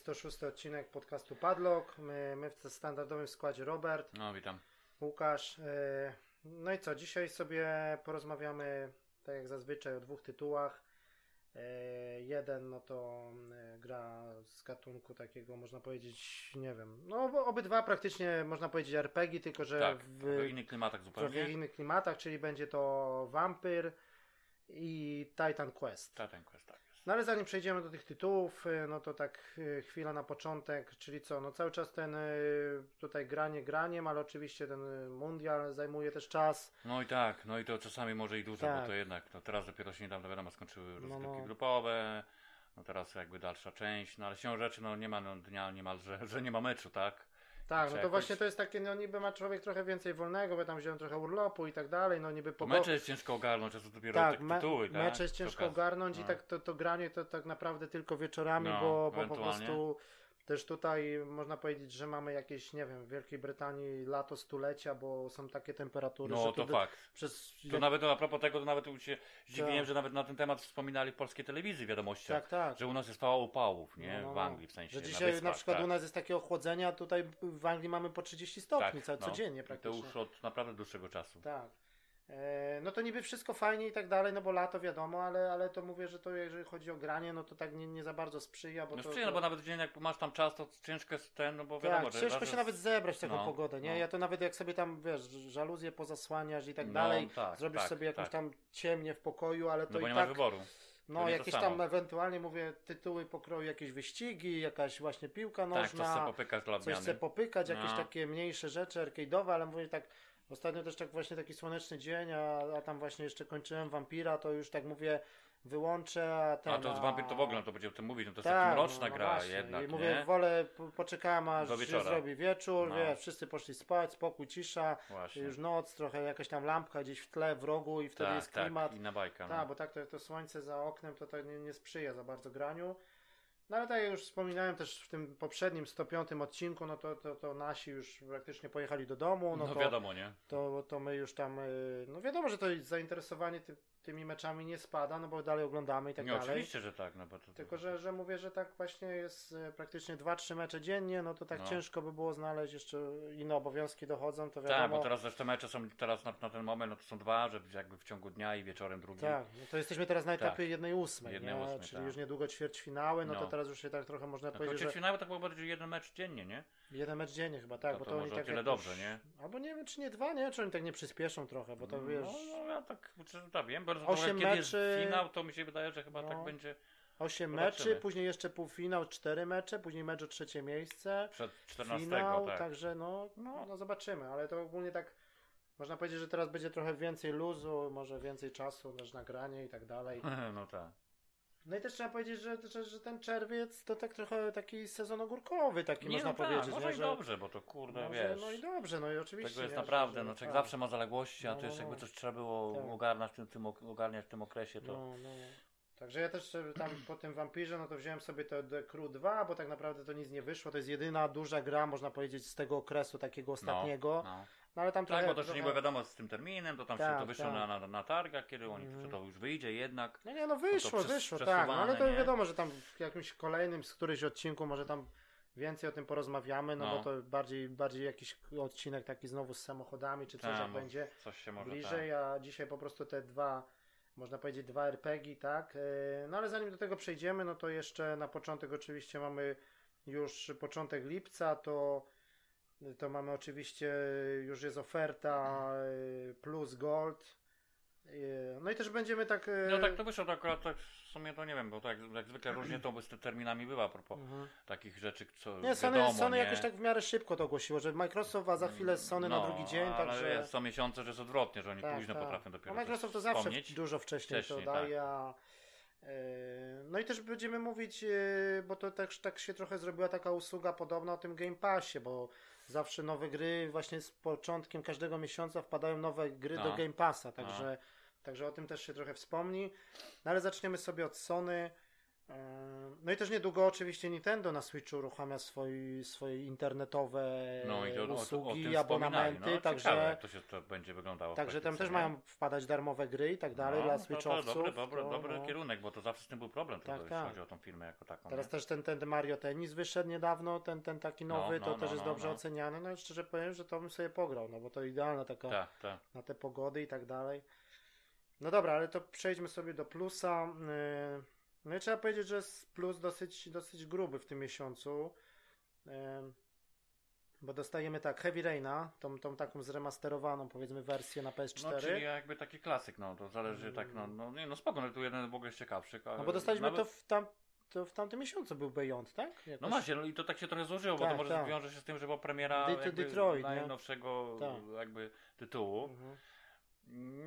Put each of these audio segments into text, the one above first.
nagrywamy 106 odcinek podcastu Padlock. My, my w standardowym składzie Robert, No, witam. Łukasz. e, No i co, dzisiaj sobie porozmawiamy, tak jak zazwyczaj, o dwóch tytułach. E, Jeden, no to e, gra z gatunku takiego, można powiedzieć, nie wiem, no ob- obydwa praktycznie, można powiedzieć, RPG, tylko że Tak, w w innych klimatach zupełnie. innych klimatach, czyli będzie to Vampyr i Titan Quest. Titan Quest. No ale zanim przejdziemy do tych tytułów, y, no to tak y, chwila na początek, czyli co, no cały czas ten y, tutaj granie graniem, ale oczywiście ten mundial zajmuje też czas. No i tak, no i to czasami może i dużo, Tak. bo to jednak, no teraz dopiero się niedawno wiadomo skończyły rozgrywki no. grupowe, no teraz jakby dalsza część, no ale siłą rzeczy, no nie ma no, dnia niemalże, że nie ma meczu, tak? Tak, no to jakoś- właśnie to jest takie, no niby ma człowiek trochę więcej wolnego, bo tam wziąłem trochę urlopu i tak dalej, no niby To pogo- mecze jest ciężko ogarnąć, a to dopiero Tak, me- tytuły, tak? mecze jest ciężko ogarnąć i No. tak to, to granie to tak naprawdę tylko wieczorami, No, bo, bo po prostu też tutaj można powiedzieć, że mamy jakieś, nie wiem, w Wielkiej Brytanii lato stulecia, bo są takie temperatury, No że to fakt. przez To nawet a propos tego, to nawet się zdziwiłem, Tak. że nawet na ten temat wspominali w polskiej telewizji wiadomościach. tak, tak. Że u nas jest fała upałów, nie? No, no, W no. Anglii w sensie. Że na dzisiaj na, wyspach, przykład tak. u nas jest takie ochłodzenie, a tutaj w Anglii mamy po 30 stopni ca- no. codziennie I To praktycznie. już od naprawdę dłuższego czasu. Tak. E, no to niby wszystko fajnie i tak dalej, no bo lato wiadomo, ale, ale to mówię, że to jeżeli chodzi o granie, no to tak nie, nie za bardzo sprzyja, bo No to, sprzyja, to... no bo nawet dzień jak masz tam czas, to ciężko jest ten, no bo wiadomo, tak, że ciężko się nawet zebrać w taką no, pogodę, nie? no. Ja to nawet jak sobie tam, wiesz, żaluzję pozasłaniasz i tak No, dalej, tak, zrobisz tak, sobie jakąś tak. tam ciemnię w pokoju, ale to No bo i nie tak... masz wyboru. No, To to jakieś tam ewentualnie, mówię, tytuły pokroju, jakieś wyścigi, jakaś właśnie piłka Tak, to nożna, sobie popykasz dla coś chce popykać, jakieś No. takie mniejsze rzeczy arcade'owe, ale mówię tak, ostatnio też tak właśnie taki słoneczny dzień, a, a tam właśnie jeszcze kończyłem Vampira, to już tak mówię, wyłączę, a ten... A to z Vampir to w ogóle, no to będzie o tym mówić, no to jest Tak, taka mroczna no, no gra właśnie. jednak, I mówię, nie? wolę, po- poczekałem aż Do wieczora. zrobi wieczór, No. wiesz, wszyscy poszli spać, spokój, cisza, Właśnie. już noc, trochę jakaś tam lampka gdzieś w tle, w rogu i wtedy tak, jest tak, klimat. i na bajka, Tak, no. bo tak to, to słońce za oknem to, to nie, nie sprzyja za bardzo graniu. No ale tak jak już wspominałem też w tym poprzednim 105 odcinku, no to, to, to nasi już praktycznie pojechali do domu, no, No, to, wiadomo, nie? to, to my już tam, y, no wiadomo, że to zainteresowanie ty, tymi meczami nie spada, no bo dalej oglądamy i tak nie, dalej. oczywiście, że tak, no bo to... Tylko, że, że mówię, że tak właśnie jest e, praktycznie 2-3 mecze dziennie, no to tak No. ciężko by było znaleźć, jeszcze inne obowiązki dochodzą, to Tak, wiadomo. bo teraz też te mecze są teraz na, na ten moment, no to są dwa, że jakby w ciągu dnia i wieczorem drugi. Tak, no to jesteśmy teraz na etapie Tak. jednej ósmej, Jednej nie? ósmej, czyli tak. już niedługo ćwierćfinały, no, to No. teraz już się tak trochę można No to powiedzieć, że ćwierćfinały tak było bardziej jeden mecz dziennie, nie? jeden mecz dziennie chyba, tak, No bo to to, oni może tak o tyle dobrze, nie? Albo nie wiem, czy nie dwa, nie? Czy oni tak nie przyspieszą trochę, bo to wiesz, No, no ja tak, czy, tak wiem, bo Osiem kiedy jest meczy- finał, to mi się wydaje, że chyba No. tak będzie osiem zobaczymy. meczy, później jeszcze półfinał, cztery mecze, później mecz o trzecie miejsce, przed 14, finał, tak. także no, no, no zobaczymy, ale to ogólnie tak można powiedzieć, że teraz będzie trochę więcej luzu, może więcej czasu też na granie i tak dalej. No tak. No i też trzeba powiedzieć, że, że, że ten czerwiec to tak trochę taki sezon ogórkowy, taki Nie, można no tak, powiedzieć, może nie? i że, dobrze, bo to kurde, no, że, wiesz, no i dobrze, no i oczywiście. tego jest nie, naprawdę, że, no człowiek tak. zawsze ma zaległości, a No, to jeszcze no, jakby no. coś trzeba było Tak. ogarnąć w tym, tym, ogarniać w tym okresie, to... No, no. Także ja też tam po tym Vampirze, no to wziąłem sobie to The Crew 2, bo tak naprawdę to nic nie wyszło. To jest jedyna duża gra, można powiedzieć, z tego okresu takiego ostatniego. No, No. Ale tam Tak, trochę, bo to jeszcze nie było wiadomo z tym terminem, to tam Tak, się to wyszło tak. na, na, na targach, kiedy oni, że to już wyjdzie jednak. No nie, no wyszło, przez- wyszło, tak. No, ale to nie? wiadomo, że tam w jakimś kolejnym, z któryś odcinku może tam więcej o tym porozmawiamy, no, No. bo to bardziej, bardziej jakiś odcinek taki znowu z samochodami, czy coś Tak, jak bo będzie. Coś bliżej, a dzisiaj po prostu te dwa, można powiedzieć, dwa RPG, tak? Yy, No ale zanim do tego przejdziemy, no to jeszcze na początek oczywiście mamy już początek lipca, to, to mamy oczywiście, już jest oferta plus gold. No i też będziemy tak... yy, No tak to wyszło, to akurat tak w sumie to nie wiem, bo tak jak zwykle różnie to z terminami bywa a propos Mhm. takich rzeczy, co Nie, Sony, wiadomo, Sony nie? jakoś tak w miarę szybko to ogłosiło, że Microsoft, a za chwilę Sony na No, drugi dzień, ale także... są miesiące, że jest odwrotnie, że oni Tak, późno tak. potrafią dopiero No Microsoft to zawsze wspomnieć. dużo wcześniej, Wcześniej, to daje. a, e, No i też będziemy mówić, e, bo to też tak się trochę zrobiła taka usługa podobna o tym Game Passie, bo zawsze nowe gry właśnie z początkiem każdego miesiąca wpadają nowe gry No. do Game Passa, także, także o tym też się trochę wspomni. No ale zaczniemy sobie od Sony. E, No i też niedługo oczywiście Nintendo na Switchu uruchamia swoi, swoje internetowe No i to, o, o, o usługi, abonamenty, no, także, Ciekawe, to się to będzie wyglądało. także tam też mają wpadać darmowe gry i tak dalej no, dla to- to Switchowców. Dobry, dobry, to, dobry no. kierunek, bo to zawsze z tym był problem, Tak, tak, jeśli chodzi o tą firmę jako taką. Teraz nie? też ten, ten Mario Tennis wyszedł niedawno, ten, ten taki No, nowy, no, to no, też jest no, dobrze no. oceniany. No i szczerze powiem, że to bym sobie pograł, no bo to idealna taka Tak, tak. na te pogody i tak dalej. No dobra, ale to przejdźmy sobie do plusa. Yy, No i trzeba powiedzieć, że jest plus dosyć, dosyć gruby w tym miesiącu. Bo dostajemy tak Heavy Raina, tą, tą taką zremasterowaną powiedzmy wersję na PS4. No, czyli jakby taki klasyk, no to zależy tak, no, no nie, no spoko, no tu jeden w ogóle ciekawszych. a No bo dostaliśmy nawet- to w tam, to w tamtym miesiącu był Beyond, tak? Jakoś? No właśnie, no i to tak się trochę złożyło, bo Tak, to może tak. wiąże się z tym, że była premiera De- Detroit, nie? najnowszego Tak. jakby tytułu. Mhm.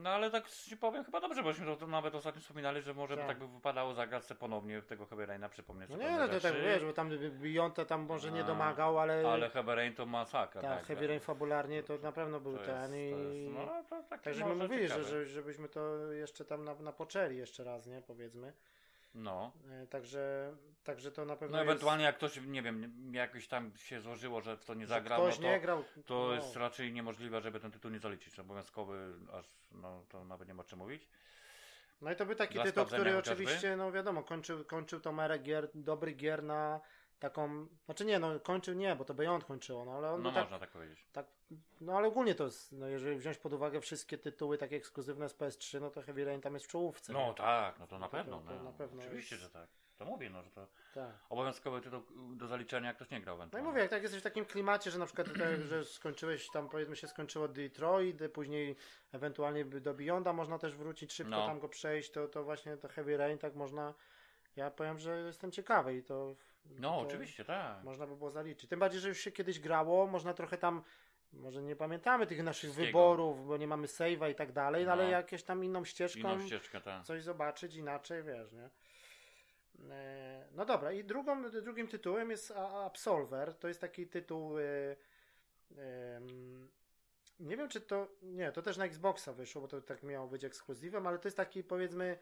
No ale tak ci powiem chyba dobrze, bośmy to, to nawet ostatnio wspominali, że może by Tak. tak by wypadało zagrać sobie ponownie w tego Heavy Raina, przypomnieć No nie, no to tak wiesz, bo tam Beyond to tam może nie domagał, ale, Ale Heavy Rain to masakra. tak, tak, Heavy Rain fabularnie to na pewno był to ten i... jest, no, to tak Tak, żeśmy może mówili, że, żebyśmy to jeszcze tam na, napoczęli jeszcze raz, nie? Powiedzmy. No. E, Także, także to na pewno No ewentualnie jak ktoś, nie wiem, jakoś tam się złożyło, że w to nie jest, zagrał, ktoś no to, nie grał. to no. jest raczej niemożliwe, żeby ten tytuł nie zaliczyć. Obowiązkowy, aż no to nawet nie ma czym mówić. No i to był taki Dla tytuł, który chociażby? oczywiście, no wiadomo, kończył, kończył tą erę gier, dobrych gier na taką, znaczy nie, no kończył nie, bo to Beyond kończyło, no ale on No tak, można tak powiedzieć. tak, no ale ogólnie to jest, no jeżeli wziąć pod uwagę wszystkie tytuły takie ekskluzywne z PS3, no to Heavy Rain tam jest w czołówce. No tak, no to na To- to- pewno. to no. na pewno Oczywiście, jest- że tak. To mówię, no, że to tak. obowiązkowy tytuł do zaliczenia, jak ktoś nie grał No i mówię, jak tak jesteś w takim klimacie, że na przykład tak, że skończyłeś tam, powiedzmy się skończyło Detroit, później ewentualnie do Beyonda można też wrócić, szybko No. tam go przejść, to, to właśnie to Heavy Rain tak można, ja powiem, że jestem ciekawy i to... No oczywiście, tak. Można by było zaliczyć. Tym bardziej, że już się kiedyś grało, można trochę tam, może nie pamiętamy tych naszych Wszystkiego. wyborów, bo nie mamy save'a i tak dalej, no. ale No. jakieś tam inną ścieżką Inną ścieżkę, tak. coś zobaczyć inaczej, wiesz, nie? E, No dobra, i drugą, drugim tytułem jest Absolver. To jest taki tytuł. e, em, nie wiem, czy to. Nie, to też na Xboxa wyszło, bo to tak miało być ekskluzywem, ale to jest taki powiedzmy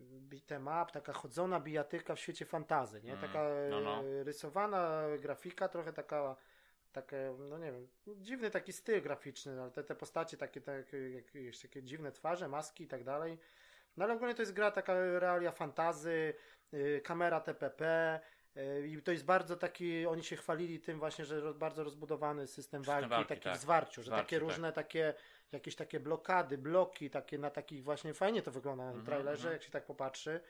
beat'em up, taka chodzona bijatyka w świecie fantazy, nie? Mm, Taka no, no. e, rysowana grafika, trochę taka takie, no nie wiem, dziwny taki styl graficzny, ale te, te postacie takie, takie, jakieś takie dziwne twarze, maski i tak dalej. No ale ogólnie to jest gra taka realia fantazy, yy, kamera TPP yy, i to jest bardzo taki, oni się chwalili tym właśnie, że roz, bardzo rozbudowany system walki, walki, taki tak. w zwarciu, że Zwarciu, takie tak. różne takie, jakieś takie blokady, bloki, takie na takich właśnie, fajnie to wygląda na tym Mhm, trailerze, mhm. jak się tak popatrzy.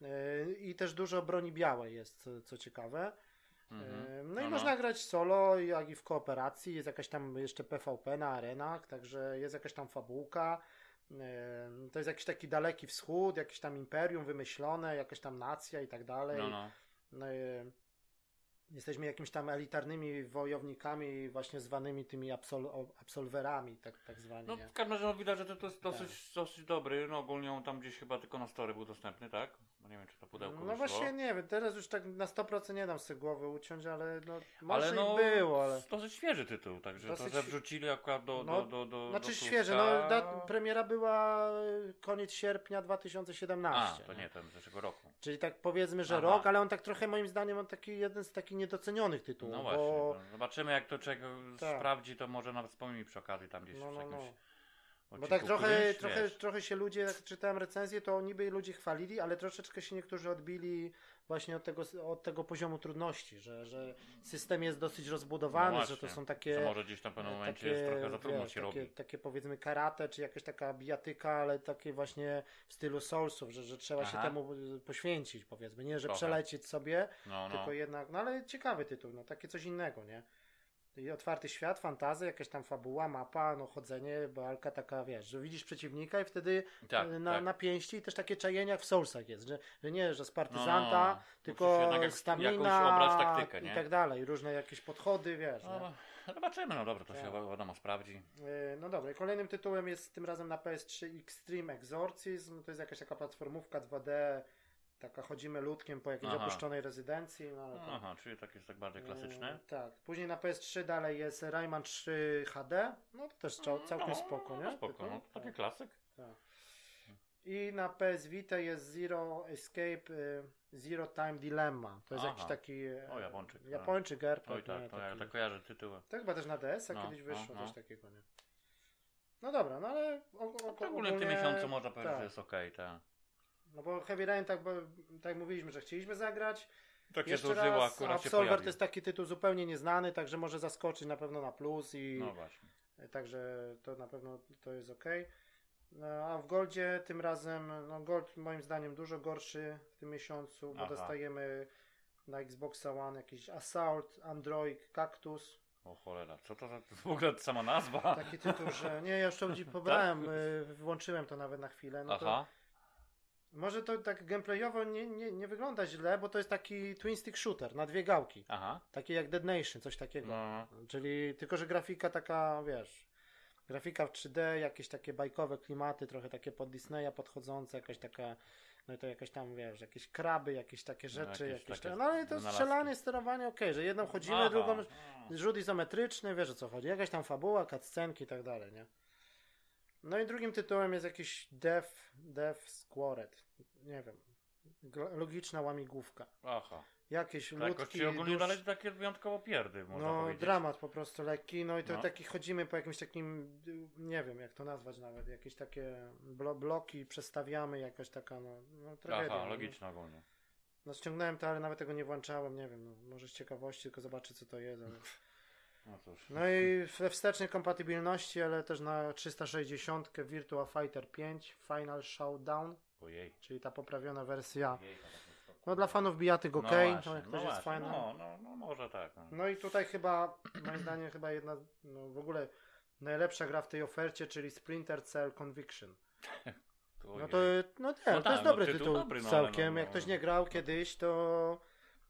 Yy, I też dużo broni białej jest, co, ciekawe. Mhm. Yy, No i można grać solo, jak i w kooperacji. Jest jakaś tam jeszcze PvP na arenach, także jest jakaś tam fabułka. Yy, To jest jakiś taki daleki wschód, jakieś tam imperium wymyślone, jakaś tam nacja i tak dalej. No, no. Jesteśmy jakimiś tam elitarnymi wojownikami, właśnie zwanymi tymi absol absolwerami, tak, tak zwani. No w każdym razie no, widać, że to, to jest Tak. dosyć, dosyć dobry. No ogólnie on tam gdzieś chyba tylko na story był dostępny, tak? No nie wiem, czy to pudełko No wyszło. właśnie nie wiem, teraz już tak na 100% nie dam sobie głowy uciąć, ale no może ale no, i było, ale... dosyć świeży tytuł, także Dosyć to, że wrzucili akurat do, No, do, do, do Znaczy do Tuska- no da, premiera była y, koniec sierpnia A, 2017. to nie, ten z zeszłego roku. Czyli tak powiedzmy, że Aha. rok, ale on tak trochę moim zdaniem on taki jeden z takich niedocenionych tytułów, No właśnie, bo no, zobaczymy jak to czego Tak. sprawdzi, to może nawet wspomnij przy okazji tam gdzieś no, w no, jakimś no. Bo tak trochę, trochę, wiesz. trochę się ludzie, jak czytałem recenzję, to niby ludzie chwalili, ale troszeczkę się niektórzy odbili właśnie od tego, od tego poziomu trudności, że, że system jest dosyć rozbudowany, No że to są takie... To może gdzieś tam w pewnym momencie jest trochę za trudno wiesz, się takie, robi. takie powiedzmy karate, czy jakaś taka bijatyka, ale takie właśnie w stylu Soulsów, że, że trzeba się Aha. temu y, poświęcić, powiedzmy, nie, że Trochę. przelecieć sobie, No, no. tylko jednak, no ale ciekawy tytuł, no takie coś innego, nie? I otwarty świat, fantazja, jakaś tam fabuła, mapa, no chodzenie, walka taka, wiesz, że widzisz przeciwnika i wtedy Tak, y, na, tak. na pięści i też takie czajenia jak w Soulsach jest, że, że nie, że z No, partyzanta, no, no. tylko Musisz jednak jak- stamina jakąś taktykę, i tak dalej, różne jakieś podchody, wiesz, No, no, zobaczymy, no dobra, to się Tak. wi- wiadomo sprawdzi. Yy, No dobra, kolejnym tytułem jest tym razem na PS3 Extreme Exorcism. To jest jakaś taka platformówka 2D, taka chodzimy ludkiem po jakiejś Aha. opuszczonej rezydencji. No, ale to- Aha, czyli tak jest tak bardziej klasyczny. Yy, tak. Później na PS3 dalej jest Rayman 3 HD. No to też cał, całkiem no, spoko, nie? No, spoko, no, to taki Tak, klasyk. tak. I na PS Vita jest Zero Escape, y, Zero Time Dilemma. To jest Aha. jakiś taki e, O, Japończyk, tak. Japończyk RPG. Oj tak, to ja taki. tak kojarzę tytuły. To chyba też na DS, a No, kiedyś wyszło no, no. coś takiego, nie? No dobra, no ale o, o, No, ogólnie w tym miesiącu można powiedzieć, tak. że jest okej, tak. No bo Heavy Rain, tak, tak mówiliśmy, że chcieliśmy zagrać. Tak się Jeszcze złożyło, raz, akurat się Absolver to jest taki tytuł zupełnie nieznany, także może zaskoczyć na pewno na plus i No właśnie. także to na pewno to jest ok. No, a w Goldzie tym razem, no Gold moim zdaniem dużo gorszy w tym miesiącu, bo Aha. dostajemy na Xboxa One jakiś Assault, Android, Cactus. O cholera, co to za w ogóle sama nazwa? Taki tytuł, że nie, ja już to gdzieś pobrałem, y, włączyłem to nawet na chwilę. No to Aha, Może to tak gameplayowo nie, nie, nie wygląda źle, bo to jest taki twin stick shooter na dwie gałki. aha. Taki jak Dead Nation, coś takiego. No, Czyli tylko, że grafika taka, wiesz, grafika w 3D, jakieś takie bajkowe klimaty, trochę takie pod Disneya podchodzące, jakaś taka, no i to jakaś tam, wiesz, jakieś kraby, jakieś takie rzeczy, jakieś jakieś, takie takie, no ale to strzelanie, sterowanie, okej, że jedną chodzimy, Aha, drugą rzut izometryczny, wiesz o co chodzi, jakaś tam fabuła, cutscenki i tak dalej, nie? No i drugim tytułem jest jakiś Death, Death Squared, nie wiem, logiczna łamigłówka. Aha. Jakieś Tak, ludki, ogólnie dusz- dalej takie wyjątkowo pierdy, można no, powiedzieć. dramat po prostu lekki, no i to No. taki chodzimy po jakimś takim, nie wiem jak to nazwać nawet, jakieś takie blo bloki przestawiamy, jakaś taka, no, no tragedia. Aha, no. logiczne ogólnie. No ściągnąłem to, ale nawet tego nie włączałem, nie wiem, no, może z ciekawości tylko zobaczę co to jest. Ale... No. No i we wstecznej kompatybilności, ale też na 360 Virtua Fighter 5 Final Showdown, Ojej. czyli ta poprawiona wersja. Ojej, to tak jest No dla fanów bijatyk ok, no no, właśnie, jak no ktoś jest fajny. No, no, no może tak. No. No i tutaj chyba, moim zdaniem, chyba jedna, no w ogóle najlepsza gra w tej ofercie, czyli Splinter Cell Conviction. To No to, no No to tak, jest no dobry tytuł tytuł, dobry, no całkiem. no, Jak no. ktoś nie grał kiedyś, to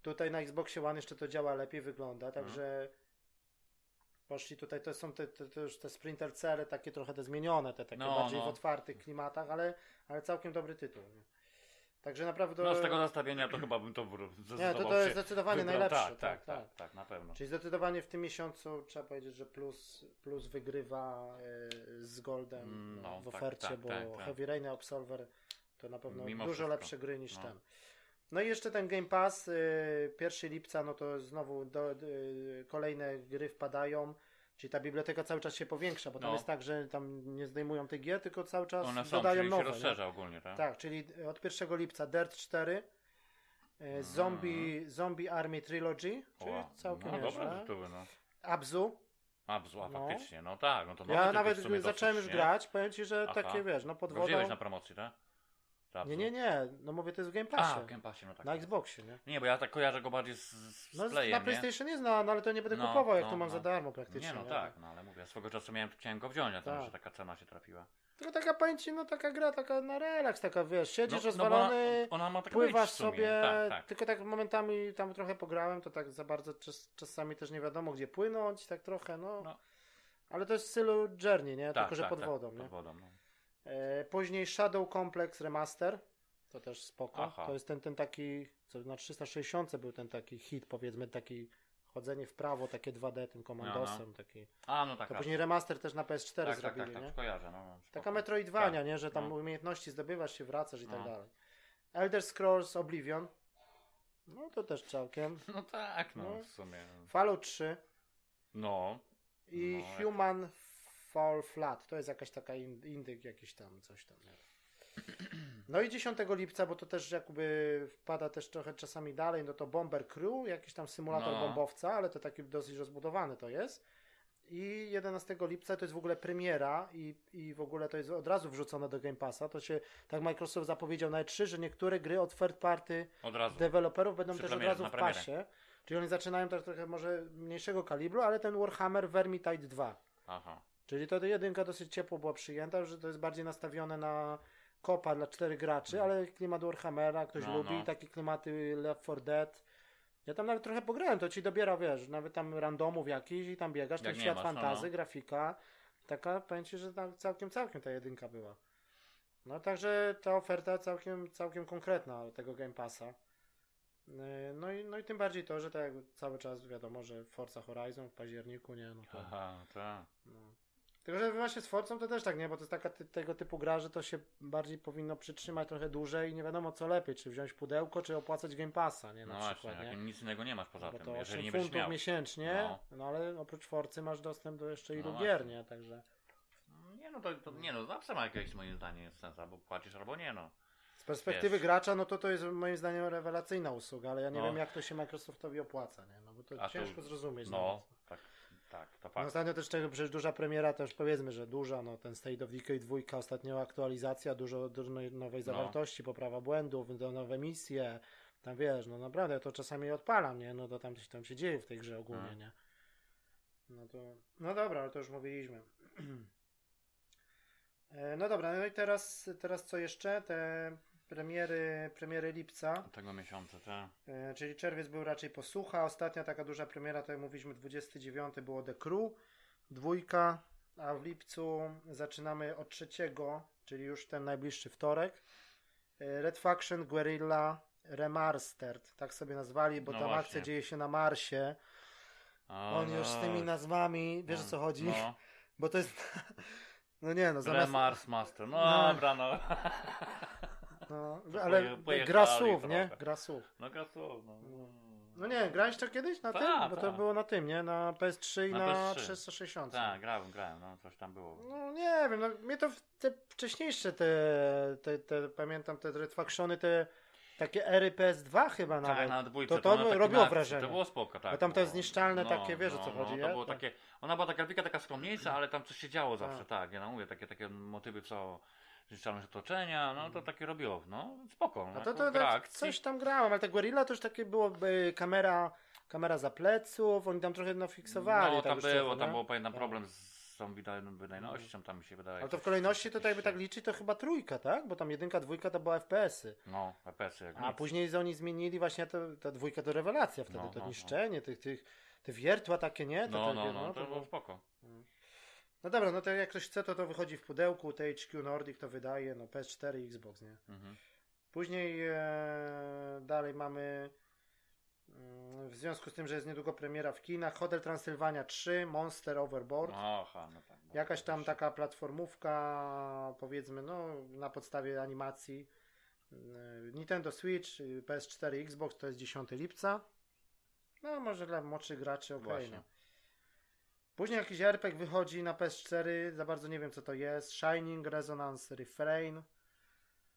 tutaj na Xboxie One jeszcze to działa lepiej, wygląda, także poszli tutaj, to są te, te, te już te Splinter Cele, takie trochę te zmienione, te takie No, bardziej no. w otwartych klimatach, ale, ale całkiem dobry tytuł. Nie? Także naprawdę... No z tego nastawienia to chyba bym to wr- nie, to, zdecydował to jest zdecydowanie wybrał. najlepszy. Tak, tak, tak, tak, na pewno. Czyli zdecydowanie w tym miesiącu trzeba powiedzieć, że plus, plus wygrywa e, z Goldem Mm, no, w tak, ofercie, tak, bo tak, tak. Heavy Rain Absolver to na pewno Mimo dużo wszystko. lepsze gry niż No. ten. No i jeszcze ten Game Pass, y, 1 lipca, no to znowu do, y, kolejne gry wpadają, czyli ta biblioteka cały czas się powiększa, bo tam No. jest tak, że tam nie zdejmują tych gier, tylko cały czas One są, dodają czyli nowe. się nie? rozszerza ogólnie, tak? Tak, czyli od 1 lipca Dirt 4, y, Zombie, Zombie Army Trilogy, czyli Ła, całkiem no, nieźle. dobre tytuły, no. Abzu, A, bzła, No. faktycznie, no tak, no to ja nawet zacząłem już nie? grać, powiem ci, że Aha. takie wiesz, no pod wodą. wziąłeś na promocji, tak? Nie, nie, nie, no mówię, to jest w Game Passie. A, w Game Passie, no tak. na Xboxie, nie? Nie, bo ja tak kojarzę go bardziej z, z No, playem, na nie? PlayStation jest, no, no ale to nie będę No, kupował, jak no, to mam no. za darmo praktycznie. Nie, no nie? tak, no ale mówię, swego czasu miałem, chciałem go wziąć, a tam Tak. że taka cena się trafiła. Tylko taka pęci, no taka gra, taka na relaks, taka wiesz, siedzisz no, rozwalony, bo ona, ona pływasz sobie, Tak, tak. tylko tak momentami tam trochę pograłem, to tak za bardzo czas, czasami też nie wiadomo gdzie płynąć, tak trochę, no. No. Ale to jest w stylu Journey, nie? tak tylko, że tak, pod tak, wodą, nie? Pod wodą, no. E, później Shadow Complex Remaster. To też spoko. Aha. To jest ten, ten taki, co na 360 był ten taki hit, powiedzmy, taki chodzenie w prawo, takie 2D tym komandosem. Taki. A, no tak, To tak. później remaster też na PS4 tak, tak, zrobili, tak, nie? tak, kojarzę, no. no, Taka spoko. Metroidvania, Tak. nie? Że tam No. umiejętności zdobywasz się, wracasz i tak No. dalej. Elder Scrolls Oblivion. No to też całkiem. No tak, no, No. w sumie. Fallout 3 No, i No, Human Fall Flat. To jest jakaś taka in- indyk, jakiś tam, coś tam. No i 10 lipca, bo to też jakby wpada też trochę czasami dalej, no to Bomber Crew, jakiś tam symulator No. bombowca, ale to taki dosyć rozbudowany to jest. I 11 lipca to jest w ogóle premiera i, i w ogóle to jest od razu wrzucone do Game Passa. To się, tak Microsoft zapowiedział na E3, że niektóre gry od third party od razu. deweloperów będą Przy też od premierze, razu na w pasie. Czyli oni zaczynają też trochę może mniejszego kalibru, ale ten Warhammer Vermintide 2. Aha. Czyli to jedynka dosyć ciepło była przyjęta, że to jest bardziej nastawione na kopa dla czterech graczy, ale klimat Warhammera ktoś No, lubi, no. takie klimaty Left 4 Dead. Ja tam nawet trochę pograłem, to ci dobiera, wiesz, nawet tam randomów jakiś i tam biegasz, ten Jak świat masz, no, fantazy, no. grafika. Taka, powiem ci, że tam całkiem, całkiem ta jedynka była. No także ta oferta całkiem, całkiem konkretna tego Game Passa. Yy, No i, no i tym bardziej to, że tak cały czas wiadomo, że Forza Horizon w październiku, nie, no to... Aha, tak. No. Tylko, że właśnie z Forcą to też tak, nie? Bo to jest taka ty, tego typu gra, że to się bardziej powinno przytrzymać trochę dłużej i nie wiadomo co lepiej, czy wziąć pudełko, czy opłacać Game Passa, nie? Na No przykład, właśnie, nie? nic innego nie masz poza Bo tym, to jeżeli 8 nie będziesz funtów miał. miesięcznie, No. no. ale oprócz Forcy masz dostęp do jeszcze ilu No gier, nie? Także Nie no, to, to nie no, zawsze ma jakieś moim zdaniem sens, albo płacisz, albo nie no. z perspektywy Wiesz. gracza, no to to jest moim zdaniem rewelacyjna usługa, ale ja nie No. wiem jak to się Microsoftowi opłaca, nie? No bo to A to- ciężko zrozumieć. No, nawet. Tak, to No fakt. ostatnio też czego, przecież duża premiera, też powiedzmy, że duża, no ten State of Decay 2, ostatnio aktualizacja, dużo, dużo nowej No. zawartości, poprawa błędów, nowe misje, tam wiesz, no naprawdę to czasami odpalam, nie, no to tam coś tam się dzieje w tej grze ogólnie, Mm. nie. No to, no dobra, ale to już mówiliśmy. E, No dobra, no i teraz, teraz co jeszcze? Te premiery, premiery lipca. Tego miesiąca, tak. E, Czyli czerwiec był raczej posłucha. Ostatnia taka duża premiera, to jak mówiliśmy, 29 było The Crew, dwójka, a w lipcu zaczynamy od trzeciego, czyli już ten najbliższy wtorek. E, Red Faction Guerrilla Remastered, tak sobie nazwali, bo No tam właśnie. akcja dzieje się na Marsie. O, On już z tymi nazwami, wiesz o co chodzi? No, Bo to jest. No nie, no zamiast. Remars Master, no, No. dobra, no. No, To ale gra słów, nie? Gra słów. No grasów, no. No nie, grałeś to kiedyś na Ta, tym? Bo to ta. było na tym, nie? Na PS3 i Na na, PS3. 360. Tak, grałem, grałem, no coś tam było. No nie wiem, no mnie to te wcześniejsze te, te, te pamiętam te Red Factiony, te takie ery PS2 chyba Tak, nawet. na dwójce. to to takim robiło wrażenie. To było spoko, tak. Bo tam to było. jest zniszczalne takie, wiesz, o co no, chodzi, to nie? było To- takie, ona była taka grafika taka skromniejsza, ale tam coś się działo zawsze, Tak. tak. Ja no mówię, takie, takie motywy co zniszczalność otoczenia, no to takie robiło, no spoko. No, to, to, to coś tam grałem, ale te Guerrilla to już takie było y, kamera, kamera za pleców, oni tam trochę no fiksowali. No tak tam było, tam było, pamiętam, Tak. problem z tą wyda- wydajnością, tam mi się wydaje. Ale to w kolejności to tak jakby tak liczy, to chyba trójka, tak? Bo tam jedynka, dwójka to była FPS-y. No, FPS-y jak A nic. później oni zmienili właśnie to, ta dwójka to rewelacja wtedy, No, to no, no. niszczenie tych, tych, te wiertła takie, nie? To No, takie, no, no, to to było spoko. No dobra, no to jak ktoś chce, to to wychodzi w pudełku, THQ Nordic to wydaje, no PS4 i Xbox, nie? Mhm. Później e, dalej mamy mm, w związku z tym, że jest niedługo premiera w kinach, Hotel Transylwania 3, Monster Overboard. Aha, no tak. no Jakaś tam taka platformówka, powiedzmy, no na podstawie animacji. Yy, Nintendo Switch, yy, PS4, Xbox to jest 10 lipca. No może dla młodszych graczy ok. Właśnie. Nie? Później jakiś RPG wychodzi na PS4, za bardzo nie wiem co to jest. Shining, Resonance, Refrain.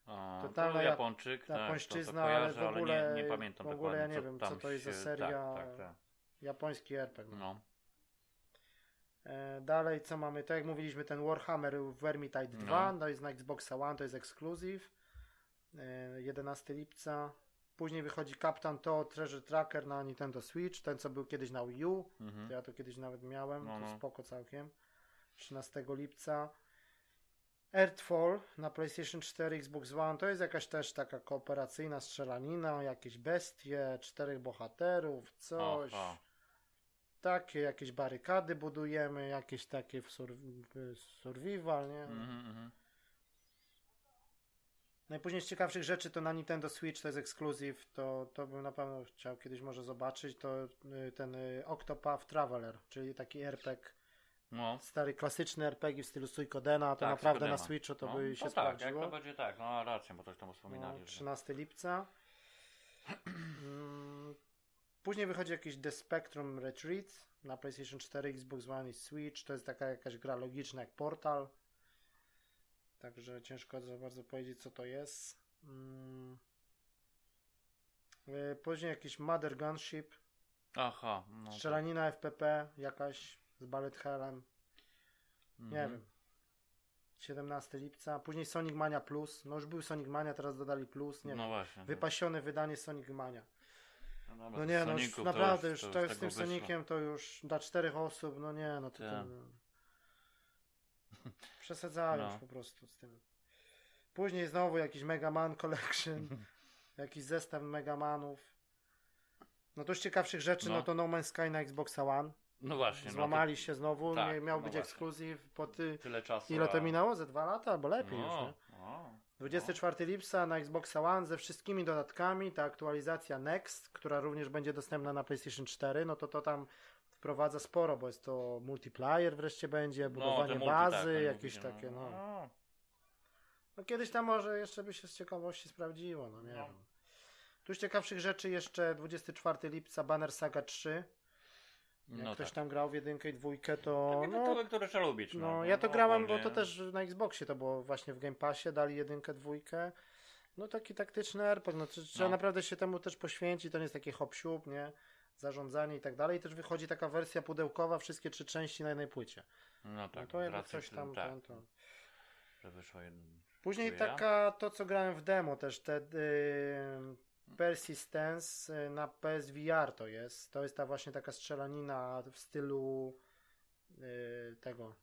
A, Totalna to ja- Japończyk, tak, japońszczyzna, to, to kojarzę, ale w ogóle- nie, nie pamiętam w ogóle ja nie co wiem, co to jest za seria. Tak, tak, tak. Japoński RPG. No. E, Dalej, co mamy? Tak jak mówiliśmy, ten Warhammer Vermintide 2, No. to jest na Xboxa One, to jest ekskluzyw. E, 11 lipca. Później wychodzi Captain Toad Treasure Tracker na Nintendo Switch, ten co był kiedyś na Wii U. Mhm. To ja to kiedyś nawet miałem, No, to no. spoko całkiem. 13 lipca. Earthfall na PlayStation 4, Xbox One, to jest jakaś też taka kooperacyjna strzelanina, jakieś bestie, czterech bohaterów, coś. Takie jakieś barykady budujemy, jakieś takie w sur w survival, nie? Najpóźniej z ciekawszych rzeczy to na Nintendo Switch, to jest ekskluzyw, to, to bym na pewno chciał kiedyś może zobaczyć, to y, ten y, Octopath Traveler, czyli taki RPG, No. stary klasyczny RPG w stylu Suikodena, to Tak, naprawdę na Suikodena. Switchu to no, by się no tak, jak sprawdziło. to będzie tak, no rację, bo coś tam No, wspominali. że... 13 lipca. Mm, Później wychodzi jakiś The Spectrum Retreat na PlayStation 4, Xbox One i Switch. To jest taka jakaś gra logiczna jak Portal. Także ciężko za bardzo powiedzieć, co to jest. Mm. Y, Później jakiś Mother Gunship, Aha, no. to- strzelanina FPP jakaś z Ballet Hellem. Nie mhm. wiem. 17 lipca. Później Sonic Mania Plus. No już był Sonic Mania, teraz dodali Plus. Nie No wiem. właśnie. Wypasione wydanie Sonic Mania. No, dobra, No to nie, no już to naprawdę już, to, to już z tym wyszło. Soniciem to już dla czterech osób, no nie, no to, to Tak. przesadzają No. już po prostu z tym. Później znowu jakiś Mega Man Collection, jakiś zestaw Mega Manów. No to z ciekawszych rzeczy, no, No. to No Man's Sky na Xboxa One. No właśnie. Złamali się znowu, tak, miał no być ekskluzyw po ty... to tyle czasu. Ile to a- minęło? Ze dwa lata albo lepiej już, no, nie? no, 24 lipca na Xbox One ze wszystkimi dodatkami, ta aktualizacja Next, która również będzie dostępna na PlayStation 4, no to to tam wprowadza sporo, bo jest to multiplayer wreszcie będzie, No, budowanie multi, bazy, tak, jakieś mówicie, takie, no. no. no. kiedyś tam może jeszcze by się z ciekawości sprawdziło, no nie No. wiem. Tu z ciekawszych rzeczy jeszcze 24 lipca Banner Saga 3. Jak No ktoś tak. tam grał w jedynkę i dwójkę, to no, tytuły, które trzeba lubić. no, No, ja to no, grałem, bo ogólnie. to też na Xboxie to było właśnie w Game Passie, dali jedynkę, dwójkę. No taki taktyczny RPG, no, tr- trzeba No. naprawdę się temu też poświęcić, to nie jest takie hop nie? Zarządzanie i tak dalej. I też wychodzi taka wersja pudełkowa, wszystkie trzy części na jednej płycie. No tak, no to racji coś tam, tak, ten, to. że wyszło jeden. Później ja. taka, to co grałem w demo też, te y, Persistence y, na PSVR to jest. To jest ta właśnie taka strzelanina w stylu y, tego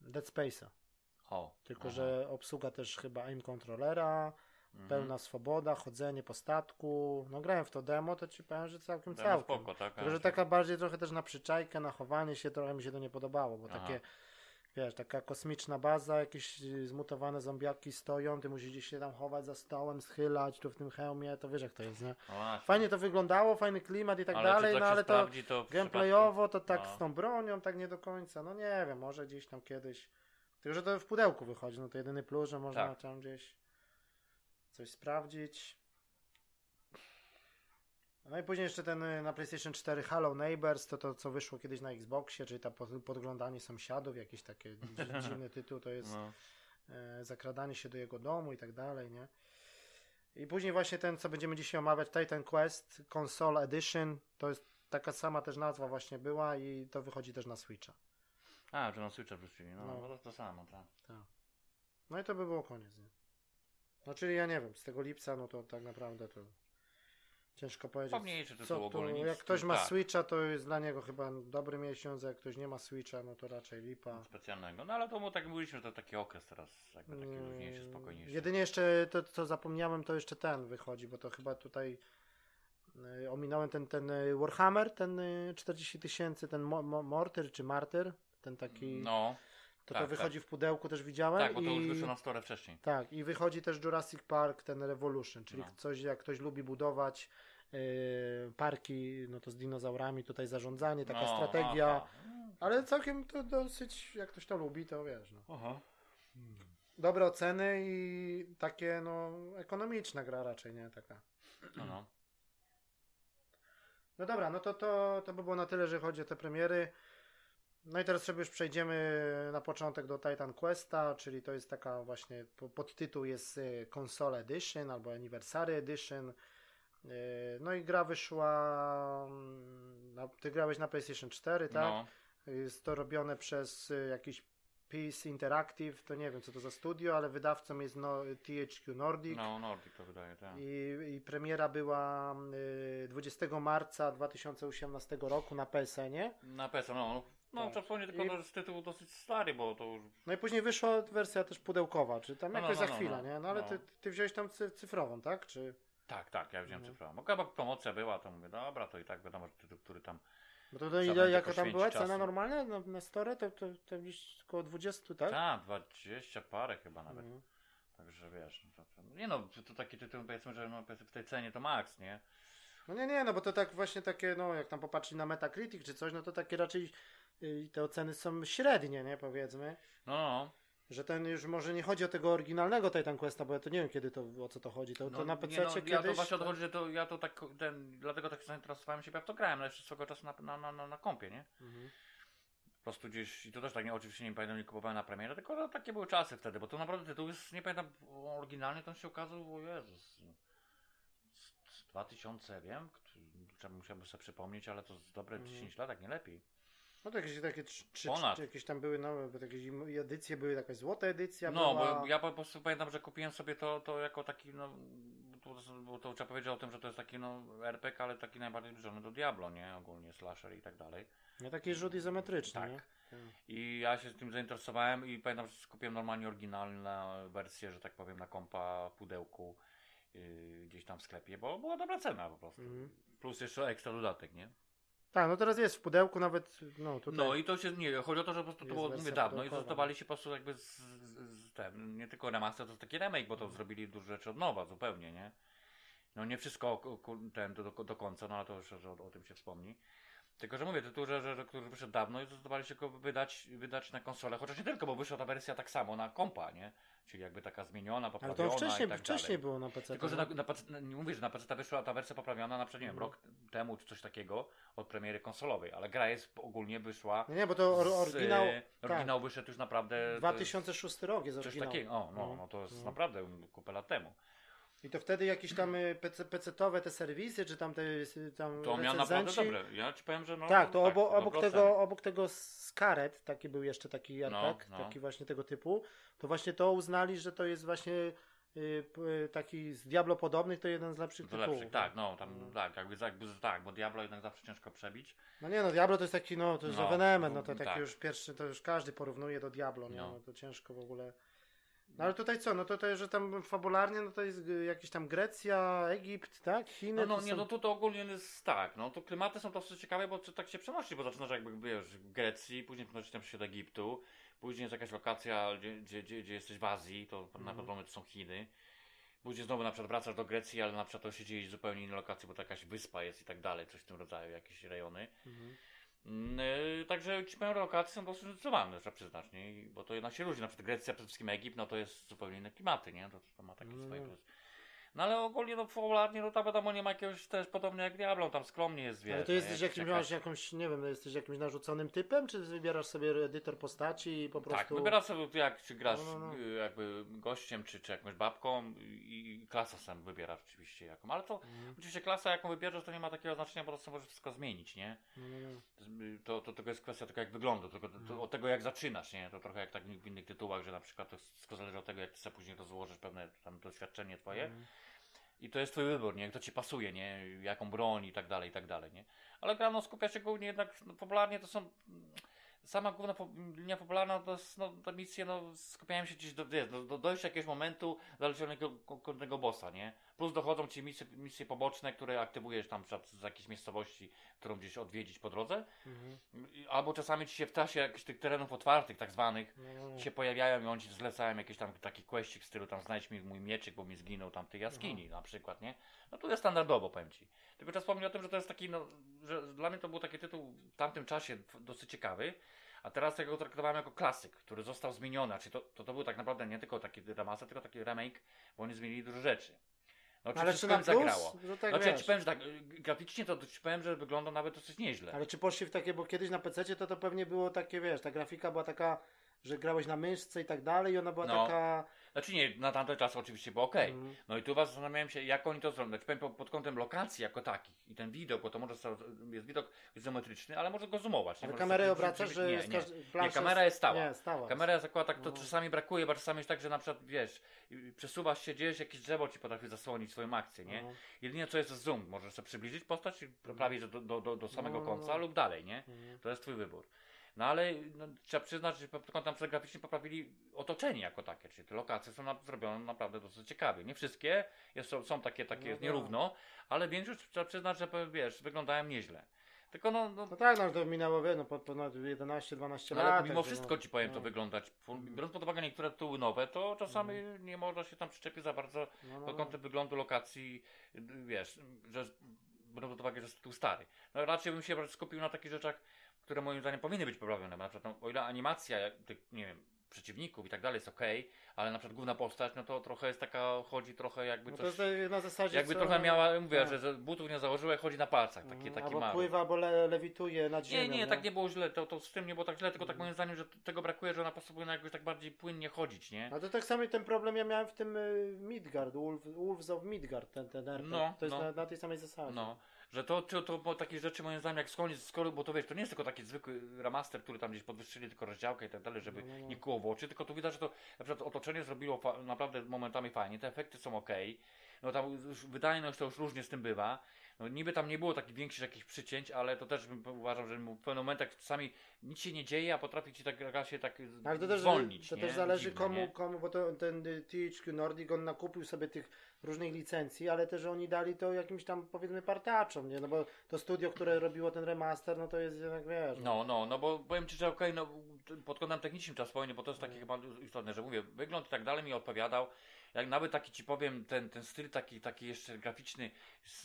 Dead Space'a. O. Tylko, aha. że obsługa też chyba aim kontrolera, Mhm. pełna swoboda, chodzenie po statku. No grałem w to demo, to ci powiem, że całkiem Demo całkiem. spoko, tak? Tylko, że taka bardziej trochę też na przyczajkę, na chowanie się, trochę mi się to nie podobało, bo Aha. takie, wiesz, taka kosmiczna baza, jakieś y, zmutowane zombiaki stoją, ty musisz gdzieś się tam chować za stołem, schylać tu w tym hełmie, to wiesz jak to jest, nie? No. Fajnie to wyglądało, fajny klimat i tak Ale dalej, tak no ale to to gameplayowo to tak no. z tą bronią tak nie do końca, no nie wiem, może gdzieś tam kiedyś. Tylko, że to w pudełku wychodzi, no to jedyny plus, że można Tak. tam gdzieś coś sprawdzić. No i później jeszcze ten y, na PlayStation 4 Hello Neighbors, to to co wyszło kiedyś na Xboxie, czyli ta pod- podglądanie sąsiadów, jakiś taki dzi- dziwny tytuł, to jest No. e, zakradanie się do jego domu i tak dalej, nie? I później właśnie ten, co będziemy dzisiaj omawiać, Titan Quest Console Edition, to jest taka sama też nazwa właśnie była i to wychodzi też na Switcha. A, że na Switcha wrzucili, no, No. to to samo, tak. No i to by było koniec, nie? No czyli ja nie wiem, z tego lipca, no to tak naprawdę to ciężko powiedzieć. Pomniejszy tytuł Co nic jak ktoś ma tak, Switcha, to jest dla niego chyba dobry miesiąc, a jak ktoś nie ma Switcha, no to raczej lipa. Specjalnego. No ale to mu tak mówiliśmy, że to taki okres teraz, jakby taki Mm, luźniejszy, spokojniejszy. Jedynie jeszcze to, co zapomniałem, to jeszcze ten wychodzi, bo to chyba tutaj y, ominąłem ten, ten y, Warhammer, ten y, 40 tysięcy, ten mo, mo, Mortyr czy Martyr, ten taki, No, to tak, to wychodzi w pudełku, też widziałem. tak, bo to i, już wyszło na stole wcześniej. Tak, i wychodzi też Jurassic Park, ten Revolution, czyli No. coś, jak ktoś lubi budować y, parki, no to z dinozaurami, tutaj zarządzanie, taka no, strategia, Aha. ale całkiem to dosyć, jak ktoś to lubi, to wiesz, no. aha. dobre oceny i takie no ekonomiczna gra raczej, nie taka. No, no. No dobra, no to, to, to by było na tyle, że chodzi o te premiery. No i teraz sobie już przejdziemy na początek do Titan Questa, czyli to jest taka właśnie, po- podtytuł jest y, Console Edition albo Anniversary Edition. Y, No i gra wyszła, mm, na, ty grałeś na PlayStation 4, tak? No, Jest to robione przez y, jakiś Peace Interactive, to nie wiem co to za studio, ale wydawcą jest no, THQ Nordic. no, Nordic to wydaje, tak. I, I premiera była y, 20 marca 2018 roku na PSN-ie. Na PC, no, no, Tak. wspomnieć tylko, I- że jest tytuł dosyć stary, bo to już No i później wyszła wersja też pudełkowa, czy tam No, no, jakoś no, za no, chwilę, no. nie? No ale No. ty, ty wziąłeś tam cy- cyfrową, tak? Czy... Tak, tak, ja wziąłem Mhm. cyfrową. Bo chyba promocja była, to mówię, dobra, to i tak wiadomo, że tytuł, który tam. Bo to, to ile, jaka tam była cena normalna na, na store? To, to, to gdzieś około 20, tak? Tak, 20 parę chyba nawet. Mhm. Także wiesz, to, to, nie no, to, to taki tytuł powiedzmy, że no, w tej cenie to max, nie? No nie, nie, no bo to tak właśnie takie, no jak tam popatrzyli na Metacritic czy coś, no to takie raczej y, te oceny są średnie, nie? Powiedzmy. No, no. Że ten już może nie chodzi o tego oryginalnego Titan Questa, bo ja to nie wiem kiedy to, o co to chodzi. To, no to na nie, PC no, kiedyś... Ja to właśnie to- odchodzi, że to ja to tak, ten, dlatego tak zainteresowałem się, bo ja to grałem, ale jeszcze swego czasu na, na, na, na, na kompie, nie? Mhm. Po prostu gdzieś, i to też tak, nie, oczywiście nie pamiętam, nie kupowałem na premierę, tylko no, takie były czasy wtedy, bo to naprawdę tytuł jest, nie pamiętam, oryginalnie to się okazał, o Jezus, z, z 2000, wiem, który- trzeba musiałbym sobie przypomnieć, ale to z dobre Mhm. 10 lat, jak nie lepiej. No to jakieś takie trzy, trzy, Ponad. trzy, jakieś tam były, no bo jakieś edycje były, jakaś złota edycja No, była. bo ja po prostu pamiętam, że kupiłem sobie to, to jako taki, no, to, bo to trzeba powiedzieć o tym, że to jest taki, no, RPG, ale taki najbardziej zbliżony do Diablo, nie? Ogólnie slasher i tak dalej. No taki rzut izometryczny, Tak. nie? I ja się tym zainteresowałem i pamiętam, że kupiłem normalnie oryginalną wersję, że tak powiem, na kompa, pudełku, yy, gdzieś tam w sklepie, bo była dobra cena po prostu. Mhm. Plus jeszcze ekstra dodatek, nie? Tak, no teraz jest w pudełku nawet, no tutaj. No i to się, nie, chodzi o to, że po prostu to było, mówię, dawno i pudełkowa. zdecydowali się po prostu jakby z, z, z nie tylko remaster, to jest taki remake, bo to Mhm. zrobili dużo rzeczy od nowa zupełnie, nie? No nie wszystko ten, do, do, do końca, no ale to już o, o tym się wspomni. Tylko, że mówię, tytuł, że, że, że, który wyszedł dawno i zdecydowali się go wydać, wydać na konsolę, chociaż nie tylko, bo wyszła ta wersja tak samo na kompa, nie? Czyli jakby taka zmieniona, Ale poprawiona to wcześniej, i tak wcześniej dalej. było na PC. Tylko, że no. na, na, PC nie mówię, że na PC wyszła ta wersja poprawiona na przykład, nie wiem, Mhm. rok temu czy coś takiego od premiery konsolowej, ale gra jest ogólnie wyszła. Nie, nie, bo to or, z, oryginał. e, oryginał wyszedł już naprawdę. to jest 2006 rok jest Coś oryginał. takiego. O, no, No. no to jest No. naprawdę kupę lat temu. I to wtedy jakieś tam y, PC, PC-towe te serwisy, czy tam te y, tam To miał naprawdę dobre. Ja ci powiem, że no. tak, to obo, dobre obok, tego, obok tego Skaret, taki był jeszcze taki RPG, no. taki właśnie tego typu, to właśnie to uznali, że to jest właśnie y, y, taki z Diablo podobnych, to jeden z lepszych To tytułów. lepszy, tak, no tam No. tak, jakby, jakby tak, bo Diablo jednak zawsze ciężko przebić. No nie no, Diablo to jest taki, no to jest No, ewenement, no to taki tak. już pierwszy, to już każdy porównuje do Diablo, nie? No. No to ciężko w ogóle. No ale tutaj co, no to, to że tam fabularnie, no to jest y, jakieś tam Grecja, Egipt, tak? Chiny. No, no to nie, są- no tu to ogólnie jest tak, no to klimaty są dosyć ciekawe, bo to tak się przenosi, bo zaczynasz jakby, wiesz, w Grecji, później przenosisz tam się do Egiptu, później jest jakaś lokacja, gdzie, gdzie, gdzie, jesteś w Azji, to Mhm. na pewno to są Chiny. Później znowu na przykład wracasz do Grecji, ale na przykład to się dzieje w zupełnie innej lokacji, bo to jakaś wyspa jest i tak dalej, coś w tym rodzaju, jakieś rejony. Mhm. Mm, y, Także ci powiem, lokacje są dosyć zdecydowane, trzeba przyznać, nie? Bo to jednak się różni. Na przykład Grecja, przede wszystkim Egipt, no to jest zupełnie inne klimaty, nie? To, to ma takie No, swoje no. plus. No ale ogólnie, no fabularnie, no tam wiadomo, nie ma jakiegoś też podobnie jak Diablo, tam skromnie jest, wiesz. Ale to no, jesteś jakimś, masz jakąś, nie wiem, jesteś jakimś narzuconym typem, czy wybierasz sobie edytor postaci i po prostu... Tak, wybierasz sobie, jak czy grasz No, no, no. y, jakby gościem, czy, czy jakąś babką i, klasa sam wybierasz oczywiście jaką. Ale to Mhm. oczywiście klasa, jaką wybierzesz, to nie ma takiego znaczenia, bo po prostu możesz wszystko zmienić, nie? No, no, no. To, to tylko jest kwestia tego, jak wygląda, tylko to, to, od tego, jak zaczynasz, nie? To trochę jak tak w innych tytułach, że na przykład to wszystko zależy od tego, jak ty sobie później rozłożysz pewne tam doświadczenie twoje Mhm. I to jest twój wybór, nie? Kto ci pasuje, nie? Jaką broń i tak dalej, i tak dalej, nie? Ale gra, no, skupia się głównie jednak, no, popularnie to są... Sama główna po, linia popularna to jest, no, te misje, no, skupiają się gdzieś do, do, do dojścia jakiegoś momentu zależnego konkretnego bossa, nie? Plus dochodzą ci misje, misje poboczne, które aktywujesz tam z jakiejś miejscowości, którą gdzieś odwiedzić po drodze. Mhm. Albo czasami ci się w czasie jakichś tych terenów otwartych, tak zwanych, no. się pojawiają i oni ci zlecają jakiś tam taki questik w stylu tam znajdź mi mój mieczyk, bo mi zginął tam w tej jaskini na przykład, nie? No tu jest standardowo, powiem ci. Tylko czas wspomnę o tym, że to jest taki, no, że dla mnie to był taki tytuł w tamtym czasie dosyć ciekawy, a teraz ja go traktowałem jako klasyk, który został zmieniony, czyli to, to, to był tak naprawdę nie tylko taki remaster, tylko taki remake, bo oni zmienili dużo rzeczy. No, czy Ale czy na plus? zagrało? Że tak Znaczy ja ci powiem, że tak, graficznie to ci powiem, że wygląda nawet dosyć nieźle. Ale czy poszli w takie, bo kiedyś na PC to to pewnie było takie, wiesz, ta grafika była taka, że grałeś na myszce i tak dalej i ona była No. taka... Znaczy nie, na tamten czas oczywiście było ok. Mm. No i tu was zastanawiałem się, jak oni to zrobią. Znaczy, powiem po- pod kątem lokacji jako takich i ten widok, bo to może jest widok izometryczny, ale może go zoomować. nie? Ale kamerę żeby- że nie, nie. plansza kamera jest stała. Nie, stała. Kamera jest akurat tak, to No. czasami brakuje, bo czasami jest tak, że na przykład, wiesz, przesuwasz się gdzieś, jakieś drzewo ci potrafi zasłonić swoją akcję, nie? No. Jedynie co jest zoom, możesz sobie przybliżyć postać i poprawić do, do, do, do samego No, końca lub dalej, nie? Mhm. To jest twój wybór. No ale no, trzeba przyznać, że pod kątem graficznie poprawili otoczenie jako takie, czyli te lokacje są na, zrobione naprawdę dosyć ciekawie. Nie wszystkie, jest, są, takie, takie No jest nierówno, ale większość trzeba przyznać, że wiesz, wyglądają nieźle. Tylko no, no No tak, no to minęło, wie, no po- ponad 11-12 ale lat. mimo także wszystko no, ci powiem to no. wyglądać. Biorąc pod uwagę niektóre tytuły nowe, to czasami nie można się tam przyczepić za bardzo No, no, pod no. kątem wyglądu lokacji, wiesz, że biorąc pod uwagę, że jest tytuł stary. No raczej bym się skupił na takich rzeczach, które moim zdaniem powinny być poprawione. Na przykład, no, o ile animacja tych, nie wiem, przeciwników i tak dalej jest okej, ale na przykład główna postać, no to trochę jest taka, chodzi trochę jakby No to coś, jest na zasadzie jakby co, trochę no, miała, mówię, tak. że, butów nie założyła chodzi na palcach, taki, Mhm, taki albo mały. pływa, albo le, lewituje nad Nie, ziemią. nie, no. tak nie było źle, to, to z tym nie było tak źle, tylko tak Mhm. moim zdaniem, że tego brakuje, że ona po prostu powinna jakoś tak bardziej płynnie chodzić, nie? A to tak samo ten problem ja miałem w tym y, Midgard, Wolf, Wolves of Midgard, ten, ten RPG. No, to jest no. na, na tej samej zasadzie. No, że to, to, to bo takie rzeczy moim zdaniem jak skądś, skoro, bo to wiesz, to nie jest tylko taki zwykły remaster, który tam gdzieś podwyższyli tylko rozdziałkę i tak dalej, żeby No, no, no. nie kłuło w oczy, tylko tu widać, że to na przykład otoczenie zrobiło naprawdę momentami fajnie, te efekty są ok, no tam już wydajność to już różnie z tym bywa, no niby tam nie było takich większych jakichś przycięć, ale to też bym uważał, że w pewnych momentach czasami nic się nie dzieje, a potrafi ci tak gra się tak Ale to też, zwolnić, to nie? też zależy Dziwne, komu, nie? komu, bo to, ten THQ Nordic, on nakupił sobie tych różnych licencji, ale też oni dali to jakimś tam powiedzmy partaczom, nie? No bo to studio, które robiło ten remaster, no to jest jednak, wiesz... No, no, no bo powiem Ci, że okej, no pod kątem technicznym trzeba wspomnieć, bo to jest takie chyba istotne, że mówię, wygląd i tak dalej mi odpowiadał. Jak nawet taki ci powiem, ten, ten styl taki, taki jeszcze graficzny,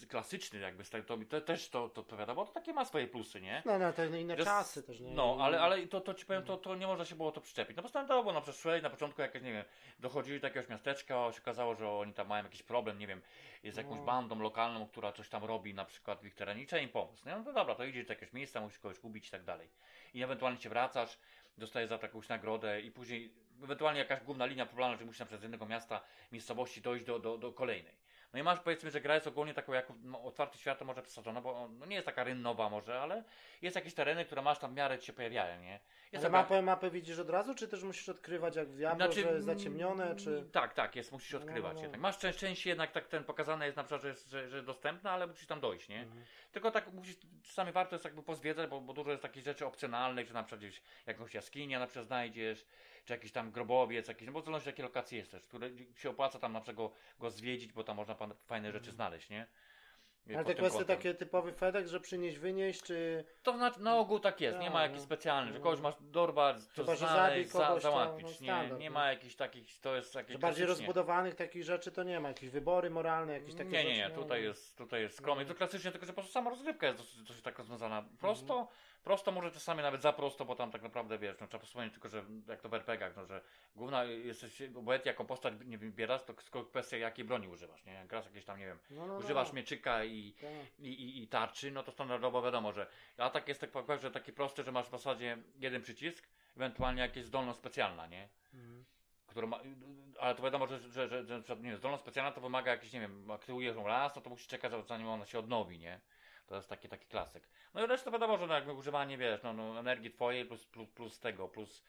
klasyczny jakby to mi to, też to, to odpowiada, bo to takie ma swoje plusy, nie? No, no, te inne czasy też, nie? No, ale, ale to, to ci powiem, to, to nie można się było to przyczepić. No bo no przecież szli na początku jakieś, nie wiem, dochodzili do jakiegoś miasteczka, się okazało, że oni tam mają jakiś problem, nie wiem, z jakąś No. bandą lokalną, która coś tam robi na przykład w ich terenie trzeba im pomóc. Nie? No to dobra, to idziesz do jakiegoś miejsca, musisz kogoś gubić i tak dalej. I ewentualnie się wracasz, dostajesz za to jakąś nagrodę i później ewentualnie jakaś główna linia problemów, że musisz na przykład z jednego miasta, miejscowości dojść do, do, do kolejnej. No i masz powiedzmy, że gra jest ogólnie taką jako no, otwarty świat, to może przesadzona, bo no nie jest taka rynnowa może, ale jest jakieś tereny, które masz tam w miarę ci się pojawiają, nie? Jest Ale taka- mapę, mapę widzisz od razu, czy też musisz odkrywać jak w Diablo, Znaczy, że jest zaciemnione, czy... mm, Tak, tak, jest, musisz No, no, odkrywać no. jednak. Masz część, część jednak tak ten pokazane jest na przykład, że jest, że, że dostępna, ale musisz tam dojść, nie? Mhm. Tylko tak musisz, czasami warto jest jakby pozwiedzać, bo, bo dużo jest takich rzeczy opcjonalnych, że na przykład gdzieś jakąś jaskinię na przykład znajdziesz, czy jakiś tam grobowiec, jakiś, no bo w zależności jakie lokacje jest też, które się opłaca tam na przykład go, zwiedzić, bo tam można fajne rzeczy znaleźć, nie? Mhm. Ale te kwestie takie typowy FedEx, że przynieść, wynieść, czy... To znaczy, na ogół tak jest, nie ma Tak, jakichś no. specjalnych, że No. kogoś masz dorwać, to Chyba, znaleźć, za, załatwić, no, nie, nie no. ma jakichś takich, to jest jakieś Że bardziej klasycznie. rozbudowanych takich rzeczy to nie ma, jakieś wybory moralne, jakieś takie nie, rzeczy. nie, nie, tutaj jest, tutaj jest skromnie. To klasycznie, tylko że po prostu sama rozrywka jest dosyć, dosyć tak rozwiązana. Prosto, prosto, może czasami nawet za prosto, bo tam tak naprawdę wiesz, no trzeba wspomnieć tylko, że jak to w RPGach, no że główna jesteś, obojętnie jaką postać nie wybierasz, to tylko kwestia jakiej broni używasz, nie? Jak grasz jakieś tam, nie wiem, No, no, no, używasz no. mieczyka i, Tak. i, i, i tarczy, no to standardowo wiadomo, że atak jest tak powiem, że taki prosty, że masz w zasadzie jeden przycisk, ewentualnie jakieś zdolność specjalna, nie? Mhm. ma, ale to wiadomo, że, że, że, że, nie wiem, zdolność specjalna to wymaga jakiś, nie wiem, aktywujesz ją raz, no to musisz czekać, zanim ona się odnowi, nie? To jest taki, taki klasyk. No i reszta wiadomo, że no, jakby używanie, wiesz, no, no energii twojej plus, plus, plus tego, plus,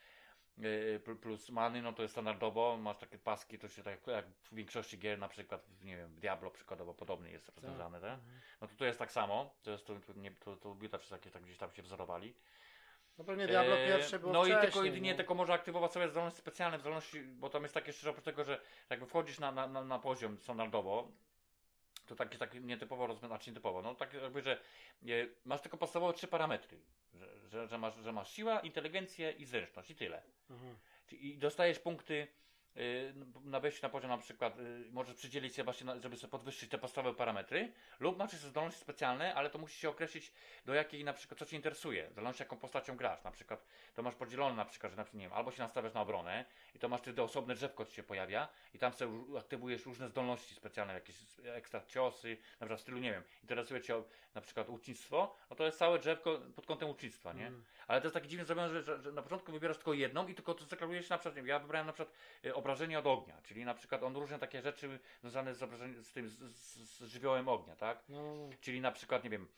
yy, plus, many, no to jest standardowo, masz takie paski, to się tak jak w większości gier, na przykład, w, nie wiem, w Diablo przykładowo podobnie jest rozwiązane, tak? Mhm. No to tu jest tak samo, to jest, to, to, nie, to, to Bita przez jakieś tak gdzieś tam się wzorowali. No pewnie Diablo Eee, pierwsze było No i tylko jedynie tylko może aktywować sobie zdolności specjalne, zdolności, bo tam jest takie jeszcze oprócz tego, że jakby wchodzisz na, na, na, na poziom standardowo, to takie, takie nietypowo znaczy nietypowo, no tak jakby, że e, masz tylko podstawowe trzy parametry, że, że, że, masz, że masz siła, inteligencję i zręczność i tyle. Mhm. I dostajesz punkty na wejściu na poziom na przykład y, możesz przydzielić sobie właśnie, żeby sobie podwyższyć te podstawowe parametry lub masz jeszcze zdolności specjalne, ale to musi się określić do jakiej na przykład, co Cię interesuje, w zależności jaką postacią grasz, na przykład to masz podzielone na przykład, że na przykład, nie wiem, albo się nastawiasz na obronę i to masz wtedy osobne drzewko ci się pojawia i tam sobie aktywujesz różne zdolności specjalne, jakieś ekstra ciosy, na przykład w stylu, nie wiem, interesuje Cię na przykład ucznictwo, no to jest całe drzewko pod kątem ucznictwa, nie? Mhm. Ale to jest taki dziwny zrobione, że, że, że na początku wybierasz tylko jedną i tylko to zaklarujesz na przykład, ja wybrałem na przykład y, obrażenie od ognia, czyli na przykład on różne takie rzeczy związane z obrażeniem, z tym, z, z, żywiołem ognia, tak? No, no, no. Czyli na przykład, nie wiem,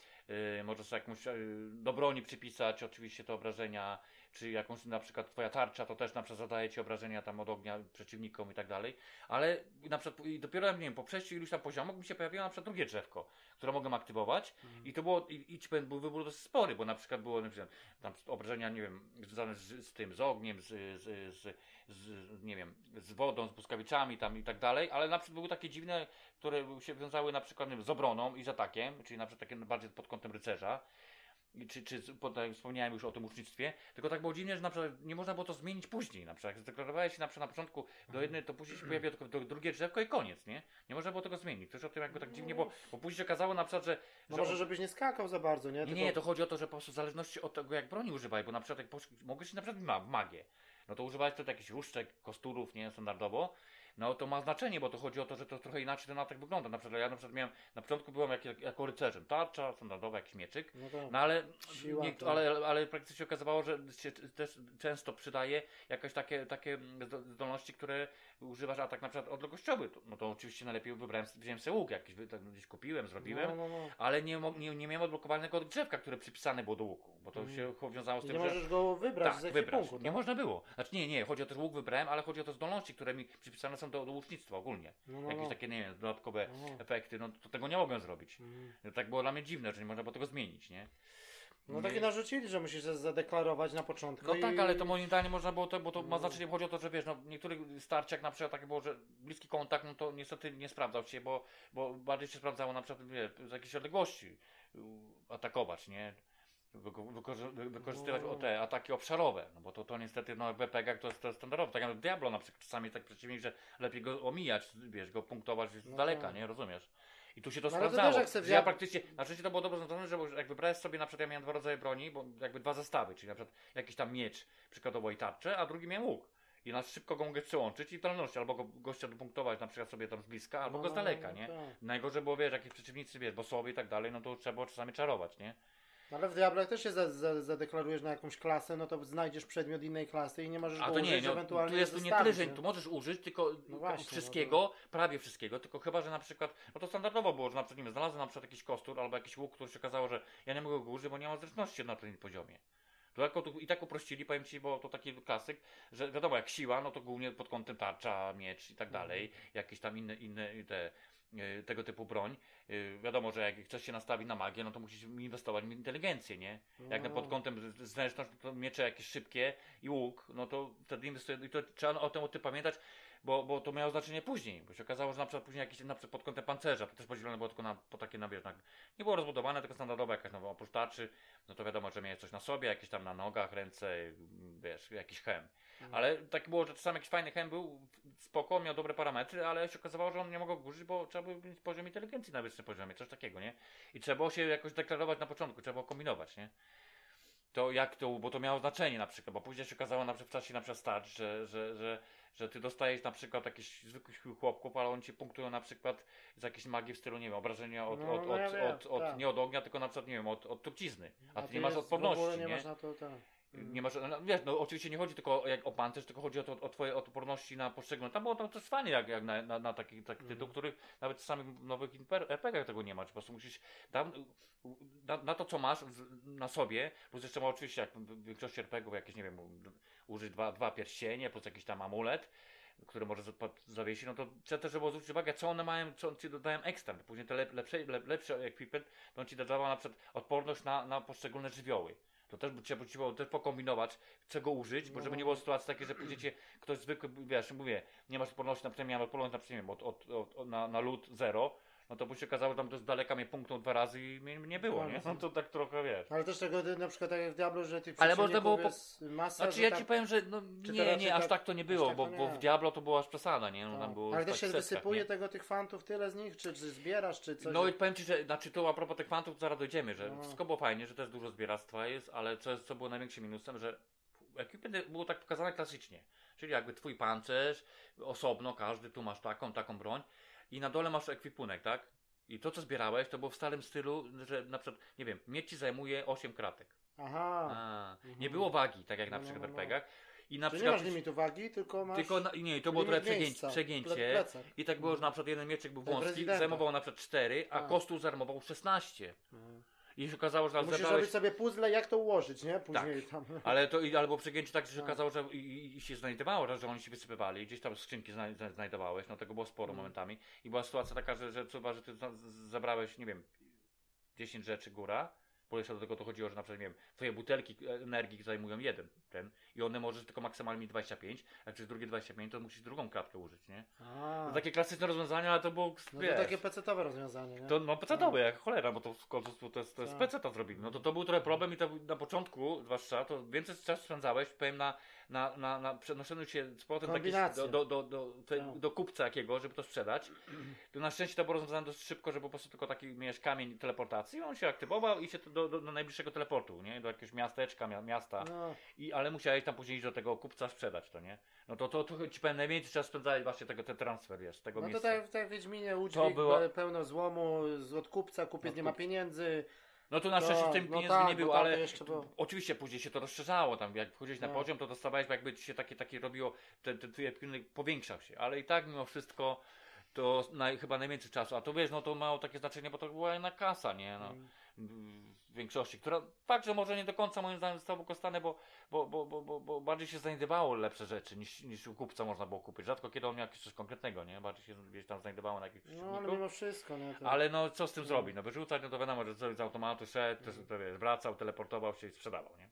y, możesz sobie jakąś y, do broni przypisać oczywiście te obrażenia, czy jakąś na przykład twoja tarcza, to też na przykład zadaje ci obrażenia tam od ognia przeciwnikom i tak dalej, ale na przykład i dopiero, nie wiem, po przejściu iluś tam poziomów mi się pojawiło na przykład drugie drzewko, które mogłem aktywować Mhm. i to było, i, i był wybór dosyć spory, bo na przykład było na przykład, tam obrażenia, nie wiem, związane z, z tym, z ogniem, z, z, z, z, nie wiem, z wodą, z błyskawiczami tam i tak dalej, ale na przykład były takie dziwne, które się wiązały na przykład wiem, z obroną i z atakiem, czyli na przykład takie bardziej pod kątem rycerza. I Czy, czy pod, tak wspomniałem już o tym ucznictwie, tylko tak było dziwnie, że na przykład nie można było to zmienić później. Na przykład jak zdeklarowałeś się na przykład na początku do jednej, to później się pojawiło tylko do drugie drzewko i koniec, nie? Nie można było tego zmienić. Też o tym jakby tak dziwnie, bo, bo później się okazało na przykład, że. No że może żebyś nie skakał za bardzo, nie? nie, Tylko... nie, to chodzi o to, że po prostu w zależności od tego, jak broni używaj, bo na przykład jak mogłeś na przykład w magię, no to używałeś wtedy jakichś różdżek, kosturów, nie, standardowo, no to ma znaczenie, bo to chodzi o to, że to trochę inaczej ten atak wygląda. Na przykład ja na przykład miałem, na początku byłem jak, jak, jako rycerzem, tarcza, standardowa, jakiś mieczyk, No to... no ale, Siła nie, to- ale, ale praktycznie się okazywało, że się też często przydaje jakieś takie, takie zdo- zdolności, które używasz atak na przykład odległościowy. To- No to oczywiście najlepiej wybrałem, wziąłem sobie łuk jakiś, tak gdzieś kupiłem, zrobiłem, No, no, no. ale nie, nie, nie miałem odblokowanego drzewka, które przypisane było do łuku, bo to Mhm. się wiązało z tym, nie że... możesz go wybrać Tak, z wybrać. ekwipunku. Nie tak? można było. Znaczy nie, nie, chodzi o to, że łuk wybrałem, ale chodzi o te zdolności, które mi przypisane są do, do łucznictwa ogólnie. No, no, Jakieś no. takie, nie wiem, dodatkowe efekty, no to tego nie mogłem zrobić. No, tak było dla mnie dziwne, że nie można było tego zmienić, nie? No takie narzucili, że musisz za- zadeklarować na początku. No i... tak, ale to moim zdaniem można było to, bo to ma No. znaczenie, chodzi o to, że wiesz, no w niektórych starciach na przykład takie było, że bliski kontakt, no to niestety nie sprawdzał się, bo, bo bardziej się sprawdzało na przykład, wiesz, z jakiejś odległości atakować, nie? wyko- wykorzy- wy- wykorzystywać No. o te ataki obszarowe, no bo to, to niestety no, w RPG to jest to standardowe, tak jak Diablo na przykład czasami tak przeciwnik, że lepiej go omijać, wiesz, go punktować z No daleka, tak. nie, rozumiesz? I tu się to No to sprawdzało, też jak se że ja praktycznie, na szczęście to było dobrze zrobione, że jak wybrałeś sobie, na przykład ja miałem dwa rodzaje broni, bo jakby dwa zestawy, czyli na przykład jakiś tam miecz, przykładowo i tarczę, a drugi miałem łuk. I na szybko go mogę przełączyć i w albo go, gościa dopunktować na przykład sobie tam z bliska, albo No, go z no, daleka, no, nie? tak. Najgorzej było, wiesz, jakieś przeciwnicy, wiesz, bossowie i tak dalej, no to trzeba było czasami czarować, nie? No Ale w Diablo jak też się za, za, zadeklarujesz na jakąś klasę, no to znajdziesz przedmiot innej klasy i nie możesz A go to nie, użyć, no, ewentualnie tu jest tu nie tyle, że tu możesz użyć tylko No właśnie, no wszystkiego, prawie wszystkiego, tylko chyba, że na przykład, no to standardowo było, że na przykład, nie wiem, znalazłem na przykład jakiś kostur albo jakiś łuk, który się okazało, że ja nie mogę go użyć, bo nie mam zręczności na tym poziomie. To jako tu, I tak uprościli, powiem Ci, bo to taki klasyk, że wiadomo, jak siła, no to głównie pod kątem tarcza, miecz i tak dalej, Mhm. jakieś tam inne, inne te, tego typu broń. Y, Wiadomo, że jak chcesz się nastawić na magię, no to musisz inwestować w inteligencję, nie? Jak na No. pod kątem z- zręczność, to miecze jakieś szybkie i łuk, no to wtedy inwestuje. I to trzeba o tym, o tym pamiętać, bo, bo to miało znaczenie później. Bo się okazało, że na przykład później jakieś na przykład pod kątem pancerza, to też podzielone było tylko na po takie na, wiesz, na, nie było rozbudowane, tylko standardowe jakaś nowa oprócz tarczy, no to wiadomo, że miałeś coś na sobie, jakieś tam na nogach, ręce, wiesz, jakiś hem. Mhm. Ale tak było, że czasami jakiś fajny hem był spoko, miał dobre parametry, ale się okazało, że on nie mógł go użyć, bo trzeba było mieć poziom inteligencji na wyższym poziomie, coś takiego, nie? I trzeba było się jakoś deklarować na początku, trzeba było kombinować, nie? To jak to, bo to miało znaczenie na przykład, bo później się okazało na przykład w czasie na przykład start, że, że, że, że ty dostajesz na przykład jakichś zwykłych chłopków, ale oni ci punktują na przykład z jakiejś magii w stylu, nie wiem, obrażenia od, No, od, no od, od, od, tak. nie od ognia, tylko na przykład, nie wiem, od, od trucizny. A, ty nie masz odporności, W ogóle nie, nie? masz na to, tak. Nie masz, no, wiesz, no oczywiście nie chodzi tylko o, jak, o pancerz, tylko chodzi o, to, o twoje odporności na poszczególne. Tam było to też fajnie jak, jak na, na, na taki, taki Mhm. tytuł, których nawet w nowych RPG tego nie ma. Czy po prostu musisz tam, na, na to, co masz na sobie, plus jeszcze ma oczywiście, jak w większości RPGów jakieś, nie wiem, użyć dwa, dwa pierścienie, plus jakiś tam amulet, który może zawiesić, no to trzeba też było zwrócić uwagę, co one mają, co ci dodają ekstra. Później te lep, lepsze, lep, lepszy equipment, to on ci dodawał na przykład odporność na, na poszczególne żywioły. To też by trzeba było też pokombinować, czego użyć, bo żeby nie było sytuacji takiej, że pójdziecie, ktoś zwykły, wiesz, mówię, nie masz odporności na przykład, miałem odporność na od, od, od, od, na, na lód zero, no to by się okazało, że tam to z daleka mnie punktnął dwa razy i mnie nie było, nie? No to tak trochę, wiesz. Ale też tego na przykład tak jak w Diablo, że tych Ale można było jest masa, Znaczy ja tak, ci powiem, że no, to nie, nie, aż tak- tak to nie było, tak bo, to bo nie. w Diablo to była aż przesada, nie? No, tam tak. było Ale tak też się setkach, wysypuje nie? tego tych fantów tyle z nich, czy, czy zbierasz, czy coś. No i powiem Ci, że znaczy to a propos tych fantów, to zaraz dojdziemy, że No. wszystko było fajnie, że też dużo zbieractwa jest, ale co, jest, co było największym minusem, że equipment było tak pokazane klasycznie. Czyli jakby twój pancerz, osobno, każdy, tu masz taką, taką broń i na dole masz ekwipunek, tak? I to, co zbierałeś, to było w starym stylu, że na przykład, nie wiem, mieć ci zajmuje 8 kratek. Aha. A, Mhm. Nie było wagi, tak jak na No, no, przykład w no, no. RPG-ach. I na Czyli nie przykład. masz limitu wagi, tylko masz Tylko na, nie, to było trochę przegięcie. przegięcie. I tak było, że na przykład jeden mieczek był w wąski, zajmował na przykład 4, a Tak. kostur zajmował 16. Mhm. I się okazało, że tam Musisz zebrałeś robić sobie puzzle, jak to ułożyć, nie? Później tam. Ale to albo przegięcie tak, że się Tak. okazało, że i, i, się znajdowało, że oni się wysypywali, gdzieś tam skrzynki zna, zna, znajdowałeś, no tego było sporo Mhm. momentami. I była sytuacja taka, że, że że ty zabrałeś, nie wiem, 10 rzeczy góra, bo jeszcze do tego to chodziło, że na przykład, nie wiem, twoje butelki energii zajmują jeden, ten, i one możesz tylko maksymalnie mieć 25, a przez drugie 25 to musisz drugą kratkę użyć, nie? A, To takie klasyczne rozwiązania, ale to było, no wiesz, to takie pecetowe rozwiązanie, nie? to no pecetowe, jak cholera, bo to w końcu to jest, to jest peceta zrobili. No to to był trochę problem i to na początku, zwłaszcza, to więcej czasu spędzałeś, powiem, na, na, na, na przenoszeniu się z powrotem Kombinacje. do, do, do, do, te, Tak. do kupca jakiego, żeby to sprzedać. To na szczęście to było rozwiązane dość szybko, że po prostu tylko taki miałeś kamień teleportacji, on się aktywował i się do, do, do najbliższego teleportu, nie? Do jakiegoś miasteczka, mia, miasta. No, I, ale musiałeś tam później iść do tego kupca sprzedać to, nie? No to, to, to ci powiem, najwięcej czas spędzałeś właśnie tego, ten transfer, wiesz, tego no to miejsca. tak, tak w Wiedźminie udźwig, było- pełno złomu, z od kupca, kupiec Od nie ma pieniędzy. No to na szczęście No, tym no pieniędzy tak, nie bo było, tam ale było. oczywiście później się to rozszerzało, tam jak wchodziłeś na No. poziom, to dostawałeś, jakby ci się takie, takie robiło, ten, ten twój powiększał się, ale i tak mimo wszystko to naj, chyba najwięcej czasu, a to wiesz, no to mało takie znaczenie, bo to była jedna kasa, nie, no, Mm. w większości, która także może nie do końca moim zdaniem została wykorzystane, bo, bo, bo, bo, bo, bo bardziej się znajdowało lepsze rzeczy niż, niż u kupca można było kupić, rzadko kiedy on miał coś konkretnego, nie, bardziej się gdzieś tam znajdowało na jakichś No ale mimo wszystko, nie? To... Ale no co z tym No. zrobić? No wyrzucać, no to wiadomo, że z z automatu szedł, to, to wiesz, wracał, teleportował się i sprzedawał, nie?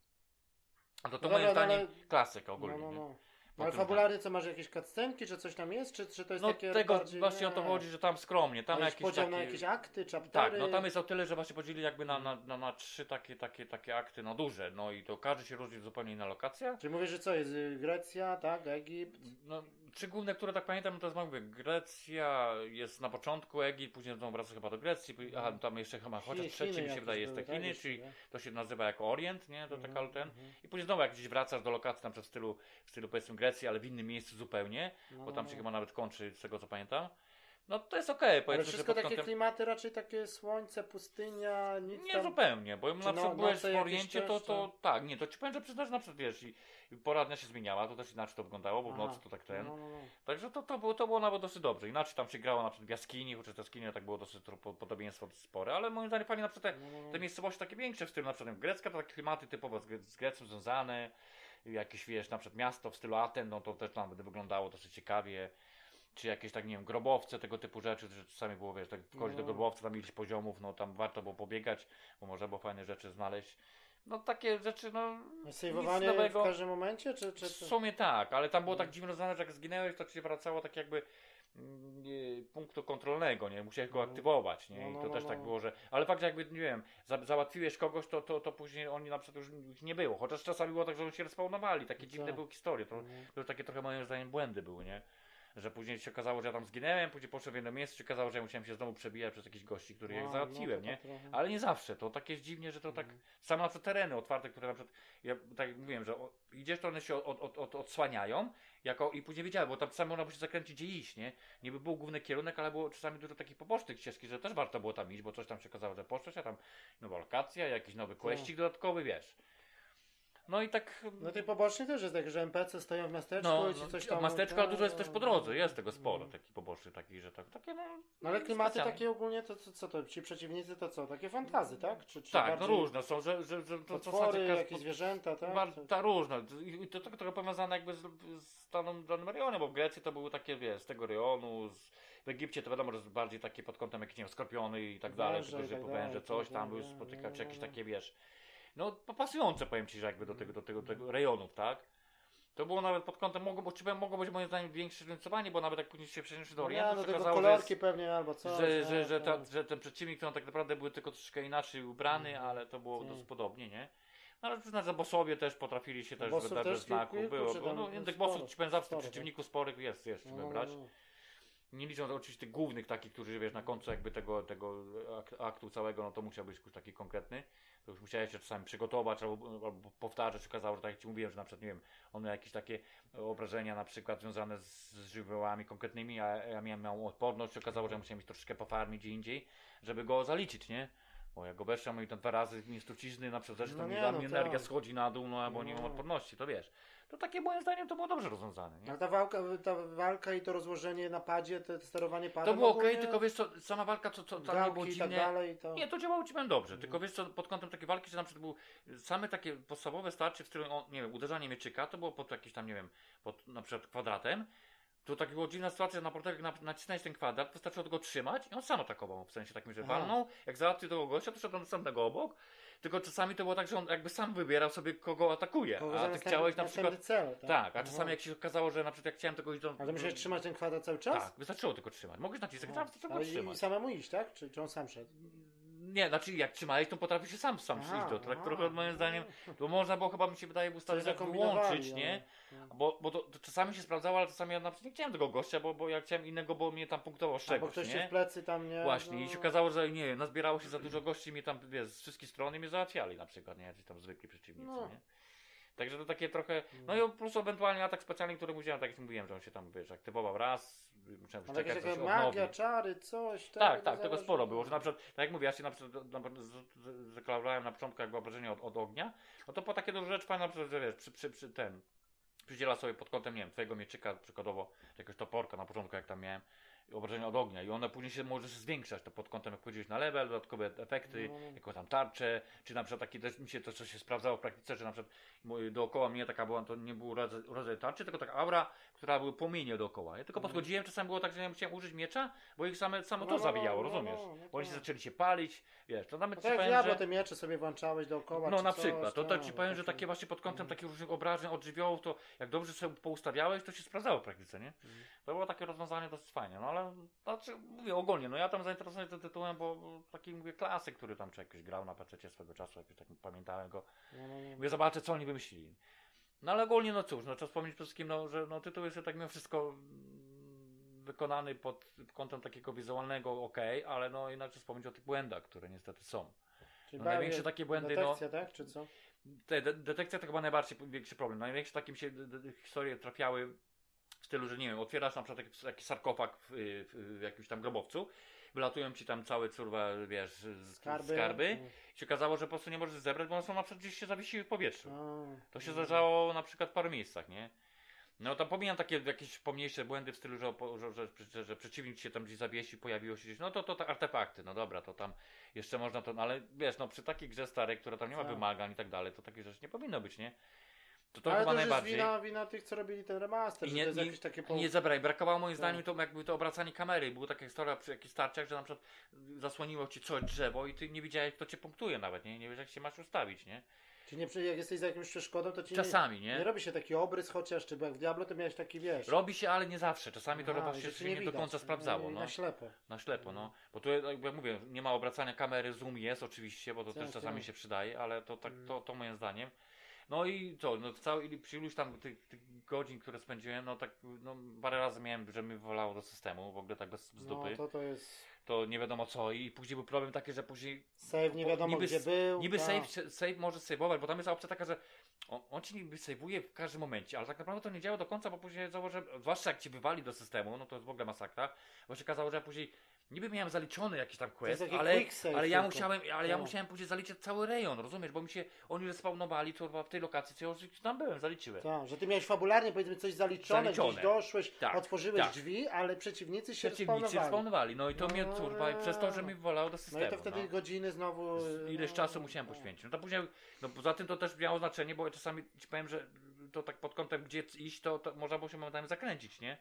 A to, to No moim no zdaniem ale- klasyka no, ogólnie, no, nie? No. Ale Potem- fabularnie co, masz jakieś cutscenki, czy coś tam jest, czy, czy to jest No takie tego bardziej... właśnie o to nie. chodzi, że tam skromnie, tam jakieś podział na jakieś akty, Tak, chaptery? no tam jest o tyle, że właśnie podzielili jakby na, na, na, na trzy takie, takie, takie akty, no duże, no i to każdy się różni zupełnie inna lokacja. Czyli mówisz, że co jest? y, Grecja, tak, Egipt? No, trzy główne, które tak pamiętam, no to jest mówię, Grecja jest na początku, Egipt, później znowu wraca chyba do Grecji, później- aha, tam jeszcze chyba, chociaż trzeci mi się wydaje jest te tak, Chiny, czyli to się nazywa jako Orient, nie, to taka Mhm, ten, mhm. i później znowu jak gdzieś wracasz do lokacji tam w stylu, w stylu powiedzmy Grecji, ale w innym miejscu zupełnie, No, bo tam no, się no. chyba nawet kończy, z tego co pamiętam, no to jest okej, Ale powiedzmy, że wszystko takie kątem... klimaty, raczej takie słońce, pustynia, nic Nie tam... zupełnie, bo na no- przykład byłeś noce w Oriencie, to, to czy- tak, nie, to ci powiem, że przyznasz na przykład, wiesz, i, i pora dnia się zmieniała, to też inaczej to wyglądało, bo w nocy to tak ten. No, no, no. Także to, to, było, to było nawet dosyć dobrze. Inaczej tam się grało na przykład w jaskini, chociaż te jaskinie tak było dosyć po- podobieństwo spore, ale moim zdaniem fajnie na przykład te, No, no, no. te miejscowości takie większe w stylu na przykład grecka, to takie klimaty typowo z, Gre- z Grecją związane, jakieś wiesz, na przykład miasto w stylu Aten, no to też tam by wyglądało dosyć ciekawie. Czy jakieś tak, nie wiem, grobowce, tego typu rzeczy, że czasami było, wiesz, tak wchodzić do No. grobowca, tam ileś poziomów, no tam warto było pobiegać, bo można było fajne rzeczy znaleźć. No takie rzeczy, no. Sejwowanie nic nowego. w każdym momencie, czy... czy, W sumie tak, ale tam było No. tak dziwnie rozwiązane, że jak zginęłeś, to ci się wracało tak jakby mm, punktu kontrolnego, nie? Musiałeś go No. aktywować, nie? No, I no, to no, też no. tak było, że... Ale fakt, że jakby, nie wiem, za, załatwiłeś kogoś, to, to, to później oni na przykład już ich nie było. Chociaż czasami było tak, że oni się respawnowali. Takie dziwne Tak. były historie. To, to już takie trochę moim zdaniem błędy były, nie? Że później się okazało, że ja tam zginęłem, później poszedłem w jedno miejsce, się okazało, że ja musiałem się znowu przebijać przez jakichś gości, których A, ja no, załatwiłem, nie? tak trochę. Ale nie zawsze, to tak jest dziwnie, że to tak, same na przykład tereny otwarte, które na przykład, ja tak jak mówiłem, że o, idziesz, to one się od, od, od, odsłaniają, jako, i później wiedziałem, bo tam czasami można było się zakręcić gdzie iść, nie? Niby był główny kierunek, ale było czasami dużo takich pobocznych ścieżki, że też warto było tam iść, bo coś tam się okazało, że poszłeś, a tam nowa lokacja, jakiś nowy questik dodatkowy, wiesz. No i tak... No tej pobocznej też jest tak, że NPC stoją w miasteczku No, i ci coś tam... masteczka, ale dużo jest też po drodze, jest tego sporo, Mhm. takich pobocznych, takich, że tak, takie no... No ale klimaty specjalne. takie ogólnie, to co, co to, ci przeciwnicy to co, takie fantazy, tak? Czy, czy Tak, no różne są, że, że, że to potwory, każdy- jakieś zwierzęta, tak? Bar- ta różna. I i to trochę, powiązane jakby z, z danym, danym rejonem, bo w Grecji to były takie, wiesz, z tego rejonu, z, w Egipcie to wiadomo, że bardziej takie pod kątem jakieś, nie wiem, skorpiony i tak dalej, tylko że tak po węże, dalej, coś tak tam były spotykać, czy jakieś no. takie, wiesz, no pasujące powiem Ci, że jakby do tego, do tego, do tego rejonów, tak? To było nawet pod kątem, mogło, być- mogło być moim zdaniem większe zróżnicowanie, bo nawet jak później się przeniosli do No Orientu, nie, no tylko okazało, kolorki jest- pewnie albo coś. że, no, że, że, ta, tak. że ten przeciwnik to on tak naprawdę był tylko troszeczkę inaczej ubrany, Mhm. ale to było Tak. dosyć podobnie, nie? No ale przyznać, że bossowie też potrafili się też Bossów wydać bez znaku. kilku, Było, czy było. No, no, sporo, bossów ci powiem zawsze tych tak. przeciwników sporych jest, jest No, no, wybrać. no. Nie licząc oczywiście tych głównych takich, którzy wiesz, na końcu jakby tego, tego ak- aktu całego, no to musiał być już taki konkretny. To już musiałeś się czasami przygotować albo, albo powtarzać. Okazało, że tak jak ci mówiłem, że na przykład, nie wiem, one miały jakieś takie obrażenia na przykład związane z, z żywiołami konkretnymi, a ja miałem odporność. Się okazało, że ja musiałem mieć troszeczkę pofarmić gdzie indziej, żeby go zaliczyć, nie? Bo jak go weszłam i tam dwa razy mi trucizny na przykład, że No to mi, nie, no mnie tak. energia schodzi na dół, no albo nie mam No. odporności, to wiesz. To takie moim zdaniem to było dobrze rozwiązane, nie? Ale ta walka, ta walka i to rozłożenie na padzie, to sterowanie padem To było ok, tylko wiesz co, sama walka, co, co tam nie było i tak dalej, to... Nie, to działało ci dobrze, Mhm. tylko wiesz co, pod kątem takiej walki, że na przykład był same takie podstawowe starcie, w którym, o, nie wiem, uderzanie mieczyka, to było pod jakimś tam, nie wiem, pod na przykład kwadratem, to tak była dziwna sytuacja, że na na- nacisnąłeś ten kwadrat, wystarczyło go trzymać i on sam atakował, w sensie takim, że Aha. walnął, jak załatwił tego gościa, to szedł do następnego obok, tylko czasami to było tak, że on jakby sam wybierał sobie, kogo atakuje, Kogo a ty chciałeś na przykład... cel, tak? Tak, a Aha. czasami jak się okazało, że na przykład jak chciałem tego iść do... Ale musiałeś trzymać ten kwadrat cały czas? Tak, wystarczyło tylko trzymać. Mogłeś nacisnąć, Aha. a wystarczyło go trzymać. i samemu iść, tak? Czy, czy on sam szedł? Nie, znaczy jak trzymałeś, to potrafi się sam sam przyjść do. To tak trochę moim zdaniem, to można było chyba mi się wydaje ustawieniach zakombinowali, wyłączyć, no. nie? No. Bo, bo to, to czasami się sprawdzało, ale czasami ja na przykład nie chciałem tego gościa, bo, bo ja chciałem innego, bo mnie tam punktował z Albo czegoś, ktoś się nie? w plecy tam nie... Właśnie, no. i się okazało, że nie nazbierało się za dużo gości, mnie tam, wiesz, z wszystkich stron i mnie załatwiali na przykład, nie? Jacyś tam zwykli przeciwnicy, No. nie? Także to takie trochę, no i plus ewentualnie atak specjalny, który musiałem, tak jak mówiłem, że on się tam, wiesz, aktywował raz, musiałem Ale czekać, coś magia, czary, coś. Tak, tak, tego zależy. sporo było, że na przykład, tak jak mówię, ja się na przykład na, zaklarowałem na początku jakby obrażenie od, od ognia, no to po takie duże rzeczy fajne, na przykład, że wiesz, przy, przy, przy ten, przydziela sobie pod kątem, nie wiem, twojego mieczyka przykładowo, jakiegoś toporka na początku jak tam miałem, obrażenia od ognia i one później się może się zwiększać to pod kątem, jak powiedziałeś, na level, dodatkowe efekty, No, jako tam tarcze, czy na przykład takie też mi się to, co się sprawdzało w praktyce, że na przykład dookoła mnie taka była, to nie był rodzaj, rodzaj tarczy, tylko taka aura, która były płomienie dookoła. Ja tylko Mhm. podchodziłem, czasami było tak, że ja musiałem użyć miecza, bo ich same, samo to no, zabijało, no, no, rozumiesz? no, no bo oni tak. zaczęli się palić, wiesz, to nawet No ci tak powiem, Diablo że... te miecze sobie włączałeś dookoła. No na coś, przykład, to, to tak, ci powiem, że takie właśnie pod kątem takich różnych obrażeń od żywiołów, to jak dobrze sobie poustawiałeś, to się sprawdzało w praktyce, nie? Mhm. To było takie rozwiązanie dosyć fajne, no ale znaczy, mówię ogólnie, no ja tam zainteresowany tym tytułem, bo taki mówię klasyk, który tam czy jakoś grał na PC swego czasu, jakoś tak pamiętałem go. No, no, no. Mówię, zobaczę co oni wymyślili. No ale ogólnie, no cóż, no trzeba wspomnieć przede wszystkim, no, że no, tytuł jest tak mimo wszystko mm, wykonany pod kątem takiego wizualnego, ok, ale no trzeba wspomnieć o tych błędach, które niestety są. Czyli no, największe takie błędy, no- Detekcja, tak? Czy co? Te, de, detekcja to chyba najbardziej większy problem. Największe takie mi się historie trafiały w stylu, że nie wiem, otwierasz na przykład taki, taki sarkofag w, w, w jakimś tam grobowcu, wylatują ci tam całe curwa, wiesz, z- Skarby. skarby No. i się okazało, że po prostu nie możesz zebrać, bo one są na przykład gdzieś się zawiesiły w powietrzu. To się no. zdarzało na przykład w paru miejscach, nie? No to pomijam takie jakieś pomniejsze błędy w stylu, że, że, że, że, przeciwnik się tam gdzieś zawiesił, pojawiło się gdzieś, no to to tak artefakty, no dobra, to tam jeszcze można to, no ale wiesz, no przy takiej grze starej, która tam nie ma Tak. wymagań i tak dalej, to takich rzeczy nie powinno być, nie? To to Ale chyba to już jest najbardziej. wina, wina tych, co robili ten remaster, I że nie, to jest nie, jakieś takie... Po... nie zabraj. Brakowało moim Tak. zdaniem to jakby to obracanie kamery. Była taka historia przy jakichś starciach, że na przykład zasłoniło ci coś drzewo i ty nie widziałeś, kto cię punktuje nawet, nie? Nie wiesz, jak się masz ustawić, nie? Czy nie, przy- jak jesteś za jakimś przeszkodą, to ci Czasami, nie, nie? nie robi się taki obrys chociaż, czy bo jak w Diablo to miałeś taki, wiesz... Robi się, ale nie zawsze. Czasami to Aha, robi się, że się nie do widać. końca sprawdzało. I No. Na ślepo. Na ślepo, no. Bo tu, jak ja mówię, nie ma obracania kamery, zoom jest oczywiście, bo to Tak, też czasami tak. się przydaje, ale to tak, Mm. to, to moim zdaniem. No i co, no w całej, przy iluś tam tych, tych godzin, które spędziłem, no tak, no parę razy miałem, że mi wolało do systemu, w ogóle tak bez z dupy, No to... to to jest... nie wiadomo co i później był problem taki, że później Save nie wiadomo niby gdzie był. niby tak. save, save może save'ować, bo tam jest opcja taka, że on, on ci niby save'uje w każdym momencie, ale tak naprawdę to nie działa do końca, bo później założę, zwłaszcza jak ci wywali do systemu, no to jest w ogóle masakra, bo się okazało, że później niby miałem zaliczony jakiś tam quest, ale, ale ja musiałem, ale ja No. musiałem później zaliczyć cały rejon, rozumiesz, bo mi się, oni respawnowali to w tej lokacji, co ja już tam byłem, zaliczyłem. Tak, że ty miałeś fabularnie powiedzmy coś zaliczone, Zaliczone. gdzieś doszłeś, Tak, otworzyłeś tak. drzwi, ale przeciwnicy się Przeciwnicy respawnowali. no i to No, mnie turba, i przez to, że mi wolało do No systemu. i to wtedy no. godziny znowu... Z- Ileś no, czasu musiałem no. poświęcić. No to później, no poza tym to też miało znaczenie, bo ja czasami ci powiem, że to tak pod kątem gdzie iść, to, to można było się momentami zakręcić, nie?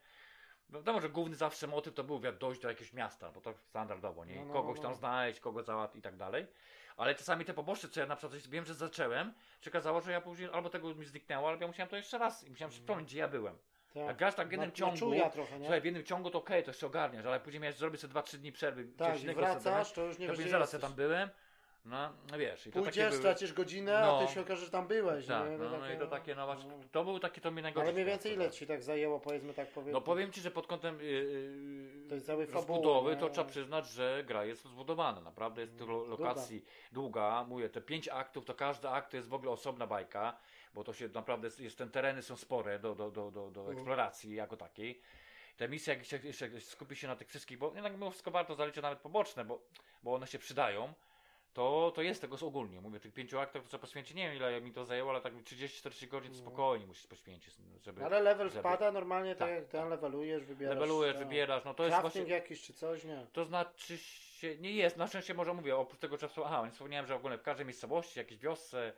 Wiadomo, że główny zawsze motyw to był dojść do jakiegoś miasta, bo to standardowo, nie? No, no, Kogoś no, tam no. znaleźć, kogo załatwić i tak dalej. Ale czasami te poboczne, co ja na przykład wiem, że zacząłem, się okazało, że ja później albo tego mi zniknęło, albo ja musiałem to jeszcze raz i musiałem przypomnieć, gdzie ja byłem. Tak. Jak grasz tak w jednym Na- ciągu, Czuja trochę, słuchaj, w jednym ciągu to okej, to jeszcze ogarniasz, ale później miałeś zrobić sobie 2-3 dni przerwy, tak, i innego sobie wracasz, to już nie to wiesz, zaraz ja tam byłem, no, no wiesz, i to Pójdziesz, były... stracisz godzinę, No. a ty się okaże, że tam byłeś. Tak, nie? no, no i to takie, no właśnie, to był taki, to mi najgorsze. Ale mniej więcej ile ci tak zajęło, powiedzmy tak powiedzmy? No powiem Ci, że pod kątem yy, yy, To jest fabuły, rozbudowy, nie? to trzeba przyznać, że gra jest zbudowana. Naprawdę jest to lo- lokacji długa. Mówię, te pięć aktów, to każdy akt to jest w ogóle osobna bajka, bo to się naprawdę, jest, jest, ten tereny są spore do, do, do, do, do Mhm. eksploracji jako takiej. Te misje, jak się, jeszcze skupi się na tych wszystkich, bo jednak mimo wszystko warto zaliczyć nawet poboczne, bo, bo one się przydają. To, to jest tego ogólnie. Mówię, tych pięciu aktów to trzeba poświęcić. Nie wiem ile mi to zajęło, ale tak 30-40 godzin No. spokojnie musisz poświęcić, żeby. Ale level żeby- wpada normalnie, tak, Tak, tak. levelujesz, wybierasz. Levelujesz, tak. wybierasz, no to jest Crafting właśnie, jakiś czy coś, nie? to znaczy się, nie jest, na szczęście może mówię, oprócz tego, że aha, nie wspomniałem, że w ogóle w każdej miejscowości, jakiejś wiosce,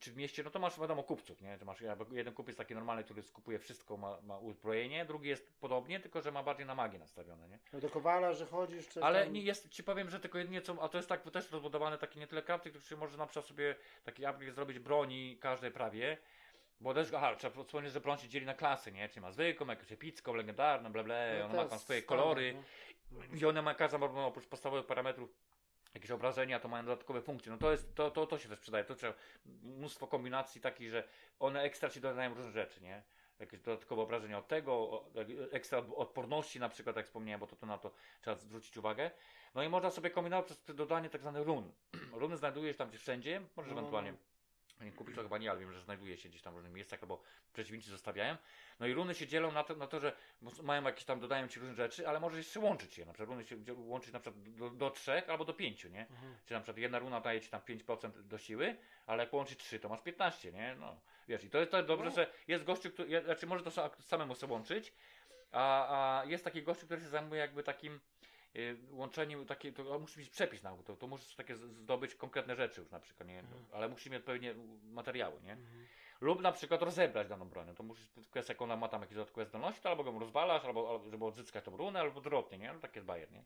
czy w mieście, no to masz wiadomo kupców, nie, Czy masz, jeden kupiec taki normalny, który skupuje wszystko, ma, ma uzbrojenie, drugi jest podobnie, tylko że ma bardziej na magię nastawione, nie? No do kowala, że chodzisz, czy Ale tam... nie jest, ci powiem, że tylko jedynie co, a to jest tak też rozbudowane taki nie tyle crafting, tylko że może na przykład sobie taki upgrade zrobić broni każdej prawie, bo też, aha, trzeba wspomnieć, że broń się dzieli na klasy, nie? Czyli ma zwykłą, jakąś epicką, legendarną, bla bla, No ona ma tam swoje standard, kolory, no. i one ma każda oprócz podstawowych parametrów jakieś obrażenia, to mają dodatkowe funkcje. No to jest, to, to, to się też przydaje. To trzeba mnóstwo kombinacji takich, że one ekstra ci dodają różne rzeczy, nie? Jakieś dodatkowe obrażenia od tego, ekstra od- odporności na przykład, jak wspomniałem, bo to, to na to trzeba zwrócić uwagę. No i można sobie kombinować przez dodanie tak zwanych run. Runy znajdujesz tam gdzie wszędzie, możesz No, ewentualnie nie kupić to chyba nie, ale wiem, że znajduje się gdzieś tam w różnych miejscach, albo przeciwnicy zostawiają. No i runy się dzielą na to, na to że mają jakieś tam, dodają ci różne rzeczy, ale możesz jeszcze łączyć je. Na przykład runy się łączyć na przykład do, do trzech albo do pięciu, nie? Mhm. Czyli na przykład jedna runa daje ci tam 5% do siły, ale jak połączyć trzy, to masz 15, nie? No, wiesz, i to jest to dobrze, No. że jest gościu, który, znaczy może to sa- samemu sobie łączyć, A, a jest taki gościu, który się zajmuje jakby takim y, łączeniem, takie, to musi mieć przepis na to, to musisz takie zdobyć konkretne rzeczy już na przykład, nie? Mhm. ale musi mieć odpowiednie materiały, nie? Mhm. Lub na przykład rozebrać daną broń. No To musisz, kwestia, jak ona ma tam jakieś dodatkowe zdolności, to albo go rozwalasz, albo, albo żeby odzyskać tą runę, albo odwrotnie, nie? No tak jest bajer, nie?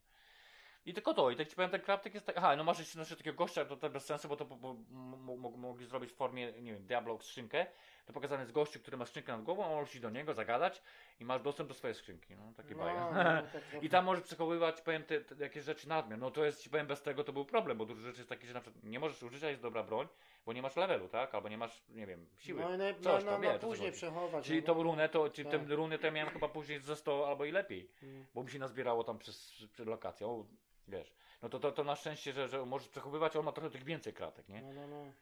I tylko to, i tak ci powiem, ten kraptek jest tak, aha, no masz jeszcze znaczy, takiego gościa, to, to bez sensu, bo to bo, bo, mo- mo- mogli zrobić w formie, nie wiem, Diablo skrzynkę, to pokazany jest gościu, który ma skrzynkę nad głową, możesz iść do niego, zagadać i masz dostęp do swojej skrzynki, no taki No, no, tak. I tam możesz przechowywać, powiem, te, te jakieś rzeczy nadmiar. No to jest, ci powiem, bez tego to był problem, bo dużo rzeczy jest takich, że na przykład nie możesz użyć, a jest dobra broń, bo nie masz levelu, tak? Albo nie masz, nie wiem, siły. No na, Coś tam, na, wiesz, na o co później przechować. Czyli no, tą runę, to, czyli Tak. te runy to ja miałem chyba później ze 100 albo i lepiej, Mm. bo mi się nazbierało tam przez, przed lokacją, wiesz. No to, to, to na szczęście, że, że możesz przechowywać, on ma trochę tych więcej kratek, nie? No, no, no.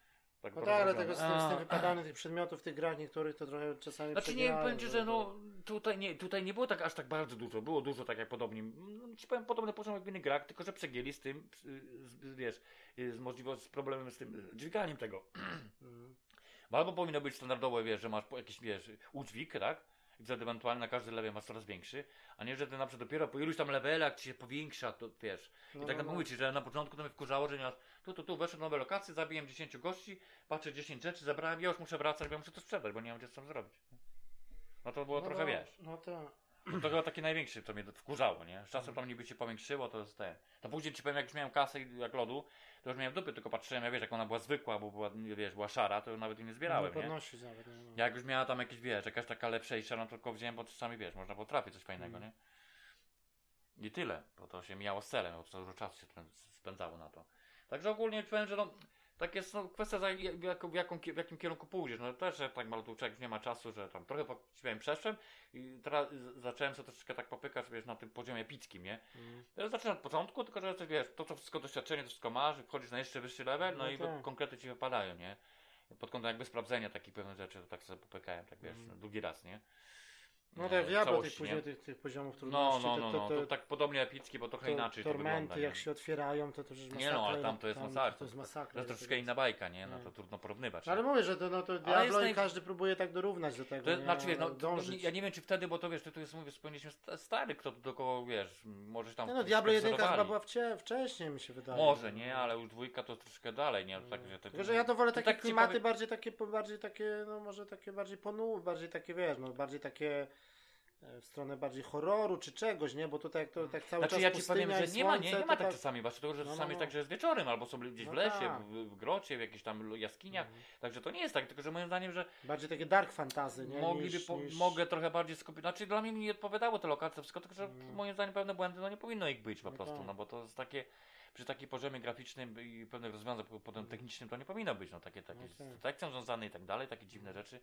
Tak No tak, ale tego z tym, z tym A. wypadaniem tych przedmiotów tych grach niektórych to trochę czasami Znaczy nie powiem ci, bo że no tutaj nie, tutaj nie było tak aż tak bardzo dużo, było dużo tak jak podobnie, no, ci powiem podobny poziom jak w innych grach, tylko że przegięli z tym, z, z, wiesz, z możliwością, z problemem z tym dźwiganiem tego. Bo albo powinno być standardowe, wiesz, że masz jakiś, wiesz, udźwig, tak? I wtedy ewentualnie na każdy level masz coraz większy, a nie, że ty na przykład dopiero po iluś tam levelach ci się powiększa, to wiesz. No, I tak no, no, no. mówię ci, że na początku to mnie wkurzało, że nie masz, tu, tu, tu, weszłem nowe lokacje, zabiłem 10 gości, patrzę 10 rzeczy, zabrałem, ja już muszę wracać, bo ja muszę to sprzedać, bo nie mam gdzie z tym zrobić. No to było No, trochę, no, wiesz. No tak. To chyba taki największy, co mnie wkurzało, nie? Z czasem tam niby się powiększyło, to jest ten. To później ci powiem, jak już miałem kasę i jak lodu, to już miałem dupy, tylko patrzyłem, ja wiesz, jak ona była zwykła, bo była, wiesz, była szara, to nawet jej nie zbierałem, nie podnosić nawet. Nie, no. Jak już miała tam jakieś, wiesz, jakaś taka lepszejsza, no to tylko wziąłem, bo czasami, wiesz, można było trafić coś fajnego, Mm. nie? I tyle, bo to się mijało z celem, bo to dużo czasu się spędzało na to. Także ogólnie powiem, że no, tak jest no, kwestia, za, jak, w, jaką, w jakim kierunku pójdziesz. No też, że tak człowiek nie ma czasu, że tam trochę po, ci powiem, przeszłem i teraz zacząłem sobie troszeczkę tak popykać, wiesz, na tym poziomie epickim, nie? Mm. Ja zaczynam od początku, tylko że wiesz, to co wszystko doświadczenie, to wszystko masz, wchodzisz na jeszcze wyższy level, no, No i tak. konkrety ci wypadają, nie? Pod kątem jakby sprawdzenia takich pewnych rzeczy, to tak sobie popykałem, tak wiesz, Mhm. drugi raz, nie? No tak, Diablo tych, nie? tych, tych poziomów No, trudności, no, no, to, no, to, to, to, tak podobnie epickie, bo trochę to, inaczej to tormenty wygląda. jak nie? się otwierają, to to już masakra. Nie no, ale tam to jest masakra. To jest masakra. To jest troszeczkę inna bajka, nie? No to trudno porównywać. No, ale mówię, że to, no, to Diablo i każdy próbuje tak dorównać do tego. To, nie? znaczy, no, to, dążyć. ja nie wiem, czy wtedy, bo to wiesz, ty tu jest, mówisz, wspomnieliśmy sta- stary, kto do kogo, wiesz, możesz tam... Nie no, Diablo 1 chyba była wcześniej, mi się wydaje. Może, nie, ale już dwójka to troszkę dalej, nie? Tak, że te, Tylko, że ja to wolę to takie tak klimaty bardziej takie, bardziej takie, no może takie bardziej ponuły, bardziej takie, wiesz, no bardziej takie w stronę bardziej horroru czy czegoś, nie? Bo tutaj jak to tak cały Znaczy czas ja ci powiem, że nie ma, nie, nie ma to tak czasami, właśnie to, że No, no, czasami no. tak, że jest wieczorem, albo są gdzieś No w lesie, tak. w, w grocie, w jakichś tam jaskiniach, także to nie jest tak, tylko że moim zdaniem, że Bardziej takie dark fantasy, nie? mogliby, niż, po, niż... mogę trochę bardziej skupić, znaczy dla mnie nie odpowiadało te lokacje, wszystko, tylko że Mm. moim zdaniem pewne błędy, no nie powinno ich być po No prostu, tak. no bo to jest takie, przy takim poziomie graficznym i pewnych rozwiązań po- potem technicznym to nie powinno być, no takie, takie No tak. z tekstą związane i tak dalej, takie dziwne rzeczy.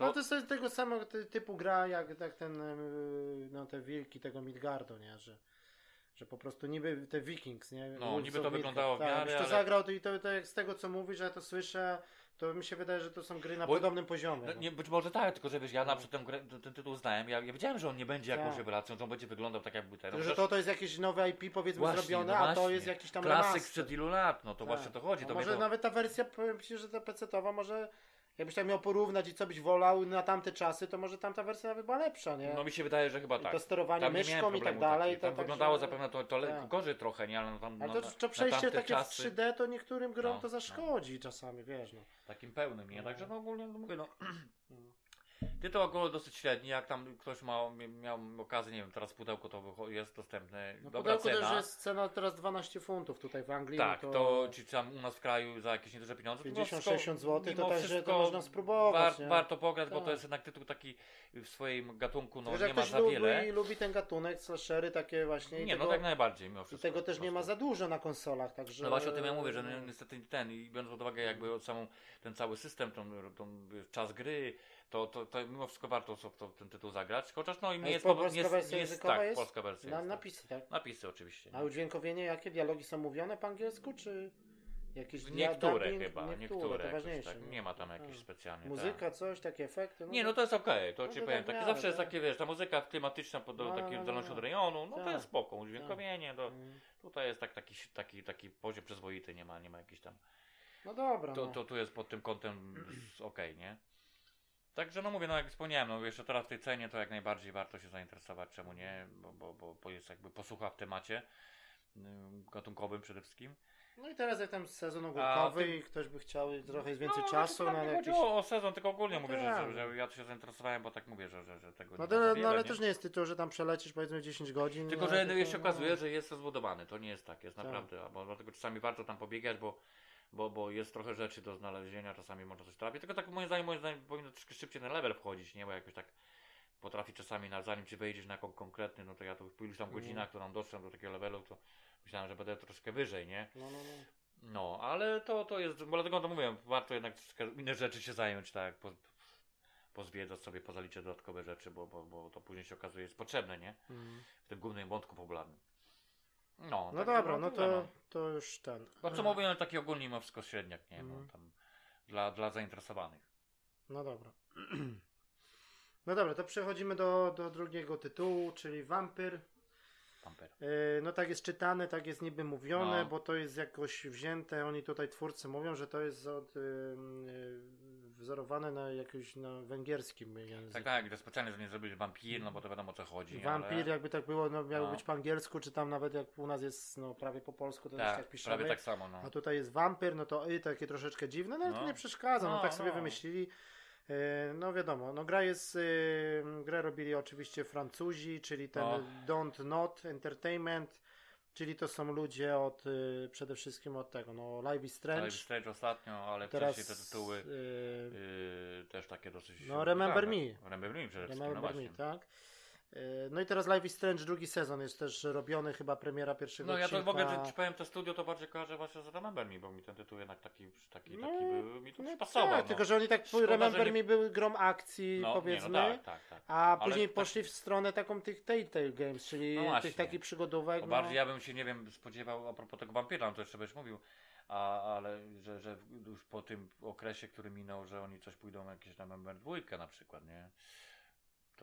No to jest tego samego ty, typu gra, jak tak ten, em, no te wilki tego Midgardu, nie? Że, że po prostu niby te Vikings, nie? No, niby to wyglądało w tak, miarę, to ale- zagrał to i to, to jak z tego co mówisz, że ja to słyszę, to mi się wydaje, że to są gry na Bo- podobnym poziomie. No, no. nie, być może tak, tylko że wiesz, ja na No. przykład ten, grę- ten, tytuł znałem, ja, ja wiedziałem, że on nie będzie jakąś Tak. rewelacją, że on będzie wyglądał tak jakby ten. że to, to jest jakieś nowe IP powiedzmy Właśnie, zrobione, no a to jest jakiś tam Klasyk remaster. sprzed ilu lat, no to Tak. właśnie to chodzi. No To może to... nawet ta wersja, powiem ci, że ta PC-towa może, jakbyś tak miał porównać i co byś wolał na tamte czasy, to może tamta wersja nawet była lepsza, nie? No mi się wydaje, że chyba I tak. to sterowanie Tam myszką miałem i tak dalej. To, Tam tak, wyglądało że- zapewne to, to tak. gorzej trochę, nie? Ale no tam, Ale no, to, to przejście takie czasy, w 3D to niektórym grom No, to zaszkodzi czasami, wiesz no. Takim pełnym, nie? No. Także no ogólnie no, mówię, no. No. Tytuł ogólnie dosyć średni, jak tam ktoś ma, miał okazję, nie wiem, teraz pudełko to jest dostępne, No dobra pudełko cena. też jest cena teraz 12 funtów tutaj w Anglii. Tak, no to, czy tam u nas w kraju za jakieś nieduże pieniądze. to mimo 50-60 wszystko- zł, to także to można spróbować, War, warto pograć, bo Tak. to jest jednak tytuł taki w swoim gatunku, no że nie ma za lubi, wiele. lubi ten gatunek, slashery takie właśnie. i Nie, no tego, tak najbardziej mimo I wszystko. tego po też nie ma za dużo na konsolach, także... No właśnie o tym ja mówię, że no, niestety ten i biorąc pod uwagę jakby samą ten cały system, tą, tą wiesz, czas gry, to, to, to mimo wszystko warto to, ten tytuł zagrać. Chociaż no i nie jest jest, po- po- polska jest, wersja jest językowa tak, jest? polska wersja Na, jest, tak. napisy, tak? Napisy oczywiście. A udźwiękowienie, jakie dialogi są mówione po angielsku, czy jakieś Niektóre dubbing? chyba, niektóre, niektóre, to jakoś ważniejsze. tak. no. Nie ma tam jakichś Tak. specjalnie. Muzyka, coś, takie efekty. Nie, no to jest okej, to No ci to powiem. tak Takie, miarę, zawsze jest tak. takie, wiesz, ta muzyka klimatyczna, pod, No, no, takie no, no. od rejonu, no to Tak. jest spoko. Udźwiękowienie, to Mm. tutaj jest tak, taki, taki, taki poziom przyzwoity, nie ma, nie ma jakiś tam. No dobra, To, no. to tu jest pod tym kątem okej, nie? Także no mówię, no jak wspomniałem, no jeszcze teraz w tej cenie to jak najbardziej warto się zainteresować, czemu nie, bo, bo, bo, jest jakby posłucha w temacie ym, gatunkowym przede wszystkim. No i teraz jak tam sezon ogórkowy ty- i ktoś by chciał trochę więcej no, czasu no, na nie jakiś... chodzi o, sezon, tylko ogólnie No mówię, że, tak. że, że ja się zainteresowałem, bo tak mówię, że, że, że tego No, nie no wiele, ale nie? też nie jest tytuł, że tam przelecisz powiedzmy 10 godzin. Tylko, no, że się no. okazuje, że jest rozbudowany. To nie jest tak, jest Tak. naprawdę. Bo dlatego czasami warto tam pobiegać, bo, bo, bo jest trochę rzeczy do znalezienia, czasami można coś trafić. Tylko tak moim zdaniem, moim zdaniem powinno troszkę szybciej na level wchodzić, nie? Bo jakoś tak potrafi czasami, na, zanim ci wejdziesz na kon- konkretny, no to ja tu po iluś tam Mhm. godzinach, którą doszedłem do takiego levelu, to myślałem, że będę troszkę wyżej, nie? No, no, no. No, ale to, to jest, bo dlatego to mówię, warto jednak troszkę inne rzeczy się zająć, tak, po, pozwiedzać sobie, pozaliczyć dodatkowe rzeczy, bo, bo, bo to później się okazuje jest potrzebne, nie? Mhm. W tym głównym wątku popularnym. No, No także dobra, no tyle, to, to już ten. Podsumowując taki ogólnie mimo wszystko średniak, nie? Mhm. Bo tam dla, dla zainteresowanych. No dobra. No dobra, to przechodzimy do, do drugiego tytułu, czyli Vampyr. Yy, No tak jest czytane, tak jest niby mówione, No. bo to jest jakoś wzięte, oni tutaj twórcy mówią, że to jest od, yy, yy, wzorowane na jakimś na węgierskim języku. Tak, tak, to specjalnie, że nie zrobili wampir, no bo to wiadomo o co chodzi. Vampir ale... jakby tak było, no miało No. być po angielsku, czy tam nawet jak u nas jest no, prawie po polsku, to Tak, tak piszemy. prawie tak samo, no. A tutaj jest wampir, no to y, takie troszeczkę dziwne, no ale to No. nie przeszkadza, no, No, tak sobie no. wymyślili. E, No wiadomo, no gra jest, y, grę robili oczywiście Francuzi, czyli ten No. Don't Not Entertainment, czyli to są ludzie od, y, przede wszystkim od tego, no Live is Strange. Strange ostatnio, ale Teraz, wcześniej te tytuły y, yy, też takie dosyć... No, Remember. Me. Remember Me przede wszystkim, no Remember Me, właśnie. tak? Y, No i teraz Live is Strange drugi sezon jest też robiony, chyba premiera pierwszego No ja to odcinka. w ogóle, ci powiem, to studio to bardziej kojarzę właśnie z Remember Me, bo mi ten tytuł jednak taki, taki, No, taki był, mi to No pasował. tak, no. tylko że oni tak, Szkoda, Remember że nie- Me był grom akcji, no, powiedzmy. Nie, no tak, tak, tak. A Ale później tak- poszli w stronę taką tych Telltale Games, czyli No tych właśnie. takich przygodówek. Bo No, bardziej ja bym się, nie wiem, spodziewał, a propos tego wampira, no to jeszcze będziesz mówił, a, ale że, że już po tym okresie, który minął, że oni coś pójdą jakieś na Remember dwójkę na przykład, nie?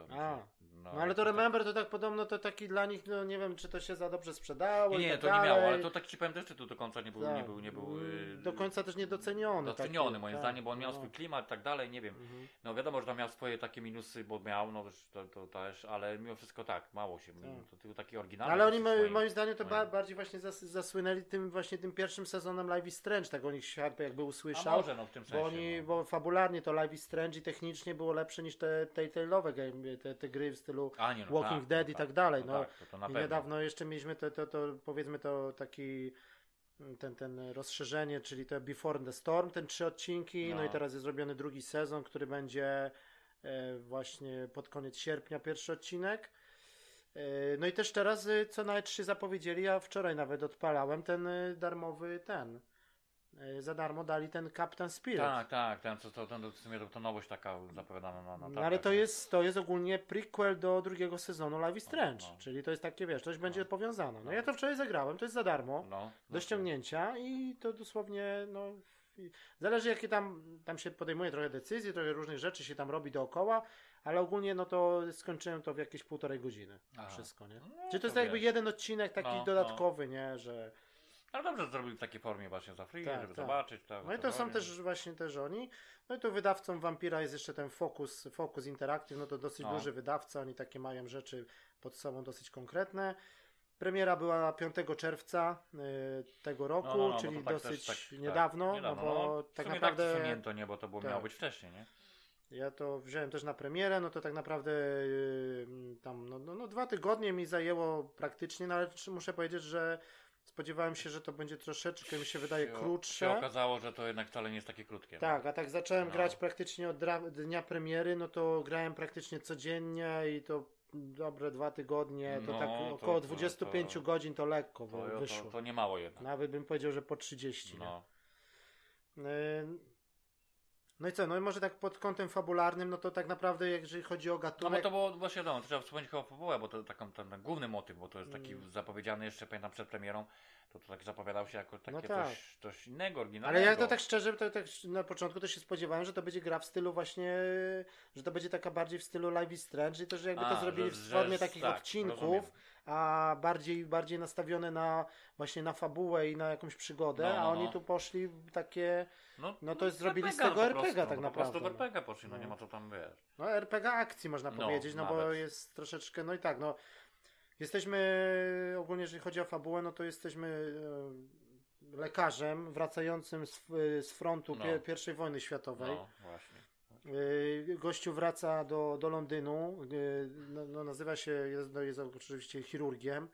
To A. się- no ale to Remember to tak podobno to taki dla nich, no nie wiem, czy to się za dobrze sprzedało Nie, i nie, tak to nie dalej. miało, ale to tak ci powiem też tytuł do końca nie był, Tak. nie był, nie był yy, Do końca też niedoceniony. doceniony taki, moim tak, zdaniem, bo on miał no. swój klimat i tak dalej, nie wiem. Mhm. No wiadomo, że tam miał swoje takie minusy, bo miał, no to, to też, ale mimo wszystko tak, mało się, Tak. to tytuł taki oryginalny. Ale oni swoim. moim zdaniem to bardziej właśnie zas- zasłynęli tym właśnie tym pierwszym sezonem Live is Strange, tak o nich świat jakby A usłyszał. może, no w tym sensie. Bo oni, no. bo fabularnie to Live is Strange i technicznie było lepsze niż te Telltale'owe game, te, te gry w stylu A, nie, no Walking tak, Dead no i tak dalej. No, tak, to, to I niedawno jeszcze mieliśmy to, to, to powiedzmy to taki mm, ten, ten rozszerzenie, czyli to Before the Storm, ten trzy odcinki, no, No. i teraz jest zrobiony drugi sezon, który będzie e, właśnie pod koniec sierpnia pierwszy odcinek. E, no i też teraz, e, co na E3 zapowiedzieli, ja wczoraj nawet odpalałem ten e, darmowy ten. E, Za darmo dali ten Captain Spirit. Tak, tak, ten, to, to, ten, w sumie to, to nowość taka zapowiadana na, na No, ale to jest, to jest ogólnie prequel do drugiego sezonu Live is Strange, no. czyli to jest takie, wiesz, coś będzie No. powiązane. No, No. ja to wczoraj zagrałem, to jest za darmo, No, do no, ściągnięcia i to dosłownie, no, zależy jakie tam, tam się podejmuje trochę decyzji, trochę różnych rzeczy się tam robi dookoła, ale ogólnie no to skończyłem to w jakieś półtorej godziny, Aha. wszystko, nie? No, Czyli to jest to jakby jeden odcinek taki No, dodatkowy, nie, że... Ale dobrze, że zrobili w takiej formie właśnie za free, Tak, żeby tak. zobaczyć. Tak, No i to są też właśnie też oni. No i tu wydawcą Vampira jest jeszcze ten Focus, Focus Interactive, no to dosyć No. duży wydawca, oni takie mają rzeczy pod sobą dosyć konkretne. Premiera była 5 czerwca y, tego roku, No, no, no, bo czyli to tak dosyć też tak- niedawno, tak, niedawno, no bo no, tak sumie naprawdę tak wsunięto, nie, bo to było, tak. miało być wcześniej, nie? ja to wziąłem też na premierę, no to tak naprawdę y, tam no, no, no dwa tygodnie mi zajęło praktycznie, no ale muszę powiedzieć, że spodziewałem się, że to będzie troszeczkę, mi się wydaje, Się- krótsze. się okazało, że to jednak wcale nie jest takie krótkie. no. Tak, a tak zacząłem No. grać praktycznie od dnia premiery, no to grałem praktycznie codziennie i to dobre dwa tygodnie, to No, tak to- około to- 25 to- godzin to lekko To, to, wyszło. to nie mało jednak. Nawet bym powiedział, że po 30. No. Y, No i co, no i może tak pod kątem fabularnym, no to tak naprawdę jeżeli chodzi o No bo gatunek, to było właśnie wiadomo, to trzeba wspomnieć chyba fabułę, bo to taką, ten, ten główny motyw, bo to jest taki Mm. zapowiedziany jeszcze, pamiętam, przed premierą, to, to tak zapowiadał się jako takie No tak. coś, coś innego, oryginalnego. ale ja to tak szczerze, to tak na początku to się spodziewałem, że to będzie gra w stylu właśnie, że to będzie taka bardziej w stylu Live is Strange i to, że jakby A, to zrobili że- w że- formie takich tak, odcinków, rozumiem. a bardziej, bardziej nastawione na właśnie na fabułę i na jakąś przygodę, No, no, a oni no. tu poszli takie, No, No to jest zrobili z tego po RPG tak no, Po prostu naprawdę, RPG poszli, no No. nie ma co tam, wiesz. no RPG akcji można No, powiedzieć, no bo jest troszeczkę, no i tak, no jesteśmy, ogólnie jeżeli chodzi o fabułę, no to jesteśmy e, lekarzem wracającym z, z frontu No. pierwszej wojny światowej. No, właśnie. Yy, Gościu wraca do, do Londynu, no, no, nazywa się, jest, no, jest oczywiście chirurgiem,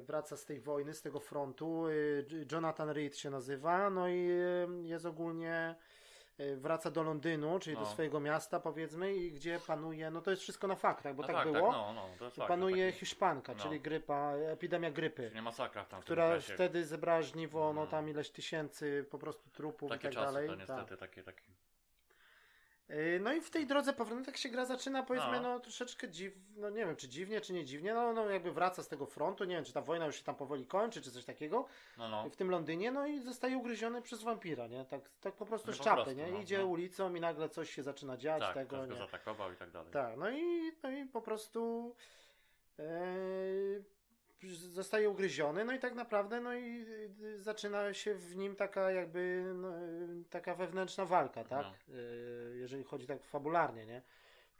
wraca z tej wojny, z tego frontu, Jonathan Reed się nazywa, no i jest ogólnie, wraca do Londynu, czyli do No. swojego miasta powiedzmy i gdzie panuje, no to jest wszystko na faktach, bo No tak, tak, było, Tak, no, no, fakt, panuje no, taki- hiszpanka, No. czyli grypa, epidemia grypy. Nie masakra w tamtym Która wtedy zebrała żniwo, no Mhm. tam ileś tysięcy po prostu trupów Takie i tak czasy dalej. to tak. niestety, takie, takie. Yy, No i w tej drodze powrotnej tak się gra zaczyna, powiedzmy, No. no, troszeczkę dziw, no nie wiem, czy dziwnie, czy nie dziwnie, no, no jakby wraca z tego frontu, nie wiem, czy ta wojna już się tam powoli kończy, czy coś takiego, No, no. w tym Londynie, no i zostaje ugryziony przez wampira, nie, tak, tak po prostu No z czapy, nie, no, idzie no. ulicą i nagle coś się zaczyna dziać Tak, tego, nie, zaatakował i tak dalej. tak, no i, no i po prostu e, zostaje ugryziony, no i tak naprawdę, no i y, zaczyna się w nim taka jakby, no, y, taka wewnętrzna walka, tak, No. E, jeżeli chodzi tak fabularnie, nie.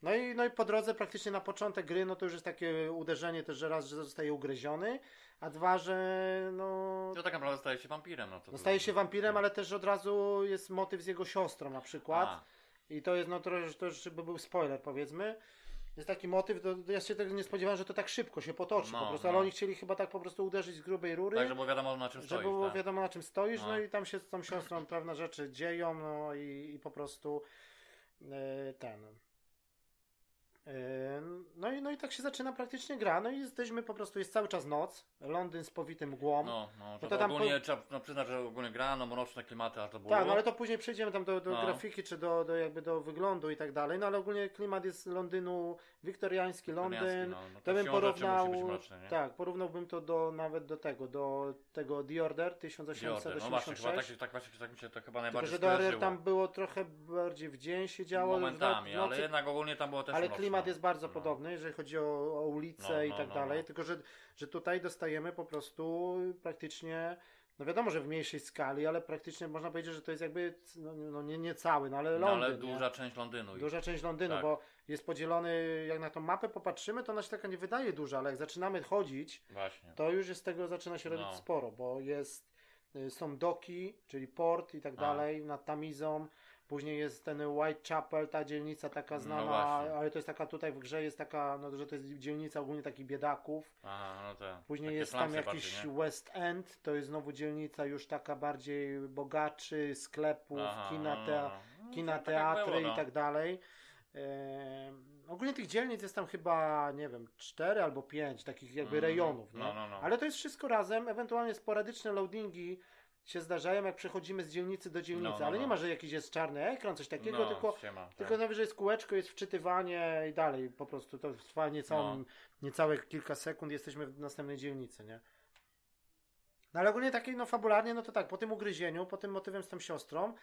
No i, no i po drodze praktycznie na początek gry, no to już jest takie uderzenie też, że raz, że zostaje ugryziony, a dwa, że no... To tak naprawdę staje się wampirem. No, to No staje się wampirem, ale też od razu jest motyw z jego siostrą na przykład. A, I to jest, no to, już- to już by był spoiler, powiedzmy. Jest taki motyw, to, to ja się tego nie spodziewałem, że to tak szybko się potoczy No, po prostu, no. ale oni chcieli chyba tak po prostu uderzyć z grubej rury, tak, żeby było wiadomo na czym żeby stoisz. było tak. wiadomo na czym stoisz, no. No. i tam się z tą siostrą pewne rzeczy dzieją, no i, i po prostu e, ten... No i, no i tak się zaczyna praktycznie gra, no i jesteśmy po prostu, jest cały czas noc, Londyn z powitym mgłą. No, no, to, to tam ogólnie trzeba no, przyznać, że ogólnie gra, no mroczne klimaty, aż to było. Tak, no ale to później przejdziemy tam do, do No. grafiki, czy do, do jakby do wyglądu i tak dalej, no ale ogólnie klimat jest Londynu, wiktoriański Londyn, no, no, to bym porównał, Musi być mroczne, nie? tak, porównałbym to do, nawet do tego, do tego The Order The Order. 1886, No właśnie, chyba tak, tak, właśnie, tak mi się to chyba tylko najbardziej że The Order tam było trochę bardziej w dzień się działo, Momentami, noc- w nocy, ale jednak ogólnie tam było też ale mroczno. Klimat jest bardzo No. podobny, jeżeli chodzi o, o ulice No, i no, tak no, dalej, no. tylko że, że tutaj dostajemy po prostu praktycznie, no wiadomo, że w mniejszej skali, ale praktycznie można powiedzieć, że to jest jakby, no, no nie, nie cały, no ale No, Londyn, ale nie? duża część Londynu. Duża część Londynu, Tak. bo jest podzielony, jak na tą mapę popatrzymy, to ona się taka nie wydaje duża, ale jak zaczynamy chodzić, Właśnie. to już jest tego zaczyna się robić No. sporo, bo jest, y, są doki, czyli port i tak dalej, nad Tamizą, później jest ten Whitechapel, ta dzielnica taka No znana, właśnie. ale to jest taka tutaj w grze jest taka, no że to jest dzielnica ogólnie takich biedaków, Aha, no później takie jest tam jakiś bardziej? West End, to jest znowu dzielnica już taka bardziej bogaczy, sklepów, Aha, kina, no, te, no, no. kina, No, tak jak teatry było, no. i tak dalej. Ogólnie tych dzielnic jest tam chyba, nie wiem, cztery albo pięć takich jakby Mhm. rejonów, nie? No, no, no. Ale to jest wszystko razem, ewentualnie sporadyczne loadingi się zdarzają, jak przechodzimy z dzielnicy do dzielnicy, No, no, ale nie no. ma, że jakiś jest czarny ekran, coś takiego, no, tylko, ściema, tak. tylko najwyżej jest kółeczko, jest wczytywanie i dalej, po prostu to trwa niecałą, No. niecałe kilka sekund, jesteśmy w następnej dzielnicy, nie? No ale ogólnie takiej, no fabularnie, no to tak, po tym ugryzieniu, po tym motywem z tą siostrą,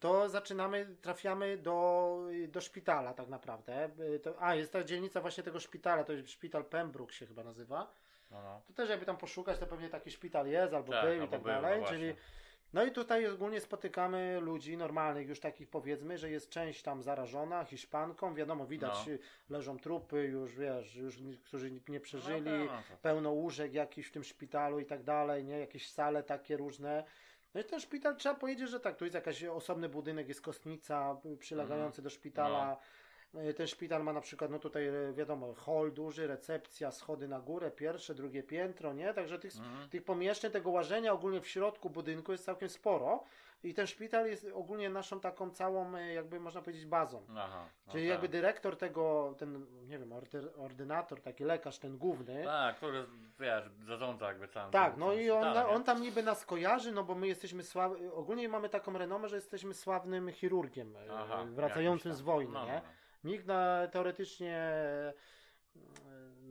to zaczynamy, trafiamy do, do szpitala tak naprawdę. Y, To, a, jest ta dzielnica właśnie tego szpitala, to jest szpital Pembroke się chyba nazywa. No, no. To też jakby tam poszukać, to pewnie taki szpital jest, albo Tak, był i tak był, dalej. no czyli, no i tutaj ogólnie spotykamy ludzi normalnych, już takich powiedzmy, że jest część tam zarażona Hiszpanką, wiadomo, widać, No. leżą trupy, już wiesz, już którzy nie przeżyli, No, no, no, pełno łóżek jakichś w tym szpitalu i tak dalej, nie? Jakieś sale takie różne. No i ten szpital trzeba powiedzieć, że tak, tu jest jakiś osobny budynek, jest kostnica y, przylegający do szpitala. Y, Ten szpital ma na przykład, no tutaj y, wiadomo, hall duży, recepcja, schody na górę, pierwsze, drugie piętro, nie? Także tych, Mhm. tych pomieszczeń, tego łażenia ogólnie w środku budynku jest całkiem sporo. I ten szpital jest ogólnie naszą taką całą, y, jakby można powiedzieć, bazą. Aha, no Czyli tak. jakby dyrektor tego, ten, nie wiem, ordy- ordynator, taki lekarz, ten główny, Tak, który, wiesz, zarządza jakby całym tak, no i on, szpitalem, on tam niby nas kojarzy, no bo my jesteśmy sławni, ogólnie mamy taką renomę, że jesteśmy sławnym chirurgiem, e, Aha, wracającym z wojny, No, nie? no, Nikt na, teoretycznie, e,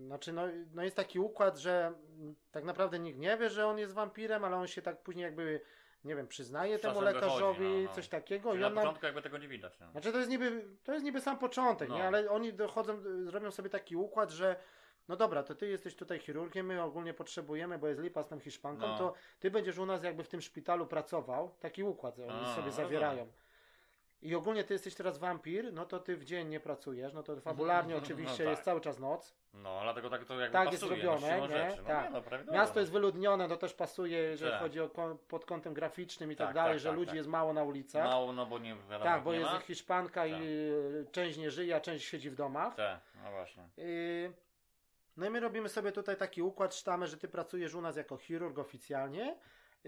znaczy no, no jest taki układ, że tak naprawdę nikt nie wie, że on jest wampirem, ale on się tak później jakby, nie wiem, przyznaje temu lekarzowi, no, no. coś takiego Czyli i na on nam, początku jakby tego nie widać. No. znaczy to jest niby, to jest niby sam początek, No. nie? Ale oni dochodzą, zrobią sobie taki układ, że no dobra, to ty jesteś tutaj chirurgiem, my ogólnie potrzebujemy, bo jest lipa z tą Hiszpanką, No. to ty będziesz u nas jakby w tym szpitalu pracował, taki układ oni A, sobie no zawierają. I ogólnie ty jesteś teraz wampir, no to ty w dzień nie pracujesz, no to fabularnie No oczywiście tak. jest cały czas noc. No, dlatego tak to jakby Tak jest pasuje, no, siłą nie? rzeczy. No, Tak. nie, no, prawidłowo. Miasto jest wyludnione, to też pasuje, jeżeli Tak. chodzi o pod kątem graficznym i tak, Tak, dalej, tak, że tak, ludzi tak. jest mało na ulicach. Mało, no bo nie wiadomo, tak, bo jest ma. Hiszpanka i Tak. y, część nie żyje, a część siedzi w domach. Tak, no właśnie. Y, No i my robimy sobie tutaj taki układ sztamy, że ty pracujesz u nas jako chirurg oficjalnie,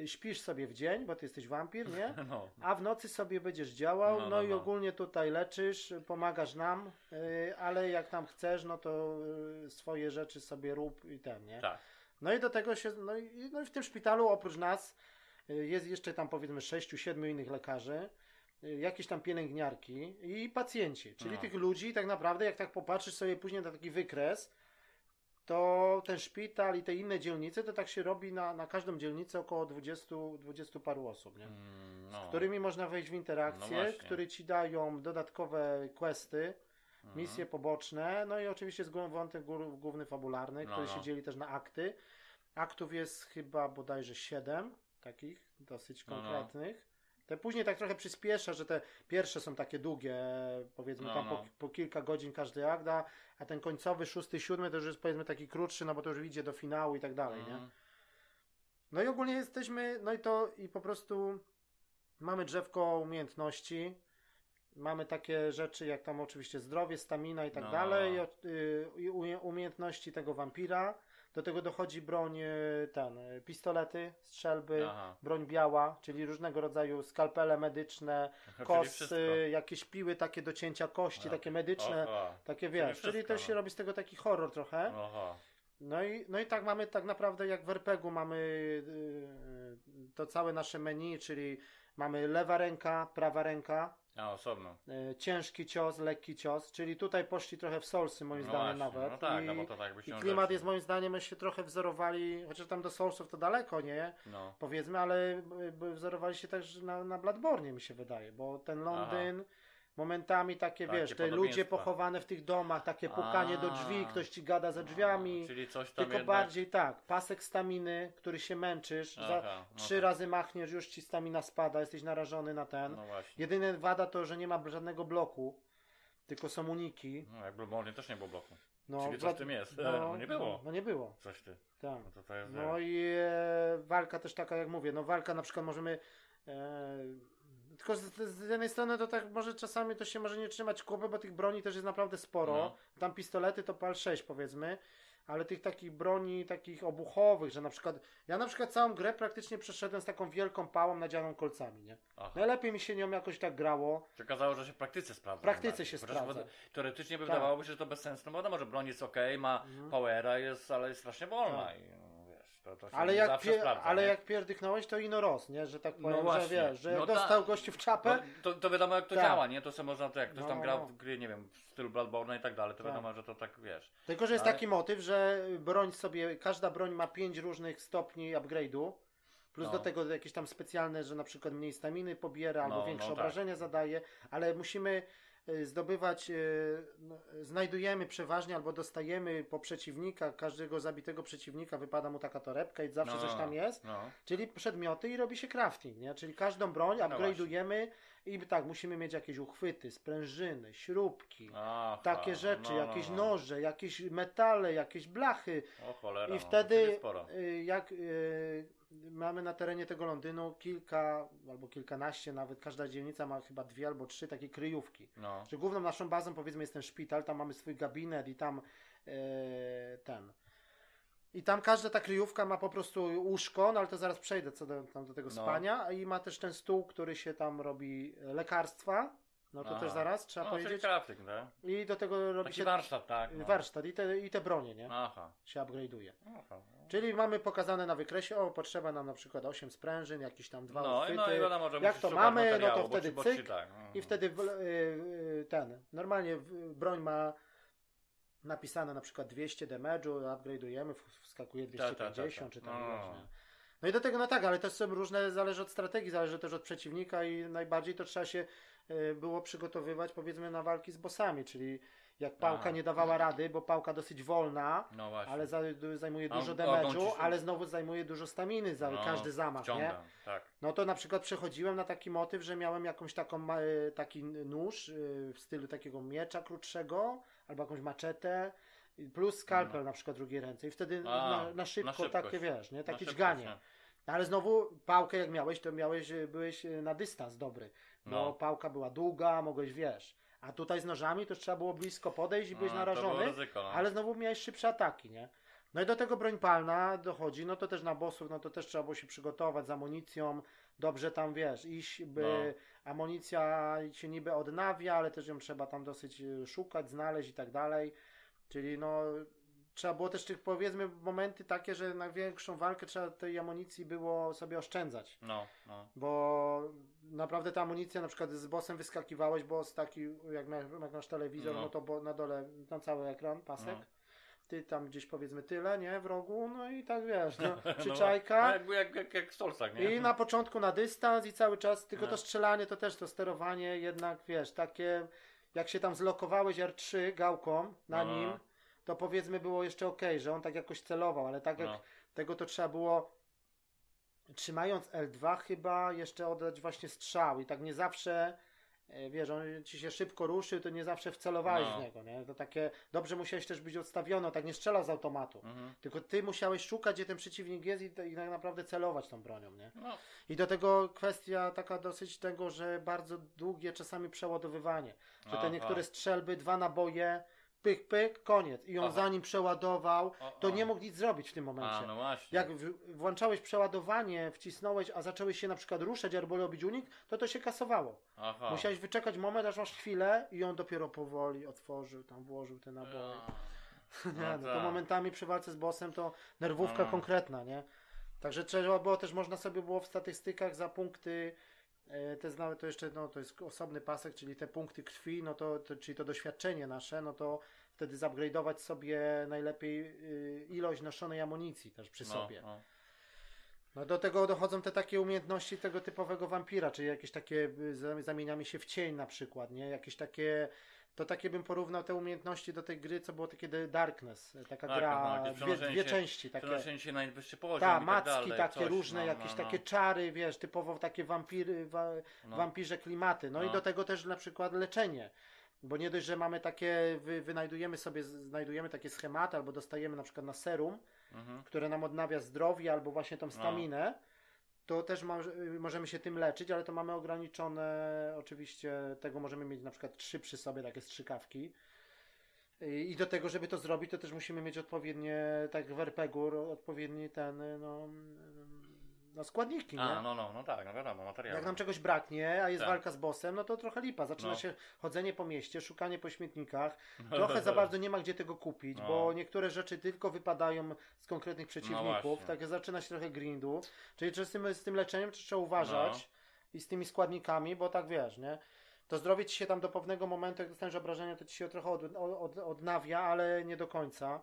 śpisz sobie w dzień, bo ty jesteś wampir, nie? No, A w nocy sobie będziesz działał, no, No, no, i no. ogólnie tutaj leczysz, pomagasz nam, y, ale jak tam chcesz, no to y, swoje rzeczy sobie rób i ten, nie? tak. No i do tego się, no i, no i w tym szpitalu oprócz nas y, jest jeszcze tam powiedzmy sześciu, siedmiu innych lekarzy, jakieś tam pielęgniarki i pacjenci, czyli No. tych ludzi tak naprawdę, jak tak popatrzysz sobie później na taki wykres, to ten szpital i te inne dzielnice, to tak się robi na, na każdą dzielnicę około 20, 20 paru osób, nie? Mm, no. z którymi można wejść w interakcję, No które ci dają dodatkowe questy, Mhm. misje poboczne, no i oczywiście głó- wątek główny fabularny, No, który no. się dzieli też na akty. Aktów jest chyba bodajże 7 takich dosyć No, no. konkretnych. Te później tak trochę przyspiesza, że te pierwsze są takie długie, powiedzmy No, tam Po, no. po kilka godzin każdy akt, a, ten końcowy, szósty, siódmy to już jest powiedzmy taki krótszy, no bo to już idzie do finału i tak dalej, nie? Mhm. No i ogólnie jesteśmy, no i to i po prostu mamy drzewko umiejętności. Mamy takie rzeczy jak tam oczywiście zdrowie, stamina i tak No. dalej, o- y, i umie- umiejętności tego wampira. Do tego dochodzi broń, y, ten, y, pistolety, strzelby, Aha. broń biała, czyli różnego rodzaju skalpele medyczne, Czyli wszystko. kosy, jakieś piły takie do cięcia kości, Aha. takie medyczne, Aha. takie czyli wiesz, czyli wszystko, to się no. robi z tego taki horror trochę. Aha. No i, no i tak mamy tak naprawdę jak w RPG-u mamy yy, to całe nasze menu, czyli mamy lewa ręka, prawa ręka, A, osobno. yy, ciężki cios, lekki cios, czyli tutaj poszli trochę w solsy moim No zdaniem właśnie, nawet. No tak, I, no bo to tak by i się klimat jest moim zdaniem, my się trochę wzorowali, chociaż tam do solsów to daleko, nie? No. Powiedzmy, ale y, wzorowali się też na, na Bladbornie mi się wydaje, bo ten Londyn... Momentami takie, Takie wiesz, te ludzie podobieństwa. pochowane w tych domach, takie pukanie do drzwi, A. ktoś ci gada za drzwiami. Czyli coś tam Tylko jednak... bardziej tak, pasek staminy, który się męczysz, za Aha, no trzy tak. razy machniesz, już ci stamina spada, jesteś narażony na ten. No właśnie. Jedyna wada to, że nie ma żadnego bloku, tylko są uniki. No, jak Bloodborne też nie było bloku. No, Czyli coś w tym jest. No, nie było. No, nie było, Coś ty. tak. No to to jest... No i e, walka też taka, jak mówię, no walka na przykład możemy... E, tylko z, z jednej strony to tak może czasami to się może nie trzymać kupy, bo tych broni też jest naprawdę sporo. No. Tam pistolety to pal 6 powiedzmy, ale tych takich broni takich obuchowych, że na przykład ja na przykład całą grę praktycznie przeszedłem z taką wielką pałą nadzianą kolcami, nie? Aha. Najlepiej mi się nią jakoś tak grało. Się okazało, że się w praktyce sprawdza. W praktyce się Chociaż sprawdza. Teoretycznie by Tak. wydawałoby się, że to bez sensu, no bo wiadomo, że broń jest ok, ma Mhm. powera, jest, ale jest strasznie wolna. Tak. I, no, się Ale jak, zawsze pie, sprawdza. ale jak pierdychnąłeś, to ino roz, nie? Że tak No powiem, że właśnie. wiesz, że jak No dostał tak. gościu w czapę, No, to, to wiadomo jak to Tak. działa, nie? To sobie można, to jak ktoś No, tam no, gra no. w gry, nie wiem, w stylu Bloodborne i tak dalej, to Tak. wiadomo, że to tak, wiesz. Tylko, że jest Ale- taki motyw, że broń sobie, każda broń ma pięć różnych stopni upgrade'u, plus No. do tego jakieś tam specjalne, że na przykład mniej staminy pobiera, albo No, większe no tak. obrażenia zadaje, ale musimy zdobywać, y, no, znajdujemy przeważnie albo dostajemy po przeciwnika, każdego zabitego przeciwnika wypada mu taka torebka i zawsze No, coś tam jest, No. czyli przedmioty i robi się crafting, nie? Czyli każdą broń No upgrade'ujemy i tak, musimy mieć jakieś uchwyty, sprężyny, śrubki, Aha, takie rzeczy, no, no, jakieś no. noże, jakieś metale, jakieś blachy. O cholera, I no, wtedy, y, jak y, mamy na terenie tego Londynu kilka albo kilkanaście, nawet każda dzielnica ma chyba dwie albo trzy takie kryjówki. No. Że główną naszą bazą powiedzmy jest ten szpital, tam mamy swój gabinet i tam e, ten. I tam każda ta kryjówka ma po prostu łóżko, no ale to zaraz przejdę co do, tam do tego No. spania. I ma też ten stół, który się tam robi lekarstwa. No to Aha. też zaraz trzeba no, powiedzieć. crafting, tak? I do tego robi Taki się warsztat, tak. No. warsztat i te, i te bronie, nie? Aha. Się upgrade'uje. Aha. Czyli mamy pokazane na wykresie, o potrzeba nam na przykład 8 sprężyn, jakieś tam dwa No, i- uchwyty. no i wiadomo, że Jak to mamy, no to bo wtedy bo cyk tak. mhm. I wtedy w, y, y, ten, normalnie broń ma napisane na przykład 200 damage'u, upgrade'ujemy, wskakuje Tak, tak, tak, 250 czy tak. tam No. właśnie. No i do tego, no tak, ale to są różne, zależy od strategii, zależy też od przeciwnika i najbardziej to trzeba się y, było przygotowywać powiedzmy na walki z bossami, czyli jak pałka A. nie dawała rady, bo pałka dosyć wolna, No właśnie. ale za, zajmuje A dużo damage'u, ci- ale znowu zajmuje dużo staminy za No, każdy zamach, nie? Tak. No to na przykład przechodziłem na taki motyw, że miałem jakąś taką, e, taki nóż e, w stylu takiego miecza krótszego, albo jakąś maczetę, plus skalpel na przykład drugiej ręce i wtedy No. A, na, na szybko na szybkość. takie wiesz, nie? Takie dźganie. nie? Ale znowu pałkę jak miałeś, to miałeś, e, byłeś na dystans dobry, bo No. pałka była długa, mogłeś wiesz. A tutaj z nożami to już trzeba było blisko podejść i byłeś No, narażony, ryzyko, no. ale znowu miałeś szybsze ataki, nie? No i do tego broń palna dochodzi, no to też na bossów, no to też trzeba było się przygotować z amunicją, dobrze tam wiesz, iść, by No. amunicja się niby odnawia, ale też ją trzeba tam dosyć y, szukać, znaleźć i tak dalej. Czyli no trzeba było też tych powiedzmy momenty takie, że na większą walkę trzeba tej amunicji było sobie oszczędzać. No, no. Bo naprawdę ta amunicja, na przykład z bossem wyskakiwałeś, boss taki, jak jak masz telewizor, no. No. to bo, na dole, na cały ekran, pasek. No. Ty tam gdzieś powiedzmy tyle, nie, w rogu, no i tak wiesz, no, No, przyczajka. jakby jak, jak, jak w Stolcach, nie? I na początku na dystans i cały czas, tylko No. to strzelanie, to też to sterowanie jednak, wiesz, takie, jak się tam zlokowałeś R3 gałką na No. nim, to powiedzmy było jeszcze ok, że on tak jakoś celował, ale tak jak No. tego to trzeba było trzymając L2 chyba jeszcze oddać właśnie strzał i tak nie zawsze e, wiesz, on ci się szybko ruszył, to nie zawsze wcelowałeś No. w niego, nie? To takie, dobrze musiałeś też być odstawiony, on tak nie strzelał z automatu. Mhm. Tylko ty musiałeś szukać, gdzie ten przeciwnik jest i, i tak naprawdę celować tą bronią, nie? No, I do tego kwestia taka dosyć tego, że bardzo długie czasami przeładowywanie. Że te niektóre strzelby, dwa naboje, pyk, pyk, koniec. I on Aha. zanim przeładował, O, to o. nie mógł nic zrobić w tym momencie. A, no właśnie. Jak w, włączałeś przeładowanie, wcisnąłeś, a zacząłeś się na przykład ruszać albo robić unik, to to się kasowało. Aha. Musiałeś wyczekać moment, aż masz chwilę i on dopiero powoli otworzył, tam włożył te naboje. Nie, no, to tak. momentami przy walce z bossem to nerwówka No. konkretna, nie? Także trzeba było też, można sobie było w statystykach za punkty, te znamy to jeszcze, no to jest osobny pasek, czyli te punkty krwi, no to, to czyli to doświadczenie nasze, no to wtedy zupgrade'ować sobie najlepiej y, ilość noszonej amunicji też przy no, sobie. No. No do tego dochodzą te takie umiejętności tego typowego wampira, czyli jakieś takie y, za- zamieniamy się w cień na przykład, nie? Jakieś takie to takie bym porównał te umiejętności do tej gry, co było takie The Darkness, taka Tak, gra, no, dwie, dwie się- części takie. Przenoszenie się na najwyższy poziom Ta, i tak macki takie coś, różne, no, jakieś no, takie czary, wiesz, typowo takie wampiry, wa, no. wampirze klimaty. No, i No. do tego też na przykład leczenie. Bo nie dość, że mamy takie, wy, wynajdujemy sobie, znajdujemy takie schematy, albo dostajemy na przykład na serum, Mhm. które nam odnawia zdrowie albo właśnie No. tą staminę, to też ma, możemy się tym leczyć, ale to mamy ograniczone, oczywiście tego możemy mieć na przykład trzy przy sobie, takie strzykawki. I do tego, żeby to zrobić, to też musimy mieć odpowiednie, tak w RPG-u, odpowiedni ten, no, no składniki, nie? A, no, no, no tak, no wiadomo, materiał. Jak nam czegoś braknie, a jest Tak. walka z bossem, no to trochę lipa. Zaczyna No. się chodzenie po mieście, szukanie po śmietnikach. Trochę za bardzo nie ma gdzie tego kupić, No. bo niektóre rzeczy tylko wypadają z konkretnych przeciwników. właśnie. tak zaczyna się trochę grindu. Czyli że z tym, z tym leczeniem trzeba uważać No. i z tymi składnikami, bo tak wiesz, nie? To zdrowie ci się tam do pewnego momentu, jak dostaniesz obrażenia, to ci się trochę od, od, odnawia, ale nie do końca.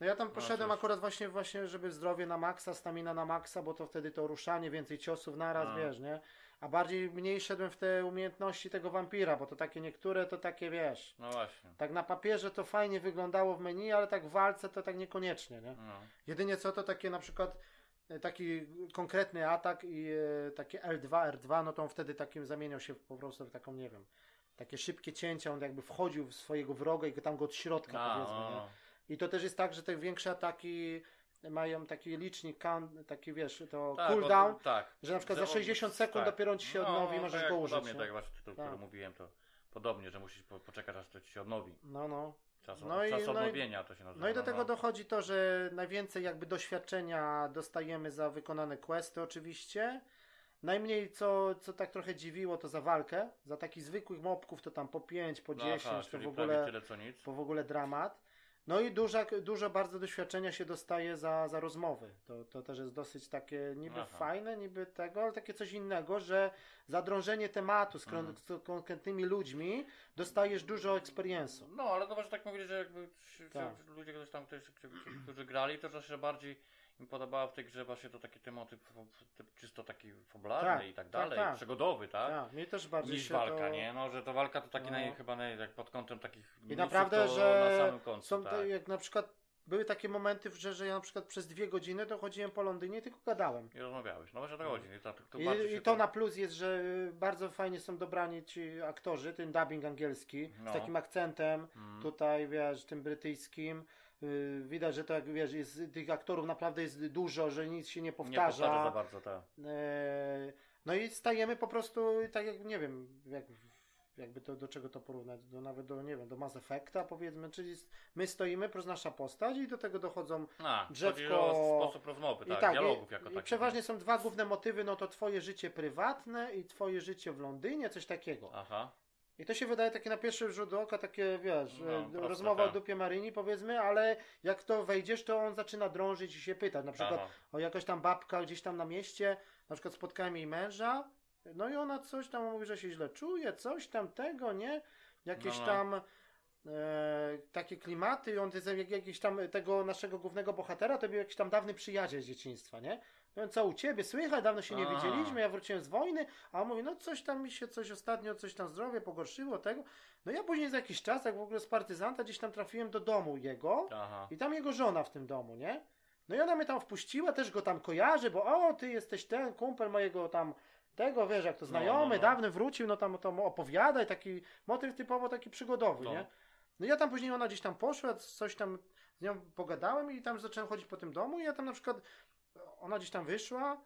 No ja tam poszedłem cóż. akurat właśnie, właśnie, żeby zdrowie na maksa, stamina na maksa, bo to wtedy to ruszanie, więcej ciosów naraz, No. wiesz, nie? A bardziej mniej szedłem w te umiejętności tego wampira, bo to takie niektóre to takie, wiesz, No właśnie. tak na papierze to fajnie wyglądało w menu, ale tak w walce to tak niekoniecznie, nie? No. Jedynie co to takie na przykład e, taki konkretny atak i e, takie L2, R2, no to on wtedy takim zamieniał się po prostu w taką, nie wiem, takie szybkie cięcia, on jakby wchodził w swojego wroga i go tam go od środka A, powiedzmy, no, nie? No. I to też jest tak, że te większe ataki mają taki licznik, count, taki wiesz, to Tak, cooldown, bo- tak. że na przykład za Że- 60 sekund tak. dopiero ci się No, odnowi, tak możesz jak go użyć. Podobnie, nie? tak jak właśnie tytuł, Tak. który mówiłem, to podobnie, że musisz po, poczekać, aż to ci się odnowi. No, no. Czas, No czas no i- odnowienia to się nazywa. No i do tego no. dochodzi to, że najwięcej jakby doświadczenia dostajemy za wykonane questy oczywiście. Najmniej co, co tak trochę dziwiło to za walkę. Za takich zwykłych mobków to tam po 5, po 10, No, Aha, to w ogóle, tyle to w ogóle dramat. No i duża, dużo bardzo doświadczenia się dostaje za, za rozmowy. To, to też jest dosyć takie niby Aha. fajne, niby tego, ale takie coś innego, że za drążenie tematu z, Mhm. z konkretnymi ludźmi dostajesz dużo experience'u. No, ale to może tak mówić, że jakby ci- Tak. ludzie, którzy tam, którzy, którzy, grali, to troszkę bardziej mi podobało w tej grze właśnie to taki typ czysto taki fabularny Tak, i tak tak, dalej, tak. przygodowy, tak? Tak, mnie też bardziej Niż walka, to... nie? No, że to walka to taki No. naj, chyba naj, jak pod kątem takich I naprawdę, to że na samym końcu, są tak. te, jak na przykład były takie momenty, że, że ja na przykład przez dwie godziny to chodziłem po Londynie i tylko gadałem. I rozmawiałeś. No właśnie o to chodzi. I, to, to I, I to na plus jest, że bardzo fajnie są dobrani ci aktorzy, ten dubbing angielski No. z takim akcentem, Mm. tutaj wiesz, tym brytyjskim. Yy, Widać, że to jak wiesz, jest, tych aktorów naprawdę jest dużo, że nic się nie Nie powtarza. powtarza za bardzo, tak. Eee, No i stajemy po prostu tak jak nie wiem, jak, jakby to do czego to porównać, do nawet do nie wiem, do Mass Effecta powiedzmy, czyli my stoimy plus nasza postać i do tego dochodzą A, Drzewko- o sposób rozmowy, i tak, tak, dialogów i, jako i takich. przeważnie są dwa główne motywy, no to twoje życie prywatne i twoje życie w Londynie, coś takiego. Aha. I to się wydaje takie na pierwszy rzut oka, takie wiesz, No, e, proste, rozmowa o tak. dupie Maryni powiedzmy, ale jak to wejdziesz, to on zaczyna drążyć i się pytać, na przykład Aha. o jakaś tam babka gdzieś tam na mieście, na przykład spotkałem jej męża, no i ona coś tam mówi, że się źle czuje, coś tam tego, nie? Jakieś No, no. tam e, takie klimaty, i on jest jak, jakiś tam tego naszego głównego bohatera, to był jakiś tam dawny przyjaciel z dzieciństwa, nie? No co u ciebie słychać, dawno się nie widzieliśmy, ja wróciłem z wojny, a on mówi, no coś tam mi się coś ostatnio, coś tam zdrowie pogorszyło, tego. No ja później za jakiś czas, jak w ogóle z partyzanta, gdzieś tam trafiłem do domu jego, Aha. i tam jego żona w tym domu, nie? No i ona mnie tam wpuściła, też go tam kojarzy, bo o, ty jesteś ten kumpel mojego tam, tego, wiesz, jak to No, znajomy, no, no. dawny wrócił, no tam to opowiada i taki motyw typowo taki przygodowy, No. nie? No ja tam później ona gdzieś tam poszła, coś tam z nią pogadałem i tam zacząłem chodzić po tym domu i ja tam na przykład, ona gdzieś tam wyszła,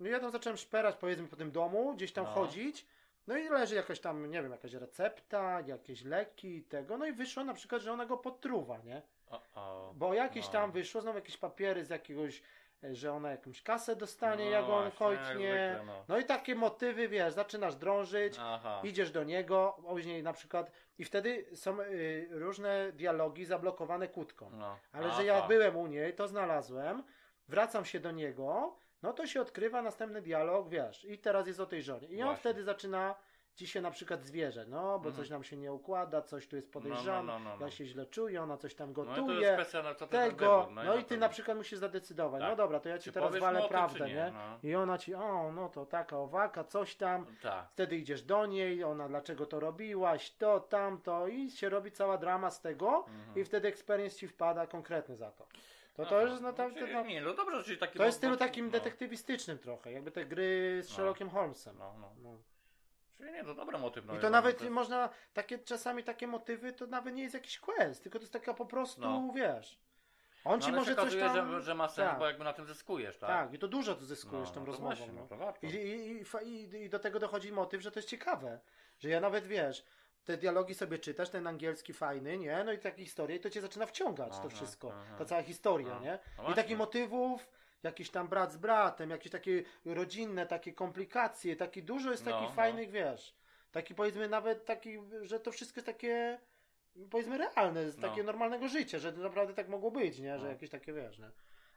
no i ja tam zacząłem szperać powiedzmy po tym domu, gdzieś tam No. chodzić, no i leży jakaś tam, nie wiem, jakaś recepta, jakieś leki i tego, no i wyszło na przykład, że ona go potruwa, nie? O. Bo jakieś No. tam wyszło, znowu jakieś papiery z jakiegoś, e, że ona jakąś kasę dostanie, No jak on kojtnie. no. No i takie motywy, wiesz, zaczynasz drążyć, Aha. idziesz do niego, później na przykład, i wtedy są y, różne dialogi zablokowane kłódką. No. Ale Aha. że ja byłem u niej, to znalazłem, wracam się do niego, no to się odkrywa następny dialog, wiesz, i teraz jest o tej żonie. I on Właśnie. wtedy zaczyna ci się na przykład zwierzę, no, bo Mhm. coś nam się nie układa, coś tu jest No, no, podejrzane, no, no, no. ja się źle czuję, ona coś tam No to gotuje no, ty tam tego, no, i ty pewno. na przykład musisz zadecydować, Tak. no dobra, to ja ci Czy teraz walę prawdę, nie? nie? No. I ona ci, o, no to taka owaka, coś tam, Tak. wtedy idziesz do niej, ona dlaczego to robiłaś, to, tamto i się robi cała drama z tego Mhm. i wtedy experience ci wpada konkretny za to. To to Aha. jest, no, tam, czyli, no, Nie, no dobrze, czyli taki... to jest w no, stylu takim no. detektywistycznym trochę, jakby te gry z No. Sherlockiem Holmesem. No, no. No. Czyli nie, to dobry motyw. No, I to nawet jest- można, takie czasami takie motywy, to nawet nie jest jakiś quest, tylko to jest taka po prostu, No. wiesz, on No, ci może coś tam... że, że ma sens, tak. bo jakby na tym zyskujesz, tak? Tak, i to dużo tu zyskujesz no, tą no, to rozmową. właśnie, no. no to. I, i, i, I do tego dochodzi motyw, że to jest ciekawe. Że ja nawet wiesz, te dialogi sobie czytasz, ten angielski fajny, nie? No i takie historie, i to cię zaczyna wciągać to Aha, wszystko. aha. Ta cała historia, No. nie? No I takich motywów, jakiś tam brat z bratem, jakieś takie rodzinne, takie komplikacje, taki dużo jest No, takich no. fajnych, wiesz. Taki powiedzmy nawet taki, że to wszystko jest takie powiedzmy realne, z No. takiego normalnego życia, że to naprawdę tak mogło być, nie? Że No. jakieś takie, wiesz, nie?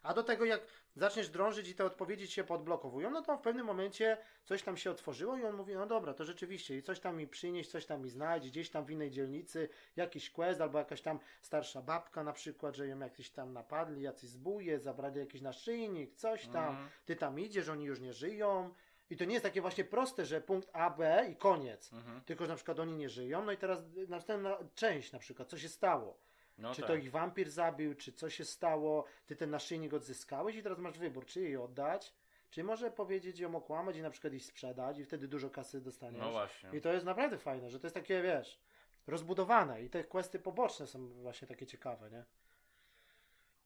A do tego jak zaczniesz drążyć i te odpowiedzi się podblokowują, no to w pewnym momencie coś tam się otworzyło i on mówi, no dobra, to rzeczywiście i coś tam mi przynieść, coś tam mi znajdź, gdzieś tam w innej dzielnicy, jakiś quest albo jakaś tam starsza babka na przykład, że ją jakiś tam napadli, jacyś zbóje, zabrali jakiś naszyjnik, coś tam, Mhm. ty tam idziesz, oni już nie żyją i to nie jest takie właśnie proste, że punkt A, B i koniec. Mhm. Tylko, że na przykład oni nie żyją, no i teraz następna część na przykład, co się stało? No czy tak. to ich wampir zabił, czy co się stało, ty ten naszyjnik odzyskałeś i teraz masz wybór, czy jej oddać, czy może powiedzieć ją okłamać i na przykład ich sprzedać i wtedy dużo kasy dostaniesz. No właśnie. I to jest naprawdę fajne, że to jest takie, wiesz, rozbudowane i te questy poboczne są właśnie takie ciekawe, nie?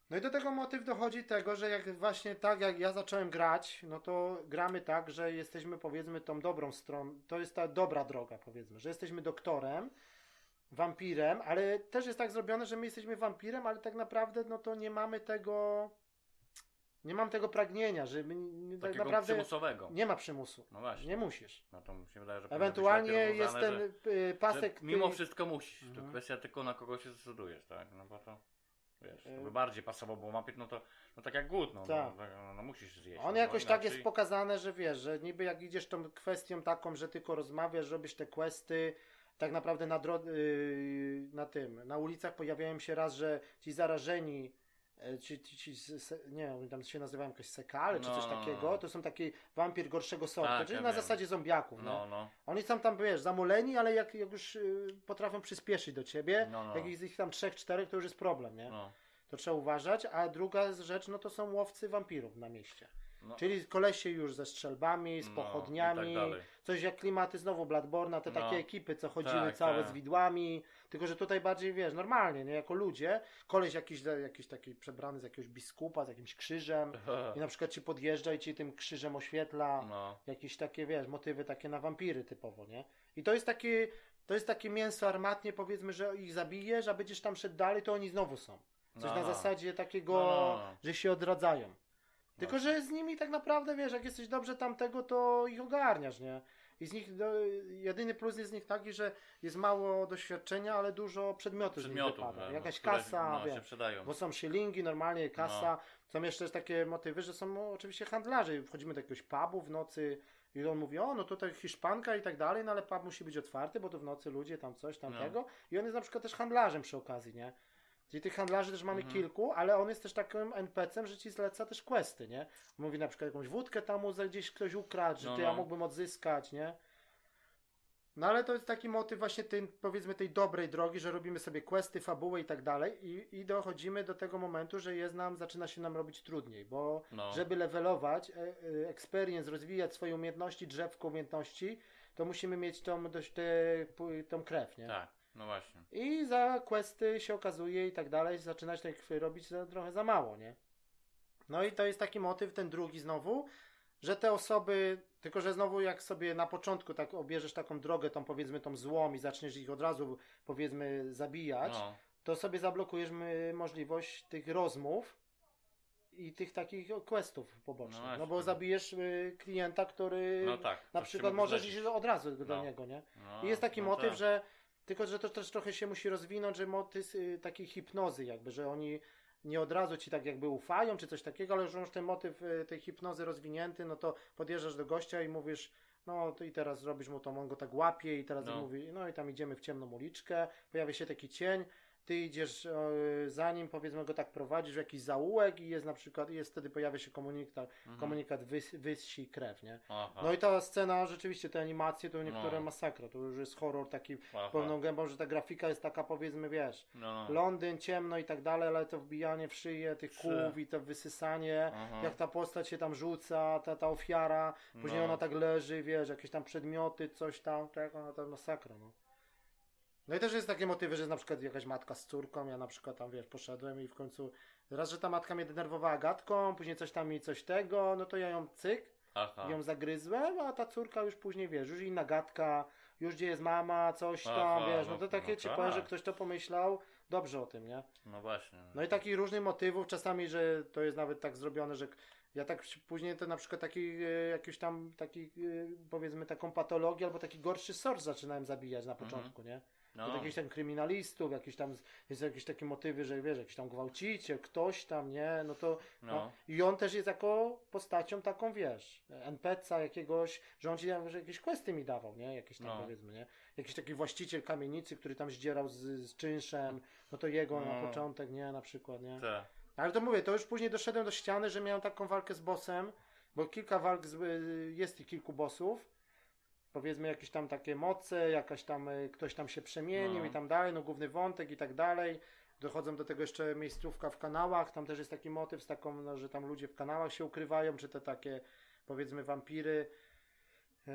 No i do tego motyw dochodzi tego, że jak właśnie tak jak ja zacząłem grać, no to gramy tak, że jesteśmy powiedzmy tą dobrą stroną, to jest ta dobra droga powiedzmy, że jesteśmy doktorem, wampirem, ale też jest tak zrobione, że my jesteśmy wampirem, ale tak naprawdę no to nie mamy tego nie mam tego pragnienia, że tak naprawdę przymusowego. nie ma przymusu. No właśnie. Nie musisz. No to mi się wydaje, że Ewentualnie jest ten że- y, pasek. że Mimo ty- wszystko musisz. To Mhm. kwestia tylko na kogo się zdecydujesz, tak? No bo to wiesz, to Y- by bardziej pasowało, bo mapit, no to no tak jak głód, no, Tak. no, no, no musisz zjeść. On no, jakoś bo tak inaczej- jest pokazane, że wiesz, że niby jak idziesz tą kwestią taką, że tylko rozmawiasz, robisz te questy, tak naprawdę na, dro- yy, na tym, na ulicach pojawiają się raz, że ci zarażeni e, ci, ci, ci nie wiem, tam się nazywają jakoś sekale czy No, coś takiego, to są taki wampir gorszego sortu, Tak, czyli ja na wiem. zasadzie zombiaków, no. No, no. Oni są tam, wiesz, zamuleni, ale jak, jak już y, potrafią przyspieszyć do ciebie, No, no. jak jest ich tam trzech, czterech, to już jest problem, nie? No. To trzeba uważać, a druga rzecz, no to są łowcy wampirów na mieście. No. Czyli kolesie już ze strzelbami, z No, pochodniami, i tak coś jak klimaty znowu Bladborna, te No. takie ekipy, co chodziły Tak, całe tak. z widłami, tylko że tutaj bardziej, wiesz, normalnie, nie, jako ludzie, koleś jakiś, jakiś taki przebrany z jakiegoś biskupa, z jakimś krzyżem i na przykład ci podjeżdża i ci tym krzyżem oświetla No. jakieś takie, wiesz, motywy takie na wampiry typowo, nie? I to jest takie, to jest takie mięso armatnie, powiedzmy, że ich zabijesz, a będziesz tam szedł dalej, to oni znowu są. Coś na zasadzie takiego, no, no. że się odradzają. Tylko, że z nimi tak naprawdę, wiesz, jak jesteś dobrze tamtego, to ich ogarniasz, nie? I z nich, no, jedyny plus jest z nich taki, że jest mało doświadczenia, ale dużo przedmiotów, z nich Przedmiotów, wypada. że, Jakaś które, kasa, no, przydają. Bo są shillingi, normalnie kasa. Są jeszcze takie motywy, że są no, oczywiście handlarze. Wchodzimy do jakiegoś pubu w nocy i on mówi, o no tutaj Hiszpanka i tak dalej, no ale pub musi być otwarty, bo to w nocy ludzie tam coś No. tamtego. I on jest na przykład też handlarzem przy okazji, nie? Czyli tych handlarzy też mamy Mhm. kilku, ale on jest też takim NPC-em, że ci zleca też questy, nie? Mówi na przykład jakąś wódkę tam gdzieś ktoś ukradł, że No, ty no. ja mógłbym odzyskać, nie? No ale to jest taki motyw właśnie tej, powiedzmy tej dobrej drogi, że robimy sobie questy, fabuły i tak dalej i, i dochodzimy do tego momentu, że jest nam, zaczyna się nam robić trudniej, bo No. żeby levelować, e, e, experience, rozwijać swoje umiejętności, drzewko umiejętności, to musimy mieć tą, dość tą krew, nie? Tak, no właśnie. I za questy się okazuje i tak dalej, zaczynać tak robić za, trochę za mało, nie? No i to jest taki motyw, ten drugi znowu, że te osoby, tylko że znowu jak sobie na początku tak obierzesz taką drogę, tą powiedzmy tą złą i zaczniesz ich od razu powiedzmy zabijać, No. to sobie zablokujesz możliwość tych rozmów i tych takich questów pobocznych. No No, bo zabijesz y, klienta, który No tak. na przykład możesz iść od razu do No. niego, nie? No, I jest taki no motyw, tak. że tylko, że to też trochę się musi rozwinąć, że motyw y, takiej hipnozy jakby, że oni nie od razu ci tak jakby ufają, czy coś takiego, ale że już ten motyw y, tej hipnozy rozwinięty, no to podjeżdżasz do gościa i mówisz, no i teraz zrobisz mu to, on go tak łapie i teraz No. mówi, no i tam idziemy w ciemną uliczkę, pojawia się taki cień, ty idziesz e, za nim, powiedzmy go tak prowadzisz w jakiś zaułek i jest na przykład, i jest wtedy pojawia się komunikat, Mhm. komunikat wys, krew, nie? Aha. No i ta scena, rzeczywiście, te animacje, to niektóre No. masakra, to już jest horror taki Aha. pełną gębą, że ta grafika jest taka powiedzmy, wiesz, No, no. Londyn, ciemno i tak dalej, ale to wbijanie w szyję tych Szy. kłów i to wysysanie, Aha. jak ta postać się tam rzuca, ta, ta ofiara, później No. ona tak leży, wiesz, jakieś tam przedmioty, coś tam, tak, ona to masakra, no. No i też jest takie motywy, że jest na przykład jakaś matka z córką, ja na przykład tam, wiesz, poszedłem i w końcu, raz, że ta matka mnie denerwowała gadką, później coś tam i coś tego, no to ja ją cyk, Aha. ją zagryzłem, a ta córka już później, wiesz, już inna gadka, już gdzie jest mama, coś tam, Aha, wiesz, no no- to takie no ci tak. powiem, że ktoś to pomyślał dobrze o tym, nie? No właśnie. No i takich różnych motywów, czasami, że to jest nawet tak zrobione, że ja tak później to na przykład taki, e, jakiś tam, taki, e, powiedzmy taką patologię albo taki gorszy sort zaczynałem zabijać na początku, nie? No. Od jakichś tam kryminalistów, jakieś tam, jest jakieś takie motywy, że wiesz, jakiś tam gwałciciel, ktoś tam, nie? No to, No. no. I on też jest jako postacią taką, wiesz, NPC-a jakiegoś, że on ci tam, że jakieś questy mi dawał, nie? Jakieś tam No. powiedzmy, nie? Jakiś taki właściciel kamienicy, który tam zdzierał z, z czynszem, no to jego na No. początek, nie? Na przykład, nie? Te. Ale to mówię, to już później doszedłem do ściany, że miałem taką walkę z bossem, bo kilka walk, z, y, jest i kilku bossów, powiedzmy jakieś tam takie moce, jakaś tam, y, ktoś tam się przemienił No. i tam dalej, no główny wątek i tak dalej. Dochodzą do tego jeszcze miejscówka w kanałach, tam też jest taki motyw z taką, no, że tam ludzie w kanałach się ukrywają, czy te takie, powiedzmy, wampiry. Yy,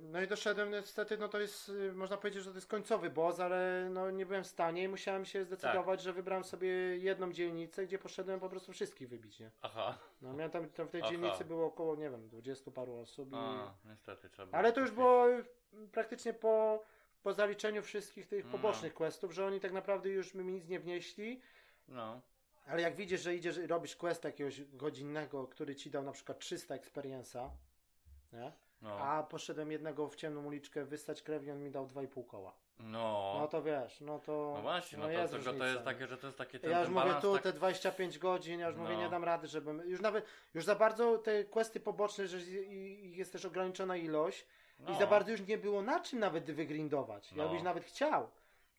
No i doszedłem niestety, no to jest, yy, można powiedzieć, że to jest końcowy boss, ale no nie byłem w stanie i musiałem się zdecydować, Tak. że wybrałem sobie jedną dzielnicę, gdzie poszedłem po prostu wszystkich wybić, nie? Aha. No miałem tam, tam w tej Aha. dzielnicy było około, nie wiem, 20 paru osób. I... A, niestety trzeba. Ale to już było y, praktycznie po, po zaliczeniu wszystkich tych No. pobocznych questów, że oni tak naprawdę już mi nic nie wnieśli. No. Ale jak widzisz, że idziesz i robisz quest jakiegoś godzinnego, który ci dał na przykład 300 experience'a, nie? No. A poszedłem jednego w ciemną uliczkę wystać krew i on mi dał 2,5 koła. No. No to wiesz, no to. No właśnie, no, to, jest tylko to jest nie? takie, że to jest takie ten, Ja już ten mówię tu tak... te 25 godzin, ja już mówię No. nie dam rady, żebym. Już nawet, już za bardzo te questy poboczne, że jest też ograniczona ilość no. i za bardzo już nie było na czym nawet wygrindować. No. Jakbyś nawet chciał.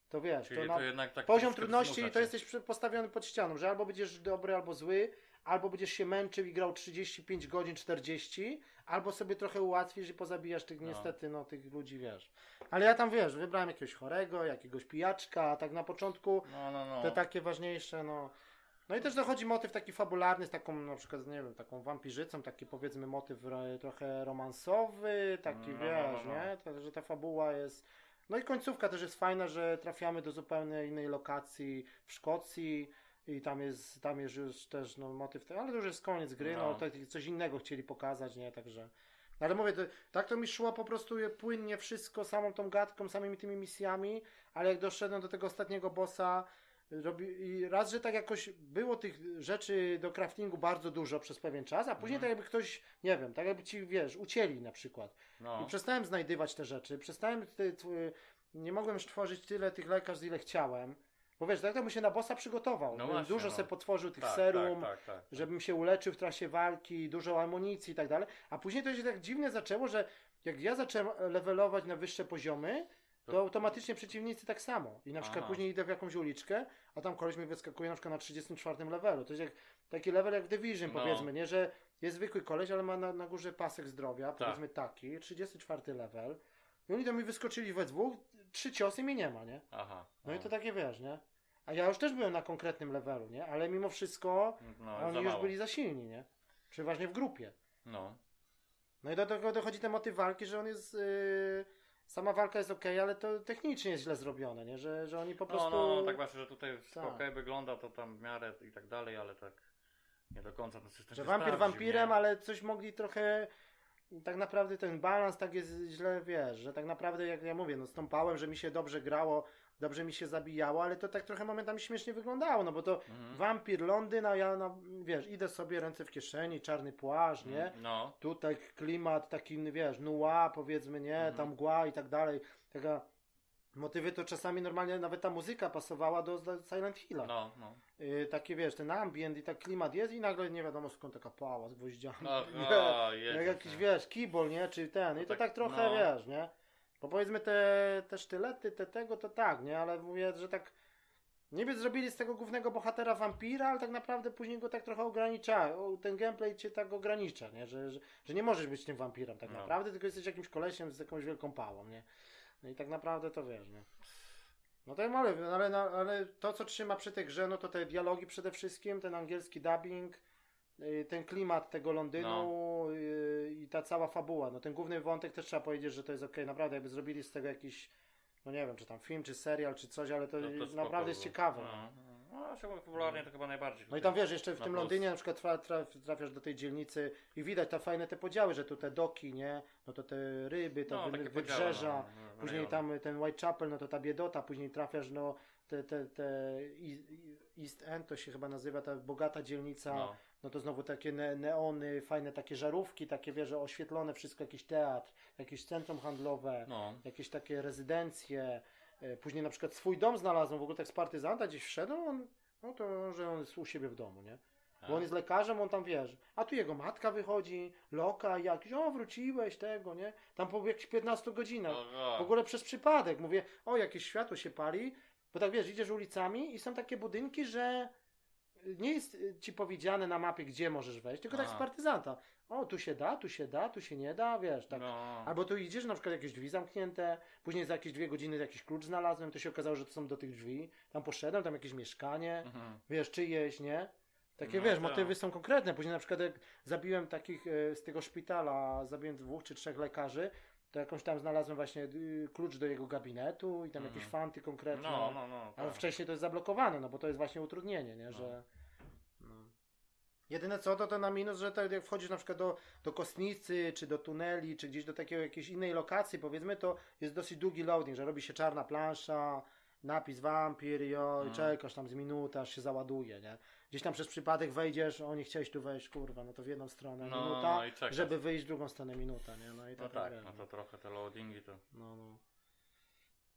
to wiesz, Czyli to to, na, jednak tak poziom trudności to jesteś postawiony pod ścianą, że albo będziesz dobry, albo zły, albo będziesz się męczył i grał 35 godzin, 40, albo sobie trochę ułatwisz i pozabijasz tych No. niestety, no tych ludzi, wiesz. Ale ja tam, wiesz, wybrałem jakiegoś chorego, jakiegoś pijaczka, a tak na początku No, no, no. te takie ważniejsze, no. No i też dochodzi motyw taki fabularny z taką, na przykład, nie wiem, taką wampirzycą, taki powiedzmy motyw trochę romansowy, taki, No, no, wiesz, nie? To, że ta fabuła jest... No i końcówka też jest fajna, że trafiamy do zupełnie innej lokacji w Szkocji i tam jest, tam jest już też no, motyw, te- ale to już jest koniec gry, no, No. tak, coś innego chcieli pokazać, nie? Także... No Ale mówię, to, tak to mi szło po prostu płynnie wszystko, samą tą gadką, samymi tymi misjami, ale jak doszedłem do tego ostatniego bossa, robi, i raz, że tak jakoś było tych rzeczy do craftingu bardzo dużo przez pewien czas, a później Mhm. tak jakby ktoś, nie wiem, tak jakby ci, wiesz, ucięli na przykład. no. I przestałem znajdywać te rzeczy, przestałem, ty, ty, nie mogłem już tworzyć tyle tych lekarstw, ile chciałem, bo wiesz, tak to bym się na bossa przygotował. No właśnie, dużo no. sobie potworzył tych tak, serum, Tak, tak, tak. żebym się uleczył w trasie walki, dużo amunicji i tak dalej. A później to się tak dziwnie zaczęło, że jak ja zacząłem levelować na wyższe poziomy, to To- automatycznie przeciwnicy tak samo. I na przykład Aha. później idę w jakąś uliczkę, a tam koleś mi wyskakuje na przykład na 34 levelu. To jest jak taki level jak w Division, No. powiedzmy, nie? Że jest zwykły koleś, ale ma na, na górze pasek zdrowia, Tak. powiedzmy taki, 34 level. I oni to mi wyskoczyli we dwóch, trzy ciosy mnie nie ma, nie? Aha. No i o. to takie wiesz, nie? A ja już też byłem na konkretnym levelu, nie? Ale mimo wszystko No, oni już mało. byli za silni, nie? Przeważnie w grupie. No. No i do tego dochodzi ten motyw walki, że on jest. Yy, sama walka jest ok, ale to technicznie jest źle zrobione, nie? Że, że oni po No, prostu. no, no, tak właśnie, że tutaj Tak. okej wygląda, to tam w miarę i tak dalej, ale tak nie do końca ten system że wampir wampirem, nie? ale coś mogli trochę. Tak naprawdę ten balans tak jest źle, wiesz, że tak naprawdę, jak ja mówię, no stąpałem, że mi się dobrze grało, dobrze mi się zabijało, ale to tak trochę momentami śmiesznie wyglądało, no bo to Mhm. wampir Londyn, a ja, no, wiesz, idę sobie ręce w kieszeni, czarny płaszcz, nie? No. tutaj klimat taki, wiesz, nuła, powiedzmy, nie, Mhm. tam mgła i tak dalej, taka motywy to czasami normalnie nawet ta muzyka pasowała do, do Silent Hilla. No, no. Y, takie, wiesz, ten ambient i tak klimat jest i nagle nie wiadomo skąd taka pała z gwoździami. No, Nie, o, jak jakiś, wiesz, kibol, nie, czy ten, i to tak, tak trochę, no. wiesz, nie, bo powiedzmy te, te sztylety, te tego, to tak, nie, ale mówię, że tak niby zrobili z tego głównego bohatera wampira, ale tak naprawdę później go tak trochę ogranicza, ten gameplay cię tak ogranicza, nie, że, że, że nie możesz być tym wampirem tak No. naprawdę, tylko jesteś jakimś kolesiem z jakąś wielką pałą, nie, no i tak naprawdę to wiesz, nie. No to ja mówię, no ale, ale, ale to, co trzyma przy tej grze, no to te dialogi przede wszystkim, ten angielski dubbing, ten klimat tego Londynu y, i ta cała fabuła. No ten główny wątek też trzeba powiedzieć, że to jest okej, naprawdę jakby zrobili z tego jakiś, no nie wiem, czy tam film, czy serial, czy coś, ale to, No to spoko naprawdę jest było. ciekawe. No, no, no popularnie to chyba najbardziej. No i tam wiesz, jeszcze w tym. Londynie na przykład traf, traf, trafiasz do tej dzielnicy i widać te fajne te podziały, że tu te doki, nie? No to te ryby, te No, wy, wybrzeża, podziały, no, później rejony. tam ten Whitechapel, no to ta biedota, później trafiasz, no te, te, te East End to się chyba nazywa, ta bogata dzielnica, no, No, to znowu takie ne, neony, fajne takie żarówki, takie wiesz, że oświetlone wszystko, jakiś teatr, jakieś centrum handlowe, no. jakieś takie rezydencje. E, Później na przykład swój dom znalazłem, w ogóle tak z partyzanta gdzieś wszedłem, on, no to, że on jest u siebie w domu, nie? Bo on jest lekarzem, on tam wiesz. A tu jego matka wychodzi, loka jakiś, o wróciłeś tego, nie? Tam po jakichś 15 godzinach. O, o. W ogóle przez przypadek. Mówię, o jakieś światło się pali, bo tak wiesz, idziesz ulicami i są takie budynki, że nie jest ci powiedziane na mapie, gdzie możesz wejść, tylko tak z A. partyzanta. O, tu się da, tu się da, tu się nie da, wiesz, tak. No. Albo tu idziesz, na przykład jakieś drzwi zamknięte, później za jakieś dwie godziny jakiś klucz znalazłem, to się okazało, że to są do tych drzwi. Tam poszedłem, tam jakieś mieszkanie, Mhm. wiesz, czyjeś, nie? Takie, No wiesz, tak. motywy są konkretne. Później na przykład jak zabiłem takich e, z tego szpitala, zabiłem dwóch czy trzech lekarzy, to jakąś tam znalazłem właśnie y, klucz do jego gabinetu i tam Mhm. jakieś fanty konkretne. No, no, no. Ale tak. wcześniej to jest zablokowane, no bo to jest właśnie utrudnienie, nie? Że... No. Jedyne co, to to na minus, że to jak wchodzisz na przykład do, do kostnicy, czy do tuneli, czy gdzieś do takiej jakiejś innej lokacji, powiedzmy, to jest dosyć długi loading, że robi się czarna plansza, napis wampir, jo, i Mhm. czekasz tam z minuty, aż się załaduje, nie? Gdzieś tam przez przypadek wejdziesz, o nie chciałeś tu wejść, kurwa, no to w jedną stronę No, minuta, no żeby wyjść w drugą stronę minuta, nie? No i No tak, tak, wiesz, no to trochę te loadingi to. no, no.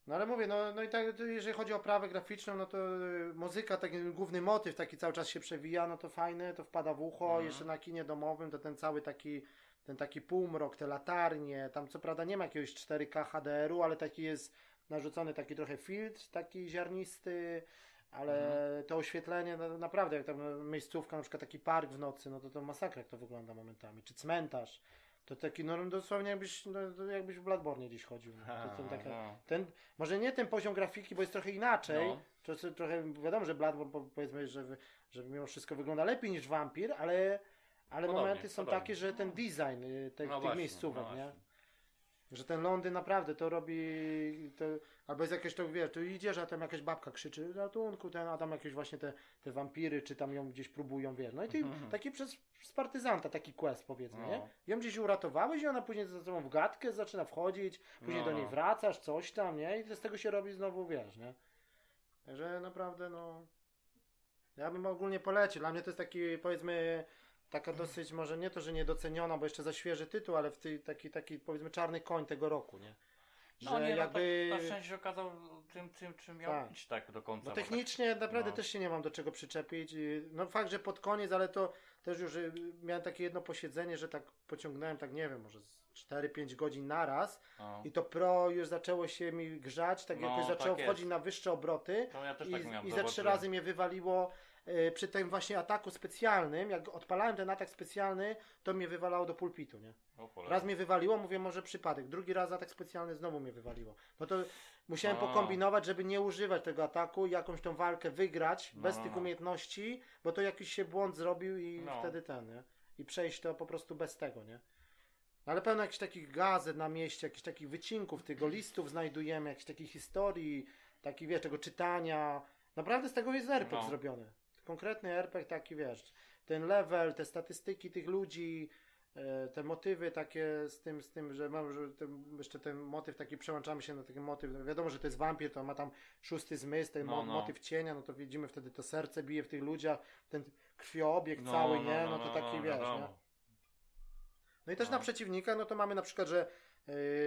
No ale mówię, no, no i tak, jeżeli chodzi o prawę graficzną, no to y, muzyka, taki główny motyw taki cały czas się przewija, no to fajne, to wpada w ucho, Mhm. jeszcze na kinie domowym to ten cały taki, ten taki półmrok, te latarnie, tam co prawda nie ma jakiegoś 4K HDR-u, ale taki jest narzucony taki trochę filtr, taki ziarnisty, ale Mhm. to oświetlenie, no, naprawdę, jak tam miejscówka, na przykład taki park w nocy, no to to masakra, jak to wygląda momentami, czy cmentarz. To taki, no dosłownie jakbyś, no, jakbyś w Bladbornie gdzieś chodził. No. To, to taka, no. ten, może nie ten poziom grafiki, bo jest trochę inaczej. No. To, to, trochę wiadomo, że Bloodborne po- powiedzmy, że, że mimo wszystko wygląda lepiej niż Vampir, ale, ale Podobnie, momenty są podobnie. takie, że ten design y, te, No tych właśnie, miejscówek, no nie? Że ten Londyn naprawdę to robi, to, albo jest jakieś to, wiesz, tu idziesz, a tam jakaś babka krzyczy, ratunku, ten, a tam jakieś właśnie te, te wampiry, czy tam ją gdzieś próbują, wiesz. No i ty Mhm. taki przez, z partyzanta, taki quest powiedzmy, No. nie? Ją gdzieś uratowałeś i ona później ze sobą w gadkę zaczyna wchodzić, później No, do niej no. wracasz, coś tam, nie? I z tego się robi znowu, wiesz, nie? Także naprawdę, no... Ja bym ogólnie polecił. Dla mnie to jest taki, powiedzmy, taka dosyć, może nie to, że niedoceniona, bo jeszcze za świeży tytuł, ale w tej, taki, taki, powiedzmy, czarny koń tego roku, nie? Że No nie, jakby... no, tak, na szczęście się okazał tym, tym czym miał Tak. być tak do końca. No bo tak- technicznie naprawdę no. też się nie mam do czego przyczepić. I, No fakt, że pod koniec, ale to też już y, miałem takie jedno posiedzenie, że tak pociągnąłem, tak nie wiem, może z 4-5 godzin naraz no. i to pro już zaczęło się mi grzać, tak No, jakoś tak zaczęło jest. wchodzić na wyższe obroty. Ja też I, tak miałem. I ze trzy razy mnie wywaliło y, przy tym właśnie ataku specjalnym. Jak odpalałem ten atak specjalny, to mnie wywalało do pulpitu, nie? Raz mnie wywaliło, mówię może przypadek. Drugi raz atak specjalny znowu mnie wywaliło. No to musiałem A. pokombinować, żeby nie używać tego ataku, jakąś tą walkę wygrać No, bez no, tych no. umiejętności, bo to jakiś się błąd zrobił i No. wtedy ten, nie? I przejść to po prostu bez tego, nie? No Ale pełno jakichś takich gazet na mieście, jakichś takich wycinków, tego listów znajdujemy, jakichś takich historii, takich, wiesz, tego czytania. Naprawdę z tego jest RPG No. zrobiony. Konkretny RPG taki, wiesz, ten level, te statystyki tych ludzi, e, te motywy takie z tym, z tym, że mam że ten, jeszcze ten motyw taki, przełączamy się na taki motyw, no wiadomo, że to jest wampir, to ma tam szósty zmysł, ten No, mo- no. motyw cienia, no to widzimy wtedy to serce bije w tych ludziach, ten krwioobieg No, cały, nie, no, no, to no, taki, no, wiesz, nie? No i też na przeciwnika, no to mamy na przykład, że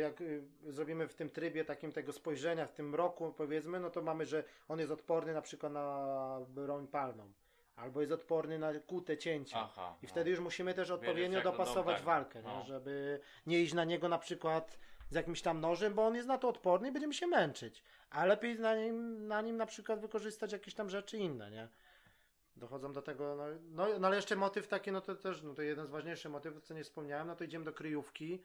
jak y, zrobimy w tym trybie takim tego spojrzenia, w tym roku powiedzmy, no to mamy, że on jest odporny na przykład na broń palną. Albo jest odporny na kute cięcia. Aha. I no. wtedy już musimy też odpowiednio jak to dopasować tak, walkę, no. nie? żeby nie iść na niego na przykład z jakimś tam nożem, bo on jest na to odporny i będziemy się męczyć. A lepiej na nim, na nim na przykład wykorzystać jakieś tam rzeczy inne, nie? Dochodzą do tego, no, no, no ale jeszcze motyw taki, no to też, no to jeden z ważniejszych motywów, co nie wspomniałem, no to idziemy do kryjówki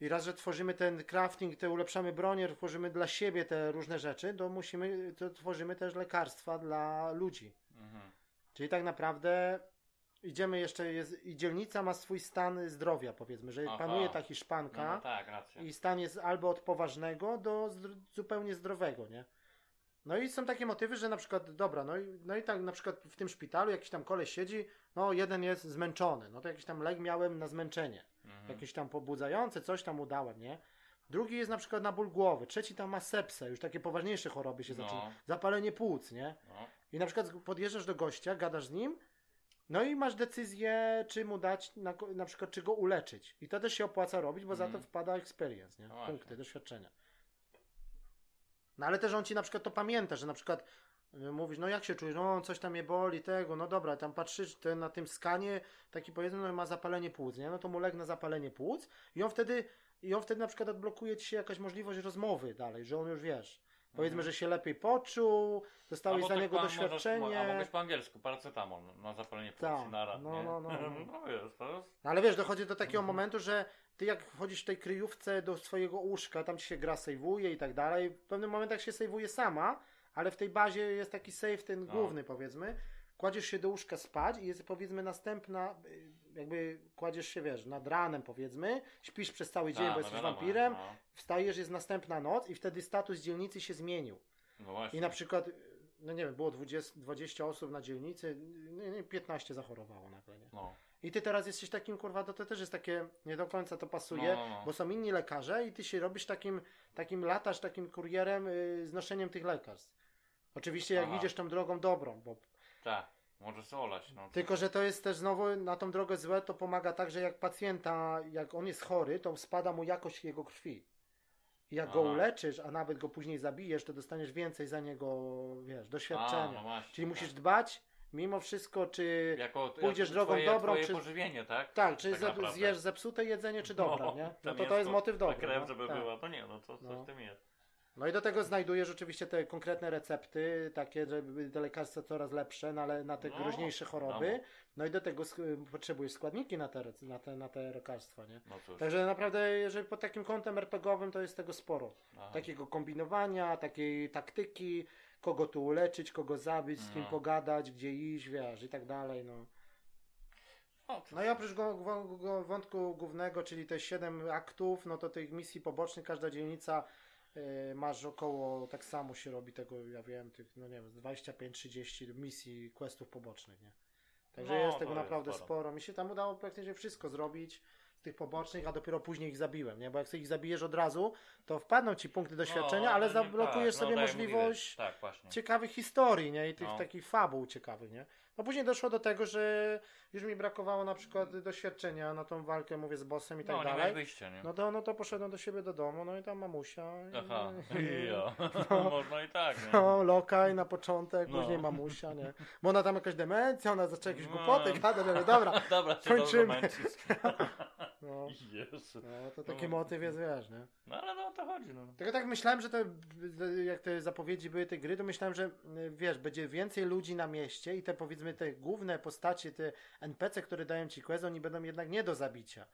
i raz, że tworzymy ten crafting, te ulepszamy bronię, tworzymy dla siebie te różne rzeczy, to musimy, to tworzymy też lekarstwa dla ludzi. Mhm. Czyli tak naprawdę idziemy jeszcze, jest, i dzielnica ma swój stan zdrowia, powiedzmy, że Aha. panuje ta No, hiszpanka no tak, racja. i stan jest albo od poważnego do zdr- zupełnie zdrowego, nie? No i są takie motywy, że na przykład, dobra, no i, no i tak na przykład w tym szpitalu jakiś tam koleś siedzi, no jeden jest zmęczony, no to jakiś tam lek miałem na zmęczenie, Mhm. jakieś tam pobudzające, coś tam udałem, nie? Drugi jest na przykład na ból głowy, trzeci tam ma sepsę, już takie poważniejsze choroby się No. zaczynają, zapalenie płuc, nie? No. I na przykład podjeżdżasz do gościa, gadasz z nim, no i masz decyzję, czy mu dać, na, na przykład, czy go uleczyć. I to też się opłaca robić, bo za to Mhm. wpada experience, nie? No. Punkty, doświadczenia. No ale też on ci na przykład to pamięta, że na przykład mówisz, no jak się czujesz, no coś tam mnie boli, tego, no dobra, tam patrzysz ten, na tym skanie, taki powiedzmy, no ma zapalenie płuc, nie? No to mu leg na zapalenie płuc i on wtedy, i on wtedy na przykład odblokuje ci się jakaś możliwość rozmowy dalej, że on już wiesz. Powiedzmy, że się lepiej poczuł, dostałeś za niego pan możesz- doświadczenie. Albo być po angielsku, paracetamol na zapalenie Tak, płuc nara, no, nie? no, no, no. no jest, to jest... No ale wiesz, dochodzi do takiego Mhm. momentu, że ty jak wchodzisz w tej kryjówce do swojego łóżka, tam ci się gra sejwuje i tak dalej, w pewnym momentach się sejwuje sama, ale w tej bazie jest taki save ten No. główny powiedzmy, kładziesz się do łóżka spać i jest powiedzmy następna, jakby kładziesz się, wiesz, nad ranem powiedzmy, śpisz przez cały dzień, Tak, bo no jesteś wiadomo, wampirem, No, wstajesz, jest następna noc i wtedy status dzielnicy się zmienił. no właśnie. I na przykład, no nie wiem, było 20, 20 osób na dzielnicy, nie, nie, 15 zachorowało nagle, nie? No. I ty teraz jesteś takim, kurwa, to, to też jest takie, nie do końca to pasuje, No, no, no. bo są inni lekarze i ty się robisz takim, takim latasz takim kurierem y, z noszeniem tych lekarstw. Oczywiście jak Aha. idziesz tą drogą dobrą, bo Tak, może solać, no. tylko, że to jest też znowu na tą drogę złe, to pomaga tak, że jak pacjenta, jak on jest chory, to spada mu jakość jego krwi. I jak go Aha. uleczysz, a nawet go później zabijesz, to dostaniesz więcej za niego, wiesz, doświadczenia. A, no właśnie, Czyli tak. musisz dbać, mimo wszystko, czy Jako, pójdziesz jako drogą twoje, dobrą, twoje czy- pożywienie, tak? tak, czy tak zjesz zepsute jedzenie, czy dobre, No, nie? No to to jest motyw ta dobry. krew, no. żeby tak. była, to nie, no to coś No. w tym jest. No i do tego znajdujesz oczywiście te konkretne recepty, takie, żeby te lekarstwa coraz lepsze, no ale na te No, groźniejsze choroby. wiadomo. No i do tego sk- potrzebujesz składniki na te, na te, na te lekarstwa, nie? No. Także naprawdę, jeżeli pod takim kątem RPGowym, to jest tego sporo. Aha. Takiego kombinowania, takiej taktyki, kogo tu uleczyć, kogo zabić, z kim No. pogadać, gdzie iść, wiesz, i tak dalej, no. No, No i oprócz go, go, go, wątku głównego, czyli te 7 aktów, no to tych misji pobocznych, każda dzielnica masz około, tak samo się robi tego, ja wiem, tych, no nie wiem, z 25-30 misji, questów pobocznych, nie? Także No, jest tego jest naprawdę sporo. sporo. Mi się tam udało praktycznie wszystko zrobić z tych pobocznych, a dopiero później ich zabiłem, nie? Bo jak sobie ich zabijesz od razu, to wpadną ci punkty doświadczenia, No, ale no, zablokujesz tak, sobie no, możliwość. Tak, ciekawych historii, nie? I tych No. takich fabuł ciekawych, nie? No później doszło do tego, że już mi brakowało na przykład doświadczenia na tą walkę, mówię, z bossem i tak no, nie dalej. masz wyjścia, nie? No to, no to poszedłem do siebie do domu, no i tam mamusia. i- Aha, i- ja. No. Można i tak, nie? No, lokaj na początek, No. później mamusia, nie? Bo ona tam jakaś demencja, ona zaczęła jakieś No. głupoty gadać, ale dobra. Dobra, kończymy. No, Jezu. no to taki No. motyw jest, wiesz, nie? No ale no o to chodzi, no. Tylko tak myślałem, że to, jak te zapowiedzi były tej gry, to myślałem, że wiesz, będzie więcej ludzi na mieście i te powiedzmy te główne postacie, te NPC, które dają ci quest, oni będą jednak nie do zabicia.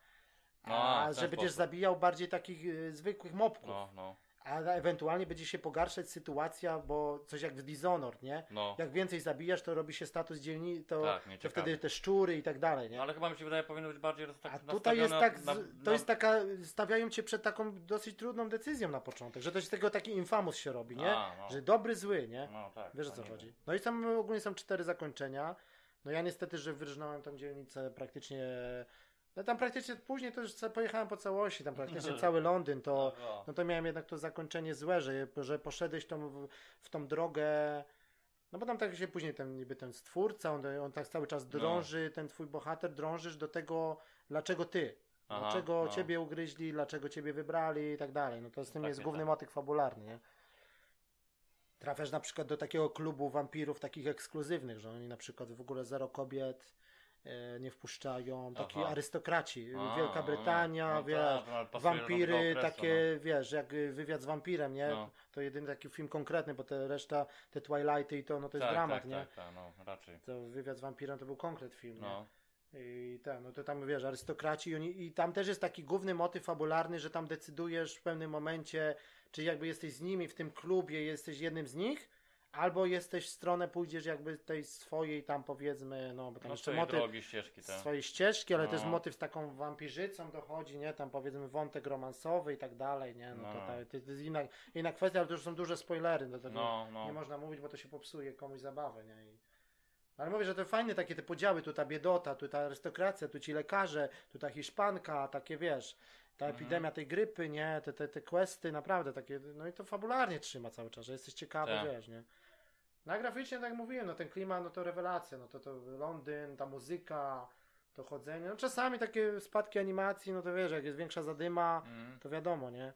A, A, ten że będziesz sposób. zabijał bardziej takich y, zwykłych mobków. No, no, A ewentualnie będzie się pogarszać sytuacja, bo coś jak w Dishonored, nie? no. Jak więcej zabijasz, to robi się status dzielni, to, Tak, to wtedy te szczury i tak dalej, nie? No, ale chyba mi się wydaje, powinno być bardziej tak A tutaj jest tak, na- na- to jest taka, stawiają cię przed taką dosyć trudną decyzją na początek, że to z tego taki infamous się robi, nie? A, no. Że dobry, zły, nie? No tak. Wiesz o to co chodzi. No i tam ogólnie są cztery zakończenia. No ja niestety, że wyrżnąłem tą dzielnicę praktycznie, no tam praktycznie później to już pojechałem po całości, tam praktycznie cały Londyn, to, No, no. no to miałem jednak to zakończenie złe, że, że poszedłeś tą, w, w tą drogę, no bo tam tak się później ten niby ten stwórca, on, on tak cały czas No. drąży, ten twój bohater, drążysz do tego, dlaczego ty, Aha, dlaczego no. ciebie ugryźli, dlaczego ciebie wybrali i tak dalej. No to z tym Takie jest główny tak. motyw fabularny, nie? Trafiasz na przykład do takiego klubu wampirów takich ekskluzywnych, że oni na przykład w ogóle zero kobiet nie wpuszczają, taki Aha. arystokraci, A, Wielka Brytania, no wiesz, no, wampiry, okresu, takie, wiesz, jak wywiad z wampirem, nie? No. To jedyny taki film konkretny, bo te reszta, te Twilighty i to, no to jest tak, dramat, tak, nie? Tak, tak, no, raczej. To wywiad z wampirem to był konkret film, nie? No. I ten, no to tam wiesz, arystokraci i, oni, i tam też jest taki główny motyw fabularny, że tam decydujesz w pewnym momencie, czy jakby jesteś z nimi w tym klubie, jesteś jednym z nich, albo jesteś w stronę, pójdziesz jakby tej swojej tam powiedzmy, no bo tam No jeszcze swojej motyw drogi, ścieżki, tak. swojej ścieżki, ale No. też motyw z taką wampirzycą dochodzi, nie, tam powiedzmy wątek romansowy i tak dalej, nie, no, to, No. ta- to, to jest inna, inna kwestia, ale to już są duże spoilery, do tego No, no. nie można mówić, bo to się popsuje komuś zabawę, nie? I... Ale mówię, że to fajne takie te podziały, tu ta biedota, tu ta arystokracja, tu ci lekarze, tu ta Hiszpanka, takie wiesz, ta Mhm. epidemia tej grypy, nie, te, te, te questy, naprawdę takie, no i to fabularnie trzyma cały czas, że jesteś ciekawy, Tak. wiesz, nie. No a graficznie, tak jak mówiłem, no ten klimat, no to rewelacja, no to, to Londyn, ta muzyka, to chodzenie, no czasami takie spadki animacji, no to wiesz, jak jest większa zadyma, Mm. to wiadomo, nie.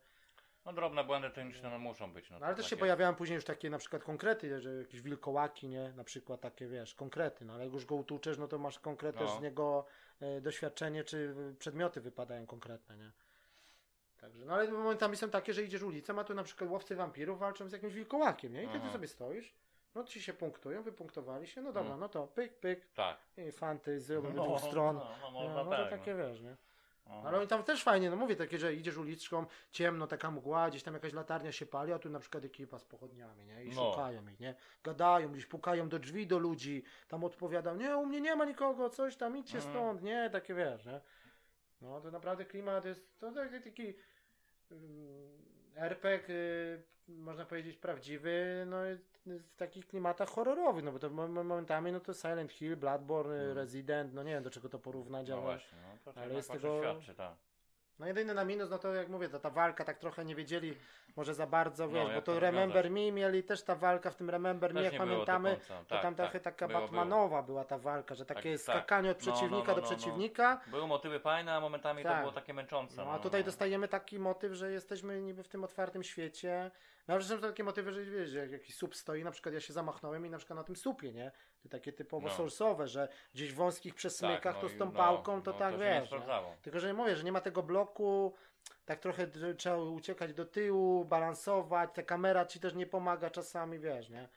No drobne błędy techniczne no, muszą być. No, No, ale też się pojawiają później już takie na przykład konkrety, że jakieś wilkołaki, nie? Na przykład takie, wiesz, konkrety, no ale jak już go utuczesz, no to masz konkret też No. z niego e, doświadczenie, czy przedmioty wypadają konkretne, nie? Także, no ale momentami są takie, że idziesz ulicą, a tu na przykład łowcy wampirów walczą z jakimś wilkołakiem, nie? I ty, ty Aha. sobie stoisz, no ci się punktują, wypunktowali się, no dobra, Mm. no to pyk, pyk, Tak. i fanty z dwóch stron. No, no, No, można no to tak. takie, no. wiesz, nie? Aha. Ale oni tam też fajnie, no mówię takie, że idziesz uliczką, ciemno, taka mgła, gdzieś tam jakaś latarnia się pali, a tu na przykład ekipa z pochodniami, nie? I No. szukają ich, nie? Gadają, gdzieś pukają do drzwi do ludzi, tam odpowiadam, nie, u mnie nie ma nikogo, coś tam, idźcie Mhm. stąd, nie? Takie wiesz, nie? No to naprawdę klimat jest, to taki, taki mm, RPG, y, można powiedzieć prawdziwy, no w takich klimatach horrorowych, no bo to mo- momentami, no to Silent Hill, Bloodborne, Mhm. Resident, no nie wiem do czego to porównać, No ale... właśnie, no to ale jest tego- świadczy, tak. No jedyny na minus, no to jak mówię, to ta walka tak trochę nie wiedzieli może za bardzo, No, wiesz, bo jak to to Remember. Me mieli też ta walka w tym Remember Me, Też jak było do pamiętamy, to Tak, tam trochę tak. taka Było, Batmanowa była ta walka, że takie tak. skakanie od No, no, przeciwnika no, do no, no. przeciwnika, Były motywy fajne, a momentami Tak. to było takie męczące. no a no, tutaj no. dostajemy taki motyw, że jesteśmy niby w tym otwartym świecie, Nawet są takie motywy, że wiesz, że jak jakiś słup stoi, na przykład ja się zamachnąłem i na przykład na tym słupie, nie? To takie typowo No. source'owe, że gdzieś w wąskich przesmykach no to z tą no, pałką to no, tak to się nie wiesz. Nie? Tylko, że mówię, że nie ma tego bloku, tak trochę trzeba uciekać do tyłu, balansować, ta kamera ci też nie pomaga czasami, wiesz, nie?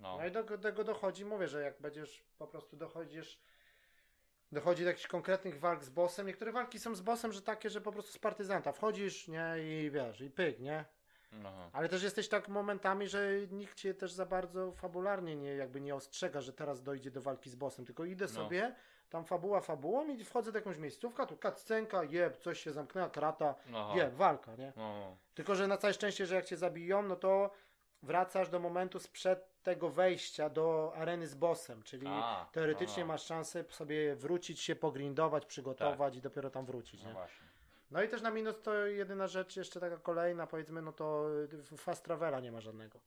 No. No i do do tego dochodzi, mówię, że jak będziesz po prostu dochodzisz, dochodzi do jakichś konkretnych walk z bossem. Niektóre walki są z bossem, że takie, że po prostu z partyzanta wchodzisz, nie, i wiesz, i pyk, nie? No. Ale też jesteś tak momentami, że nikt cię też za bardzo fabularnie nie, jakby nie ostrzega, że teraz dojdzie do walki z bossem, tylko idę No. sobie, tam fabuła fabułą i wchodzę do jakąś miejscówka, tu cutscenka, jeb, coś się zamknęła, krata, No. jeb, walka, nie? No. Tylko, że na całe szczęście, że jak cię zabiją, no to wracasz do momentu sprzed tego wejścia do areny z bossem, czyli A, teoretycznie no. masz szansę sobie wrócić się, pogrindować, przygotować i dopiero tam wrócić, No nie? właśnie. No i też na minus to jedyna rzecz, jeszcze taka kolejna, powiedzmy, no to y, fast travela nie ma żadnego.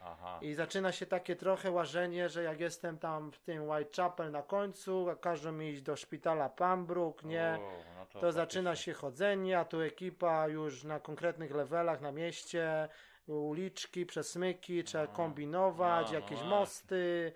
Aha. I zaczyna się takie trochę łażenie, że jak jestem tam w tym Whitechapel na końcu, a każą mi iść do szpitala Pembroke, nie? U, no to To zaczyna się chodzenie, a tu ekipa już na konkretnych levelach na mieście, uliczki, przesmyki, trzeba No. kombinować, No, no jakieś właśnie. mosty.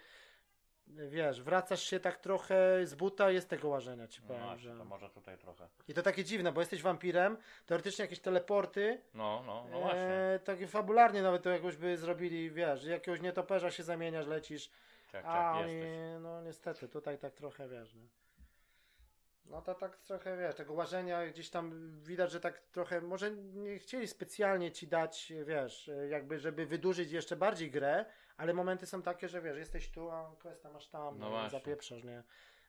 Wiesz, wracasz się tak trochę z buta, jest tego łażenia, ci No powiem. właśnie, że... to może tutaj trochę. I to takie dziwne, bo jesteś wampirem, teoretycznie jakieś teleporty, No, no, no właśnie. e, takie fabularnie nawet to jakoś by zrobili, wiesz, jakiegoś nietoperza się zamieniasz, lecisz, Czek, czek, a oni, no niestety, tutaj tak trochę, wiesz, no. No to tak trochę, wiesz, tego łażenia gdzieś tam widać, że tak trochę, może nie chcieli specjalnie ci dać, wiesz, jakby, żeby wydłużyć jeszcze bardziej grę, ale momenty są takie, że wiesz, jesteś tu, a questa masz tam, No no zapieprzasz, nie?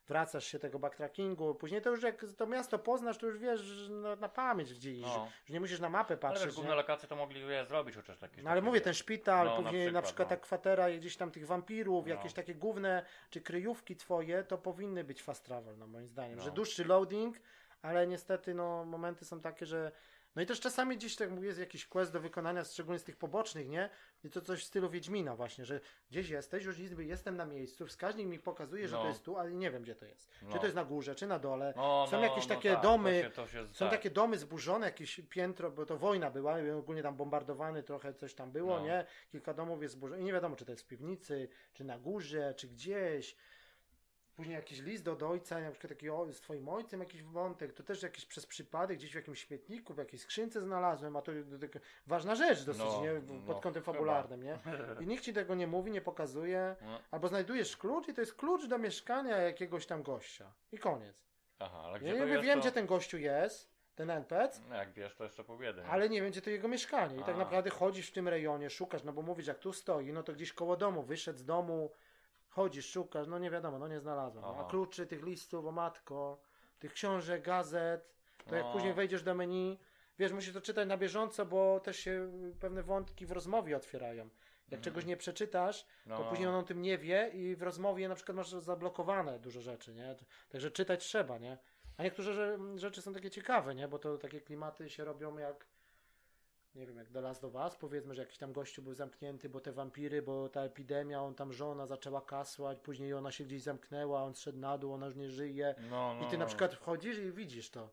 Wracasz się tego backtrackingu, później to już jak to miasto poznasz, to już wiesz że na, na pamięć gdzie iść, No. że nie musisz na mapę Ale patrzeć, nie? główne lokacje to mogli je zrobić chociaż jakieś No ale mówię, ten szpital, No, na później na przykład, przykład, no. ta kwatera gdzieś tam tych wampirów, No. jakieś takie główne, czy kryjówki twoje, to powinny być fast travel, no moim zdaniem, No. że dłuższy loading, ale niestety no momenty są takie, że no i też czasami gdzieś tak mówię, jest jakiś quest do wykonania, szczególnie z tych pobocznych, nie? I to coś w stylu Wiedźmina właśnie, że gdzieś jesteś, już izby, jestem na miejscu, wskaźnik mi pokazuje, że No. to jest tu, ale nie wiem gdzie to jest. No. Czy to jest na górze, czy na dole. No, Są no, jakieś no takie tak, domy, To się, to się, są tak. takie domy zburzone, jakieś piętro, bo to wojna była, ogólnie tam bombardowany trochę coś tam było, No. nie? Kilka domów jest zburzonych i nie wiadomo, czy to jest w piwnicy, czy na górze, czy gdzieś. Później jakiś list od ojca, na przykład taki o, z twoim ojcem jakiś wątek, to też jakiś przez przypadek gdzieś w jakimś śmietniku, w jakiejś skrzynce znalazłem, a to, to, to ważna rzecz dosyć, No, nie? no, Pod kątem chyba. fabularnym, nie? I nikt ci tego nie mówi, nie pokazuje. No. Albo znajdujesz klucz i to jest klucz do mieszkania jakiegoś tam gościa. I koniec. Aha, ale gdzie Ja jest, wiem, to... gdzie ten gościu jest, ten NPC, No, jak wiesz, to jeszcze nie? ale nie wiem, gdzie to jego mieszkanie. I tak A. naprawdę chodzisz w tym rejonie, szukasz, no bo mówisz, jak tu stoi, no to gdzieś koło domu, wyszedł z domu, chodzisz, szukasz, no nie wiadomo, no nie znalazłem. Aha. A kluczy, tych listów, o matko, tych książek, gazet, to jak No. później wejdziesz do menu, wiesz, musisz to czytać na bieżąco, bo też się pewne wątki w rozmowie otwierają. Jak Mhm. czegoś nie przeczytasz, to No. później on o tym nie wie i w rozmowie na przykład masz zablokowane dużo rzeczy, nie? Także czytać trzeba, nie? A niektóre rze- rzeczy są takie ciekawe, nie? Bo to takie klimaty się robią jak nie wiem, jak The Last of Us, powiedzmy, że jakiś tam gościu był zamknięty, bo te wampiry, bo ta epidemia, on tam żona zaczęła kasłać, później ona się gdzieś zamknęła, on szedł na dół, ona już nie żyje. No, no, I ty na no. przykład wchodzisz i widzisz to.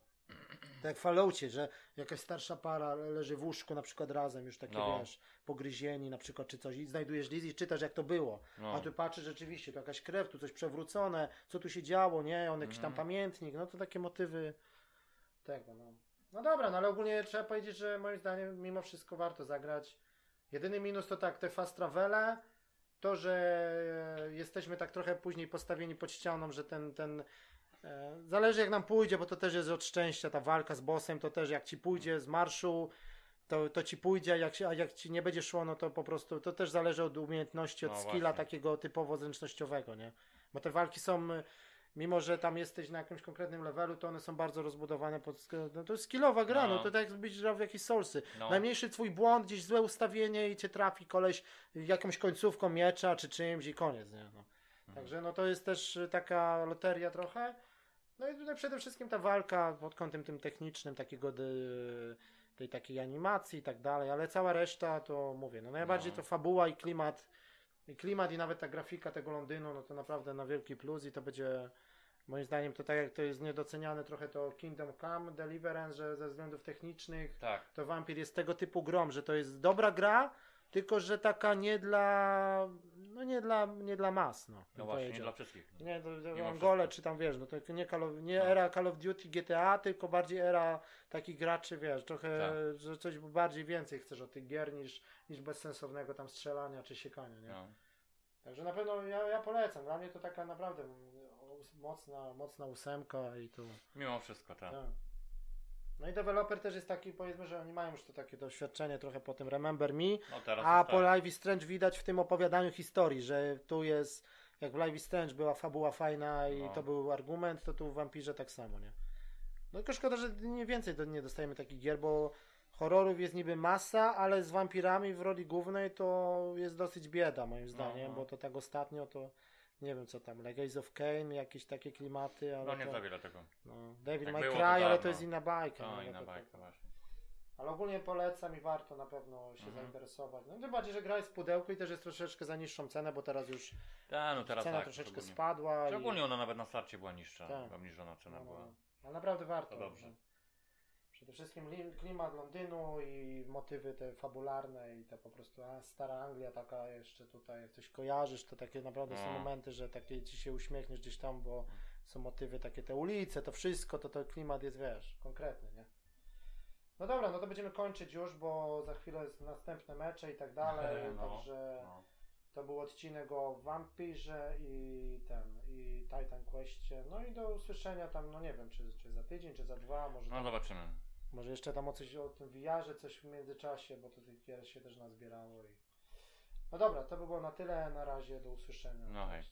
Tak jak w Falloutie, że jakaś starsza para leży w łóżku na przykład razem, już takie No. wiesz, pogryzieni na przykład czy coś i znajdujesz list i czytasz jak to było. No. A tu patrzysz rzeczywiście, tu jakaś krew, tu coś przewrócone, co tu się działo, nie? On jakiś tam Mhm. pamiętnik, no to takie motywy tego, no. No dobra, no ale ogólnie trzeba powiedzieć, że moim zdaniem mimo wszystko warto zagrać. Jedyny minus to tak, te fast travele, to, że jesteśmy tak trochę później postawieni pod ścianą, że ten, ten e, zależy jak nam pójdzie, bo to też jest od szczęścia, ta walka z bossem, to też jak ci pójdzie z marszu, to, to ci pójdzie, a jak, się- a jak ci nie będzie szło, no to po prostu, to też zależy od umiejętności, od No skilla właśnie. takiego typowo zręcznościowego, nie? Bo te walki są, mimo że tam jesteś na jakimś konkretnym levelu, to one są bardzo rozbudowane pod, no to jest skillowa gra, no, No. to tak jakbyś grał w jakieś soulsy. No. Najmniejszy twój błąd, gdzieś złe ustawienie i cię trafi koleś jakąś końcówką miecza czy czymś i koniec, nie? No. Także no to jest też taka loteria trochę. No i tutaj przede wszystkim ta walka pod kątem tym technicznym, takiego dy, tej takiej animacji i tak dalej, ale cała reszta to mówię, no najbardziej No. to fabuła i klimat, i klimat i nawet ta grafika tego Londynu, no to naprawdę na wielki plus i to będzie Moim zdaniem to tak jak to jest niedoceniane trochę to Kingdom Come, Deliverance, że ze względów technicznych Tak. to Vampir jest tego typu grom, że to jest dobra gra, tylko że taka nie dla, no nie dla, nie dla mas, no. No właśnie, nie dla wszystkich. Nie, to, to Angole czy tam wiesz, no to nie, Call of, nie No. era Call of Duty GTA, tylko bardziej era takich graczy, wiesz, trochę, Tak. że coś bardziej więcej chcesz od tych gier niż, niż bezsensownego tam strzelania czy siekania, nie? No. Także na pewno ja, ja polecam, dla mnie to taka naprawdę mocna, mocna ósemka i tu... Mimo wszystko, tak. Tak. No i deweloper też jest taki, powiedzmy, że oni mają już to takie doświadczenie trochę po tym Remember Me, No a po tak. Live is Strange widać w tym opowiadaniu historii, że tu jest, jak w Live is Strange była fabuła fajna i No. to był argument, to tu w Vampirze tak samo, nie? No tylko szkoda, że nie więcej do, nie dostajemy takich gier, bo horrorów jest niby masa, ale z wampirami w roli głównej to jest dosyć bieda moim zdaniem, no. bo to tak ostatnio to nie wiem co tam, Legacy of Kane, jakieś takie klimaty, ale No nie to, za wiele tego. no, Devil May było, Cry, ale to jest inna bajka. No no, i na to- bajkę to- właśnie. ale ogólnie polecam i warto na pewno się Mhm. zainteresować. No tym bardziej, że gra jest w pudełku i też jest troszeczkę za niższą cenę, bo teraz już Tak, no teraz cena tak. troszeczkę spadła. I... Szczególnie ona nawet na starcie była niższa. Tak. Obniżona cena No, no, była. no. Ale naprawdę warto. To dobrze. no. Przede wszystkim li- klimat Londynu i motywy te fabularne i ta po prostu a, stara Anglia taka jeszcze tutaj, jak coś kojarzysz, to takie naprawdę są No. momenty, że takie ci się uśmiechniesz gdzieś tam, bo są motywy takie te ulice, to wszystko, to to klimat jest, wiesz, konkretny, nie? No dobra, no to będziemy kończyć już, bo za chwilę jest następne mecze i tak dalej, No, także No. to był odcinek o Vampirze i ten, i Titan Questie, no i do usłyszenia tam, no nie wiem, czy, czy za tydzień, czy za dwa, może no tam, zobaczymy. Może jeszcze tam o coś o tym VR-ze, coś w międzyczasie, bo to tych gier się też nazbierało i... No dobra, to by było na tyle, na razie, do usłyszenia. No hej.